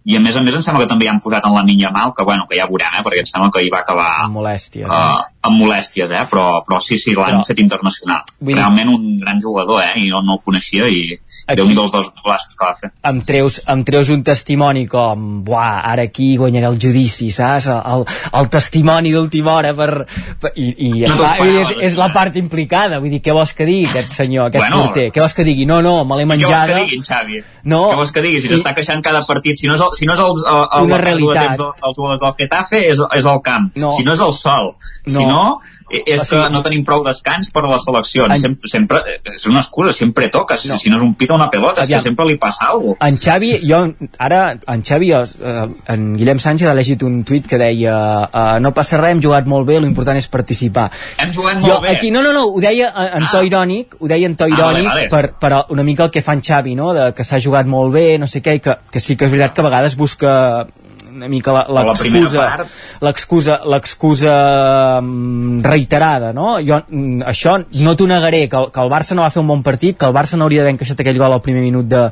i a més a més em sembla que també hi han posat en la Minya Mal, que bueno, que ja veurem, eh, perquè em sembla que hi va acabar molèsties, uh, amb molèsties, eh? però, però sí, sí, l'han Però- fet internacional. Vull dir- Realment un gran jugador, eh? i jo no el coneixia i Aquí- déu nhi els dos golaços que va fer. em treus, em treus un testimoni com buah, ara aquí guanyaré el judici saps? El, el testimoni d'última hora per, per, i, i No clar, és, esperaves, és la part implicada vull dir, què vols que digui aquest senyor, aquest Bueno, porter què vols que digui? No, no, me l'he Què vols que menjada diguin, Xavi? No. Què vols que digui? Si s'està queixant cada partit, si no és el, si no és el, el, el, Una el realitat. del, dels jugadors del Getafe, és, és el camp. No. Si no és el sol. Si No. No, és O sigui- que no tenim prou descans per a les seleccions. En- Sempre, sempre, és una excusa, sempre toca. Si, si no és un pit o una pelota, és Aviam. que sempre li passa alguna cosa. En Xavi, jo, ara, en Xavi, jo, eh, en Guillem Sánchez ha llegit un tuit que deia eh, no passa res, hem jugat molt bé, l'important és participar. Hem jugat Jo, molt bé. aquí, no, no, no, ho deia en, en to irònic, ho deia en to Ah, vale, irònic, vale. per, per una mica el que fa en Xavi, no?, de que s'ha jugat molt bé, no sé què, i que, que sí que és veritat que a vegades busca una mica l'excusa l'excusa l'excusa mm, reiterada no? jo mm, això no t'ho negaré que el, que el Barça no va fer un bon partit que el Barça no hauria d'haver encaixat aquell gol al primer minut de,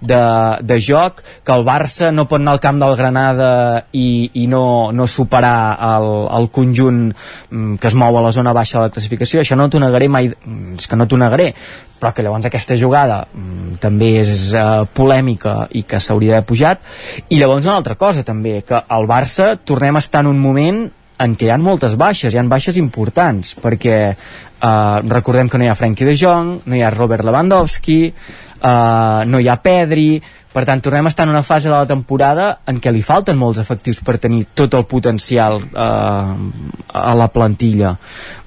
de, de joc que el Barça no pot anar al camp del Granada i, i no, no superar el, el conjunt mm, que es mou a la zona baixa de la classificació. Això no t'ho negaré mai és que no t'ho negaré però que llavors aquesta jugada mm, també és uh, polèmica i que s'hauria d'haver pujat. I llavors una altra cosa també que el Barça tornem a estar en un moment en què hi ha moltes baixes, hi ha baixes importants perquè eh, recordem que no hi ha Frenkie de Jong, no hi ha Robert Lewandowski eh, no hi ha Pedri per tant tornem a estar en una fase de la temporada en què li falten molts efectius per tenir tot el potencial eh, a la plantilla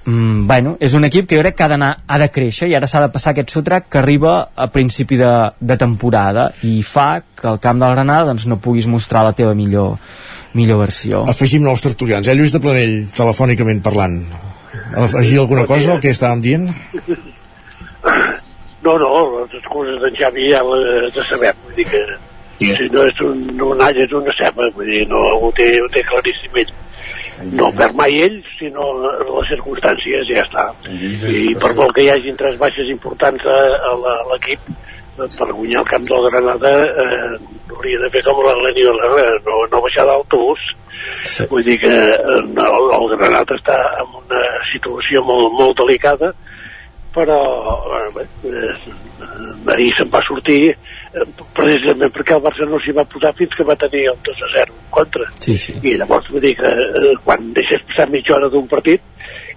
mm, bueno, és un equip que jo crec que ha d'anar ha de créixer i ara s'ha de passar aquest sotrac que arriba a principi de, de temporada i fa que al camp del Granada doncs, no puguis mostrar la teva millor millor versió Afegim nous tertulians. Eh, Lluís de Planell, telefònicament parlant. Afegir alguna cosa al que estàvem dient? No, no, les excuses d'en Xavi ja les de saber, vull dir que sí. si no és un, un all és una ceba, vull dir, no, ho té, ho té claríssim ell. No per mai ell, sinó les circumstàncies, ja està. I per molt que hi hagin tres baixes importants a, a l'equip, per guanyar el camp del Granada, eh, hauria de fer com la Leni Herrera, no, no baixar d'autobús. Sí. Vull dir que eh, el, el Granat està en una situació molt, molt delicada, però eh, eh, ahir se'n va sortir eh, precisament perquè el Barça no s'hi va posar fins que va tenir el 2 a 0 en contra. Sí, sí. I llavors vull dir que eh, quan deixes passar mitja hora d'un partit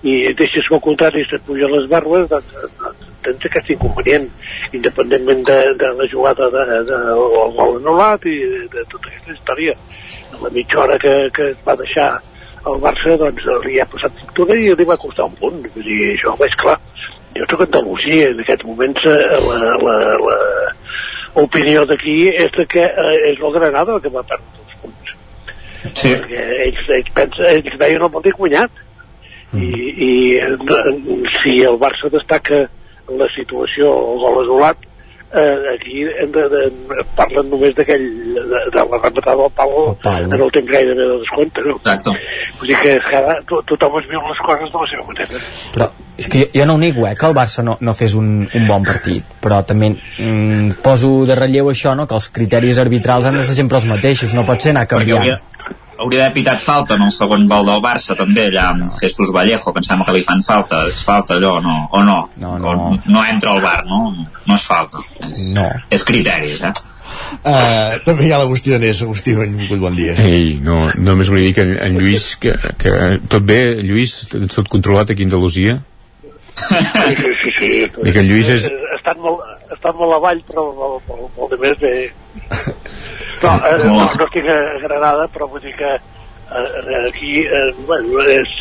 i deixes que el contrari se't puja les barbes, doncs, doncs tens aquest inconvenient, independentment de, de la jugada de, de, del gol anul·lat i de, de tota aquesta història. A la mitja hora que, que es va deixar el Barça, doncs li ha passat factura i li va costar un punt. Vull dir, això és clar. Jo soc Andalusia, en aquests moments la, la, la opinió d'aquí és de que eh, és el Granada el que va perdre els punts. Sí. Perquè ells, ells, pensen, ells veien el partit guanyat. I, i eh, si el Barça destaca la situació, el gol anul·lat, eh, aquí de, de, parlen només d'aquell de, de la rematada del pal, pal, en el temps gairebé de descompte no? Exacte. vull dir que cada, to, tothom es viu les coses de la seva manera Però és que jo, jo no ho nego, eh, que el Barça no, no fes un, un bon partit, però també mm, poso de relleu això, no?, que els criteris arbitrals han de ser sempre els mateixos, no pot ser anar Perquè canviant. hauria, hauria d'haver pitat falta en el segon gol del Barça també allà amb Jesús Vallejo que em sembla que li fan falta és falta allò no, o no, no, no. O no entra al bar no? no és falta és, no. és criteris eh? Uh, també hi ha l'Agustí Danés. Agustí, benvingut, bon dia. Ei, no, només volia dir que en, en Lluís que, que tot bé, Lluís, tot controlat aquí a Andalusia sí, sí, sí, sí. I que en Lluís és- estan molt, estan molt avall però molt, molt, molt de més bé no, eh, no, no estic a Granada però vull dir que eh, aquí eh, bueno, és,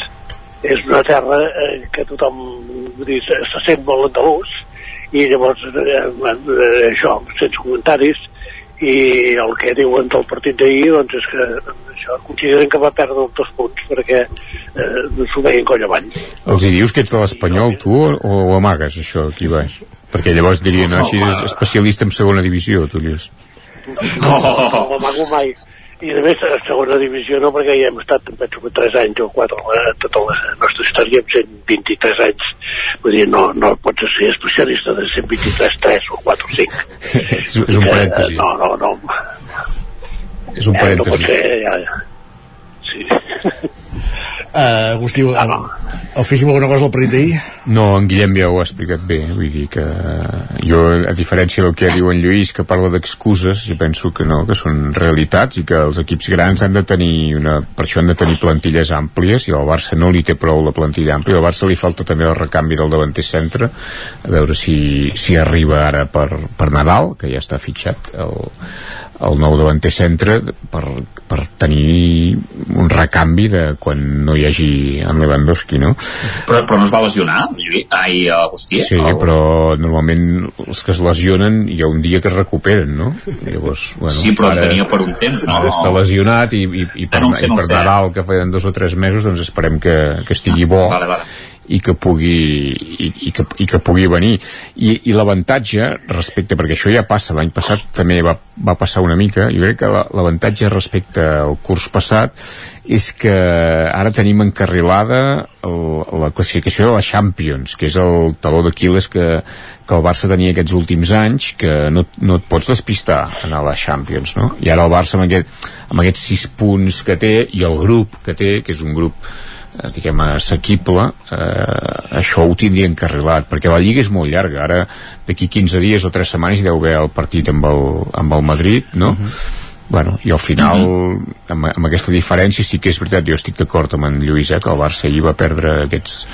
és una terra eh, que tothom vull dir, se, se sent molt andalús i llavors eh, eh, això, sense comentaris i el que diuen del partit d'ahir doncs és que això consideren que va perdre els dos punts perquè eh, s'ho veien coll avall. Els hi dius que ets de l'Espanyol tu o, o amagues això aquí baix perquè llavors dirien, no, així és especialista en segona divisió tu Lluís no, no, no l'amago mai. I a més a segona divisió no perquè ja hem estat penso que 3 anys o 4 la, tota la nostra història amb 123 anys. Vull dir, no, no pots ser especialista de 123, 3 o 4 o 5 és, és un parèntesi. no, no, no. És un eh, no pot parèntesi ser ja, ja. Sí. Uh, Agustí, el, el féssim alguna cosa al partit d'ahir? No, en Guillem ja ho ha explicat bé, vull dir que jo, a diferència del que diu en Lluís, que parla d'excuses, jo penso que no, que són realitats i que els equips grans han de tenir una, per això han de tenir plantilles àmplies i al Barça no li té prou la plantilla àmplia, al Barça li falta també el recanvi del davanter centre, a veure si, si arriba ara per, per Nadal, que ja està fitxat el, el nou davanter centre per, per tenir un recanvi de quan no hi hagi en Lewandowski, no? però, però no es va lesionar ai, Agustí Sí, o- però normalment els que es lesionen hi ha un dia que es recuperen, no? Llavors, bueno, Sí, però en tenia per un temps, no? Ara està lesionat i, i, i per, Ah, no sé, i no ho per. Nadal, que feien dos o tres mesos, doncs esperem que, que estigui bo vale, vale. I que pugui i, i, que, i que pugui venir i, i l'avantatge respecte perquè això ja passa, l'any passat també va, va passar una mica, jo crec que la- l'avantatge respecte al curs passat és que ara tenim encarrilada el, la classificació de la Champions que és el taló d'Aquiles que, que el Barça tenia aquests últims anys que no, no et pots despistar en la Champions no? i ara el Barça amb, aquest, amb aquests sis punts que té i el grup que té, que és un grup eh, diguem assequible eh, això ho tindria encarrilat perquè la Lliga és molt llarga ara d'aquí 15 dies o 3 setmanes hi deu haver el partit amb el, amb el Madrid no? Bueno, i al final amb, amb aquesta diferència sí que és veritat jo estic d'acord amb en Lluís eh, que el Barça ahir va perdre aquests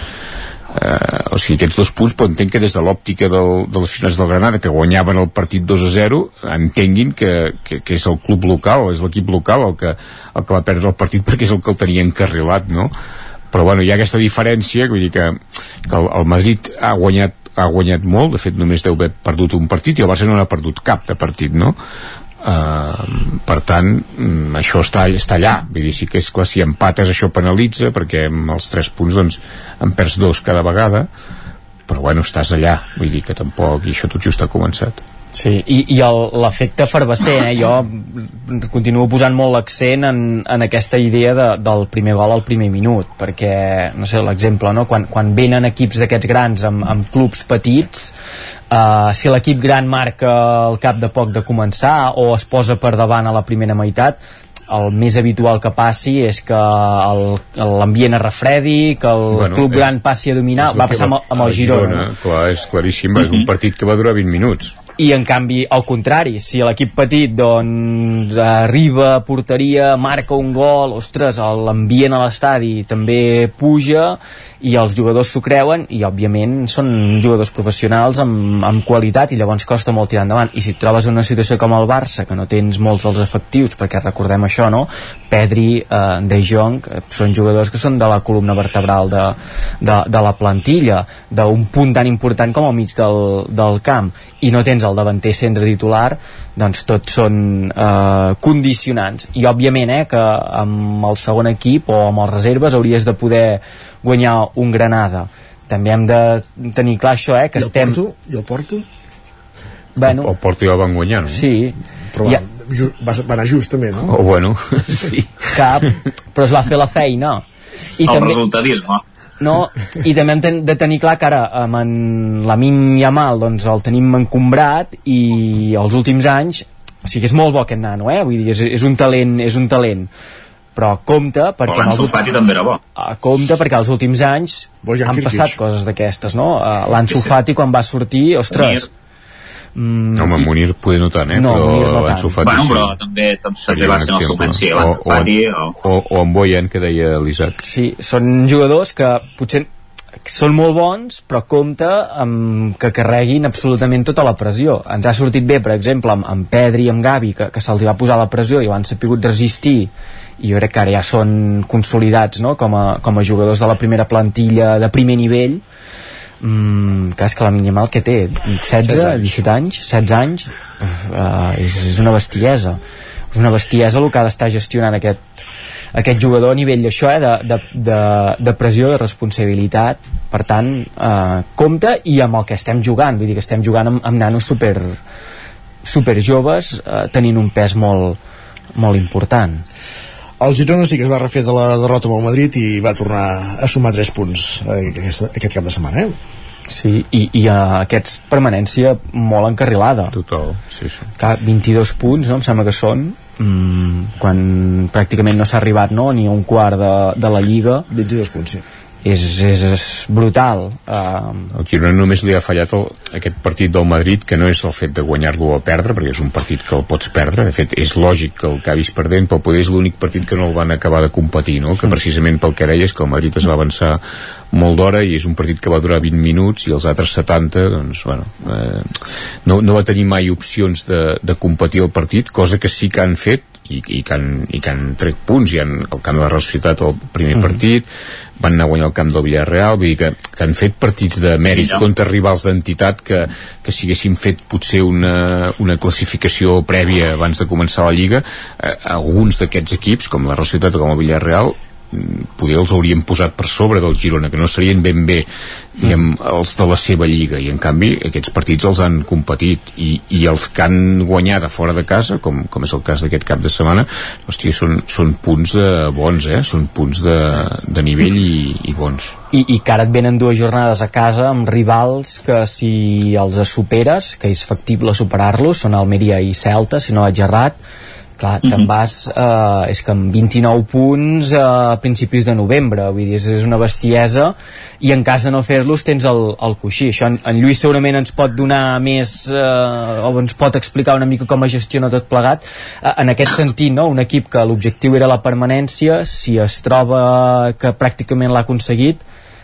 eh, o sigui, aquests dos punts però entenc que des de l'òptica del, dels aficionats del Granada que guanyaven el partit 2 a 0 entenguin que, que, que és el club local és l'equip local el que, el que va perdre el partit perquè és el que el tenia encarrilat no? Però bueno, hi ha aquesta diferència vull dir que, que el, el Madrid ha guanyat ha guanyat molt, de fet només deu haver perdut un partit i el Barça no n'ha perdut cap de partit, no? Uh, per tant mm, això està, està allà. Vull dir, sí que és clar, si empates això penalitza perquè amb els 3 punts doncs en perds dos cada vegada. Però bueno, estàs allà. Vull dir que tampoc, i això tot just ha començat Sí, i, i el- l'efecte efervescent, eh? jo continuo posant molt l'accent en, en aquesta idea de, del primer gol al primer minut, perquè, no sé, l'exemple, no? quan, quan venen equips d'aquests grans amb, amb clubs petits, uh, si l'equip gran marca al cap de poc de començar o es posa per davant a la primera meitat, el més habitual que passi és que el- l'ambient es refredi, que el Bueno, club és- gran passi a dominar, el va passar amb, el- amb el a Girona. Clar, és claríssim, és un partit que va durar 20 minuts. I en canvi al contrari, si l'equip petit doncs arriba a porteria marca un gol, ostres l'ambient a l'estadi també puja i els jugadors s'ho creuen i òbviament són jugadors professionals amb, amb qualitat i llavors costa molt tirar endavant i si trobes una situació com el Barça que no tens molts dels efectius perquè recordem això no? Pedri, eh, De Jong eh, són jugadors que són de la columna vertebral de, de, de la plantilla d'un punt tan important com al mig del, del camp i no tens el davanter centre titular doncs tots són eh, condicionants i òbviament eh, que amb el segon equip o amb els reserves hauries de poder guanyar un Granada també hem de tenir clar això eh, que I el estem Porto? I el Porto? bueno, El Porto ja el van guanyar, no? sí Però va, ju, va, va anar just també, no? O bueno, sí. cap, però es va fer la feina i el també, resultadisme. no, i també hem ten- de tenir clar que ara amb en Lamin Yamal doncs el tenim encombrat i els últims anys o sigui és molt bo aquest nano eh? Vull dir, és, és un talent és un talent però compte perquè Però l'Ansu Fati també era bo. Ah, compte perquè els últims anys Bojan han Kirkic. passat coses d'aquestes no? Uh, l'Ansu Fati quan va sortir ostres mm, No, home, Munir poder no tant, eh? No, Munir no però tant. Bueno, sí. però també, també Seria va ser el seu moment, sí, O- o- Fati, o... O, o en Boyan, que deia l'Isaac. Sí, són jugadors que potser són molt bons, però compte amb que carreguin absolutament tota la pressió. Ens ha sortit bé, per exemple, amb, amb Pedri i amb Gavi, que, que se'ls va posar la pressió i ho han sapigut resistir, i jo crec que ara ja són consolidats no? com, a, com a jugadors de la primera plantilla de primer nivell, mm, que és que la Minyamal que té 16, 17 anys. 16 anys uh, és, és una bestiesa. És una bestiesa el que ha d'estar gestionant aquest, aquest jugador a nivell d'això, eh, de, de, de, de pressió, de responsabilitat. Per tant, eh, compte i amb el que estem jugant, vull dir que estem jugant amb, amb nanos super, super joves eh, tenint un pes molt, molt important El Girona sí que es va refer de la derrota amb el Madrid i va tornar a sumar 3 punts eh, aquest, aquest cap de setmana, eh? Sí, i, i uh, aquests permanència molt encarrilada. Total, sí, sí. Clar, 22 punts, no? Em sembla que són, mm, quan pràcticament no s'ha arribat no? ni a un quart de, de la Lliga. 22 punts, sí. És, és, és brutal. Uh, El Girona només li ha fallat el, aquest partit del Madrid, que no és el fet de guanyar-lo o perdre, perquè és un partit que el pots perdre. De fet, és lògic que el acabis perdent, però és l'únic partit que no el van acabar de competir, no? que precisament pel que deies, que el Madrid es va avançar molt d'hora i és un partit que va durar 20 minuts i els altres 70, doncs, bueno, eh, no, no va tenir mai opcions de, de competir el partit, cosa que sí que han fet i, i, que, han, i que han tret punts i han, el camp de la Real Societat el primer Mhm. partit van anar a guanyar el camp del Villarreal vull dir que, que han fet partits de mèrit Sí, no? contra rivals d'entitat que, que si haguessin fet potser una, una classificació prèvia abans de començar la Lliga eh, alguns d'aquests equips com la Real Societat o com el Villarreal mm, poder els haurien posat per sobre del Girona que no serien ben bé diguem, els de la seva lliga. I en canvi aquests partits els han competit. I, i els que han guanyat a fora de casa com, com és el cas d'aquest cap de setmana hòstia, són, són punts de bons eh? són punts de, de nivell i, i bons. I, i que ara et venen dues jornades a casa amb rivals que si els superes, que és factible superar-los, són Almeria i Celta, si no vaig errat, clar, te'n vas eh, és que amb 29 punts eh, a principis de novembre vull dir, és, és una bestiesa i en cas de no fer-los tens el, el coixí això en, en Lluís segurament ens pot donar més eh, o ens pot explicar una mica com es gestiona tot plegat eh, en aquest sentit, no? un equip que l'objectiu era la permanència si es troba que pràcticament l'ha aconseguit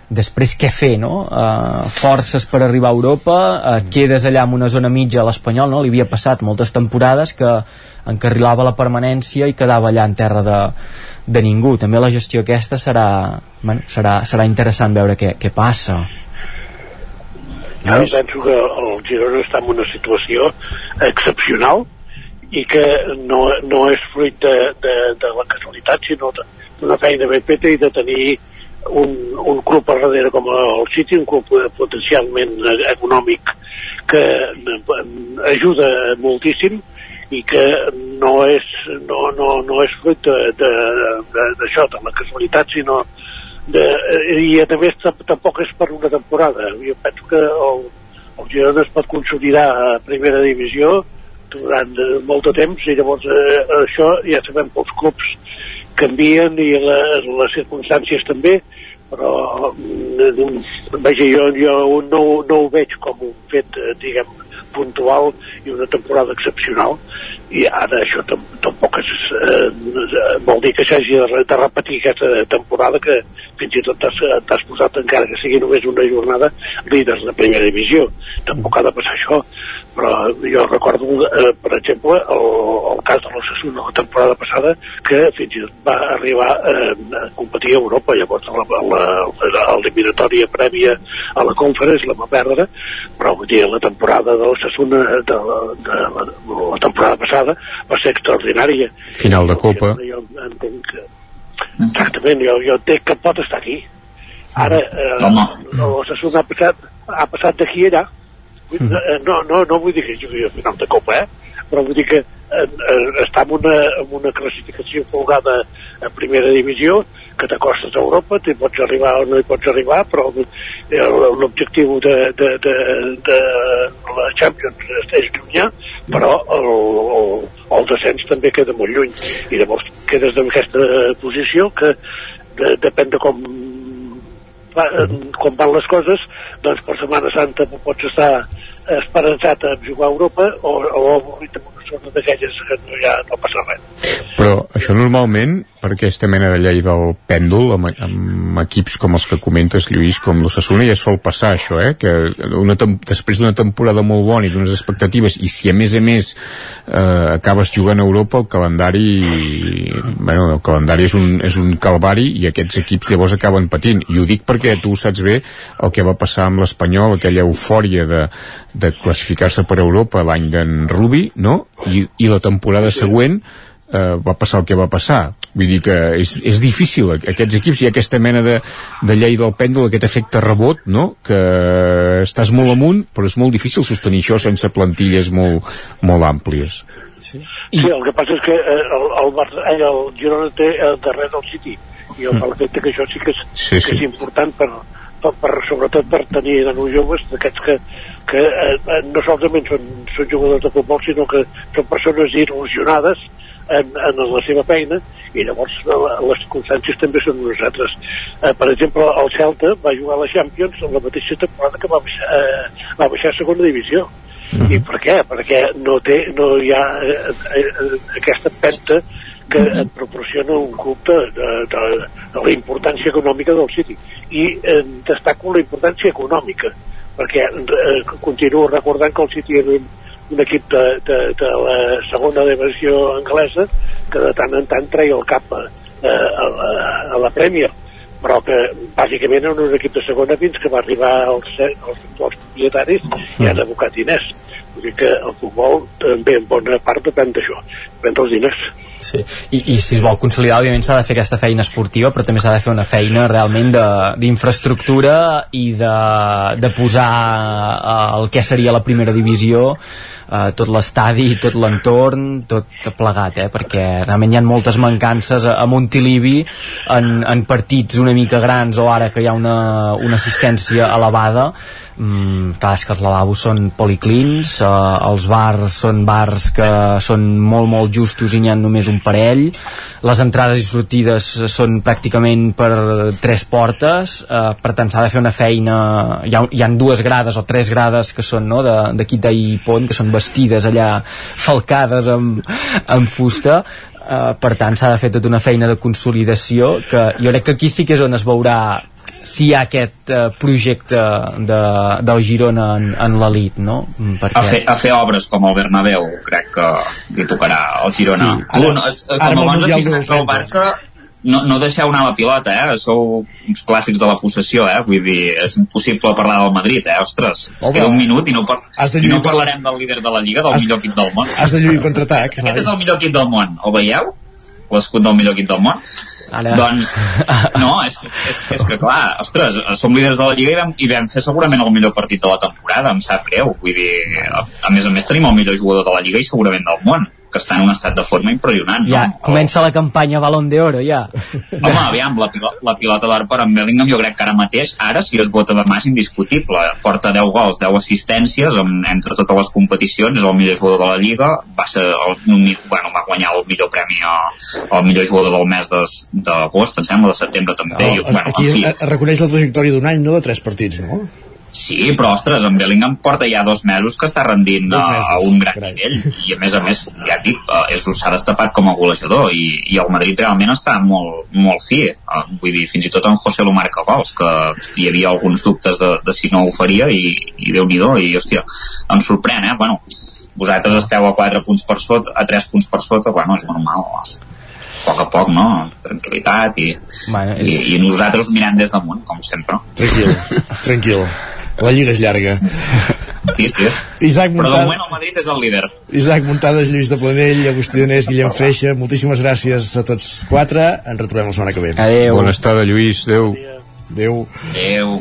després què fer, no? Uh, forces per arribar a Europa, uh, quedes allà en una zona mitja a l'Espanyol, no? Li havia passat moltes temporades que encarrilava la permanència i quedava allà en terra de, de ningú. També la gestió aquesta serà, bueno, serà, serà interessant veure què, què passa. Jo penso que el Girona està en una situació excepcional i que no, no és fruit de, de, de la casualitat, sinó d'una feina ben feta i de tenir un, un club per darrere com el City, un club eh, potencialment eh, econòmic que eh, ajuda moltíssim i que no és, no, no, no és fruit d'això, de, de, la casualitat, sinó de, i a més tampoc és per una temporada. Jo penso que el, el Girona es pot consolidar a primera divisió durant molt de temps i llavors eh, això ja sabem que els clubs canvien i les, les circumstàncies també però mm, vaja, jo, jo no, no ho veig com un fet eh, diguem puntual i una temporada excepcional i ara això tampoc és, eh, vol dir que s'hagi de, repetir aquesta temporada que fins i tot t'has posat encara que sigui només una jornada líders de primera divisió. Tampoc ha de passar això però jo recordo eh, per exemple el, el cas de l'Ossassuna la temporada passada que fins i tot va arribar eh, a competir a Europa. Llavors l'eliminatòria prèvia a la conferència la va perdre però vull dir la temporada de l'Ossassuna de, de, la, la temporada passada passada va ser extraordinària. Final de Copa. Jo, jo entenc que... Exactament, jo, jo entenc que pot estar aquí. Ara, eh, l'Ossassuna ha passat, ha passat d'aquí allà. Mm. No, no, no vull dir que jugui a final de Copa, eh? però vull dir que eh, eh, està en una, en una classificació folgada a primera divisió que t'acostes a Europa, t'hi pots arribar o no hi pots arribar, però l'objectiu de, de, de, de la Champions és llunyà, però el, el, el descens també queda molt lluny. I llavors quedes en aquesta posició que de, depèn de com va, com van les coses doncs per Setmana Santa pots estar esperançat a jugar a Europa o, o avorrit zona d'aquelles que no, ja no passa res però això normalment per aquesta mena de llei del pèndol amb, amb equips com els que comentes Lluís, com l'Ossassuna ja sol passar això, eh? que una després d'una temporada molt bona i d'unes expectatives i si a més a més eh, acabes jugant a Europa el calendari bueno, el calendari és un, és un calvari i aquests equips llavors acaben patint i ho dic perquè tu saps bé el que va passar amb l'Espanyol, aquella eufòria de, de classificar-se per Europa l'any d'en Rubi, no? I, i la temporada següent eh, va passar el que va passar vull dir que és, és difícil aquests equips hi ha aquesta mena de, de llei del pèndol aquest efecte rebot no? que estàs molt amunt però és molt difícil sostenir això sense plantilles molt, molt àmplies sí. I... sí, el que passa és que eh, el, el, Barça, eh, el Girona té el darrere del City i el mm. que això sí que és, sí, sí. que és important per, per, per, sobretot per tenir de nous joves d'aquests que, que eh, no solament són, són jugadors de futbol sinó que són persones il·lusionades en, en la seva feina i llavors les circumstàncies també són unes altres. Eh, per exemple, el Celta va jugar a la Champions en la mateixa temporada que va baixar, eh, va baixar a segona divisió. Mm -hmm. I per què? Perquè no, té, no hi ha eh, eh, aquesta penta que mm -hmm. et proporciona un club de, de, de, de la importància econòmica del City. I eh, destaco la importància econòmica, perquè eh, continuo recordant que el City era un, un equip de, de, de la segona divisió anglesa que de tant en tant treia el cap a, a, a, a la Premier però que bàsicament era un equip de segona fins que va arribar als, als actuals propietaris i han abocat diners. Vull dir que el futbol també en bona part depèn d'això, depèn dels diners Sí. I, I si es vol consolidar, òbviament s'ha de fer aquesta feina esportiva, però també s'ha de fer una feina realment d'infraestructura i de, de posar uh, el que seria la primera divisió uh, tot l'estadi, tot l'entorn, tot plegat, eh? perquè realment hi ha moltes mancances a, a Montilivi en, en partits una mica grans o ara que hi ha una, una assistència elevada mm, clar, és que els lavabos són policlins eh, els bars són bars que són molt molt justos i n'hi ha només un parell. Les entrades i sortides són pràcticament per tres portes eh, per tant s'ha de fer una feina hi ha, hi ha dues grades o tres grades que són no, d'aquí i pont que són vestides allà falcades amb, amb fusta. Uh, per tant s'ha de fer tota una feina de consolidació que jo crec que aquí sí que és on es veurà si hi ha aquest uh, projecte de, del Girona en, en l'elit, no? Mm, perquè... A, fer, a fer obres com el Bernabéu, crec que li tocarà al Girona. Sí. Ara, no, es, com a bons aficionats del Barça, no, no deixeu anar la pilota, eh? Sou uns clàssics de la possessió, eh? Vull dir, és impossible parlar del Madrid, eh? Ostres, es queda un minut i no, par i no parlarem del líder de la Lliga, del has, millor equip del món. Has de lluir contra-atac. Aquest és el millor equip del món, el veieu? L'escut del millor equip del món. Ara... doncs no, és, és, és que clar ostres, som líders de la Lliga i vam, i vam fer segurament el millor partit de la temporada em sap greu, vull dir a, a més a més tenim el millor jugador de la Lliga i segurament del món que està en un estat de forma impressionant. Ja, no? comença la campanya Balón de Oro, ja. Home, aviam, la, la pilota d'or per en Bellingham jo crec que ara mateix, ara si es vota demà és indiscutible. Porta 10 gols, 10 assistències en, entre totes les competicions, és el millor jugador de la Lliga, va ser el, bueno, va guanyar el millor premi al millor jugador del mes d'agost, em sembla, de setembre també. No, I, bueno, aquí en fi. reconeix la trajectòria d'un any, no de tres partits, no? Sí, però ostres, en Bellingham porta ja dos mesos que està rendint a, a un gran Carai. nivell i a més a més, ja et dic, eh, s'ha destapat com a golejador i, i el Madrid realment està molt, molt fi eh, vull dir, fins i tot en José Lo marca gols que hi havia alguns dubtes de, de si no ho faria i, i déu nhi i hòstia, em sorprèn, eh? Bueno, vosaltres esteu a 4 punts per sota, a 3 punts per sota, bueno, és normal, a poc a poc, no? Tranquilitat i, bueno, és... i, i nosaltres mirem des damunt, com sempre. Tranquil, tranquil. La lliga és llarga. Sí, sí. Isaac Però de moment el Madrid és el líder. Isaac Muntades, Lluís de Planell, Agustí Donés, Guillem Freixa, moltíssimes gràcies a tots quatre. Ens retrobem la setmana que ve. Adéu. Bona estada, Lluís. Adéu. Adéu. Adéu.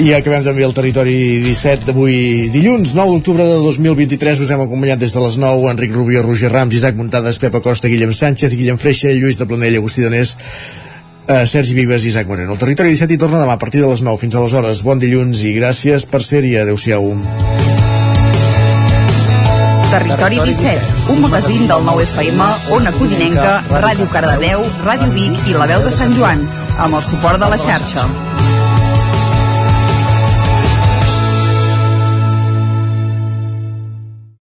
I acabem també el territori 17 d'avui dilluns, 9 d'octubre de 2023. Us hem acompanyat des de les 9 Enric Rubio, Roger Rams, Isaac Muntades, Pepa Costa, Guillem Sánchez, Guillem Freixa, Lluís de Planell, Agustí Donés, uh, Sergi Vives i Isaac Moreno. El Territori 17 hi torna demà a partir de les 9 fins a les hores. Bon dilluns i gràcies per ser-hi. Adéu-siau. Territori 17, un magazín del nou FM, Ona Codinenca, Ràdio Cardedeu, Ràdio Vic i La Veu de Sant Joan, amb el suport de la xarxa.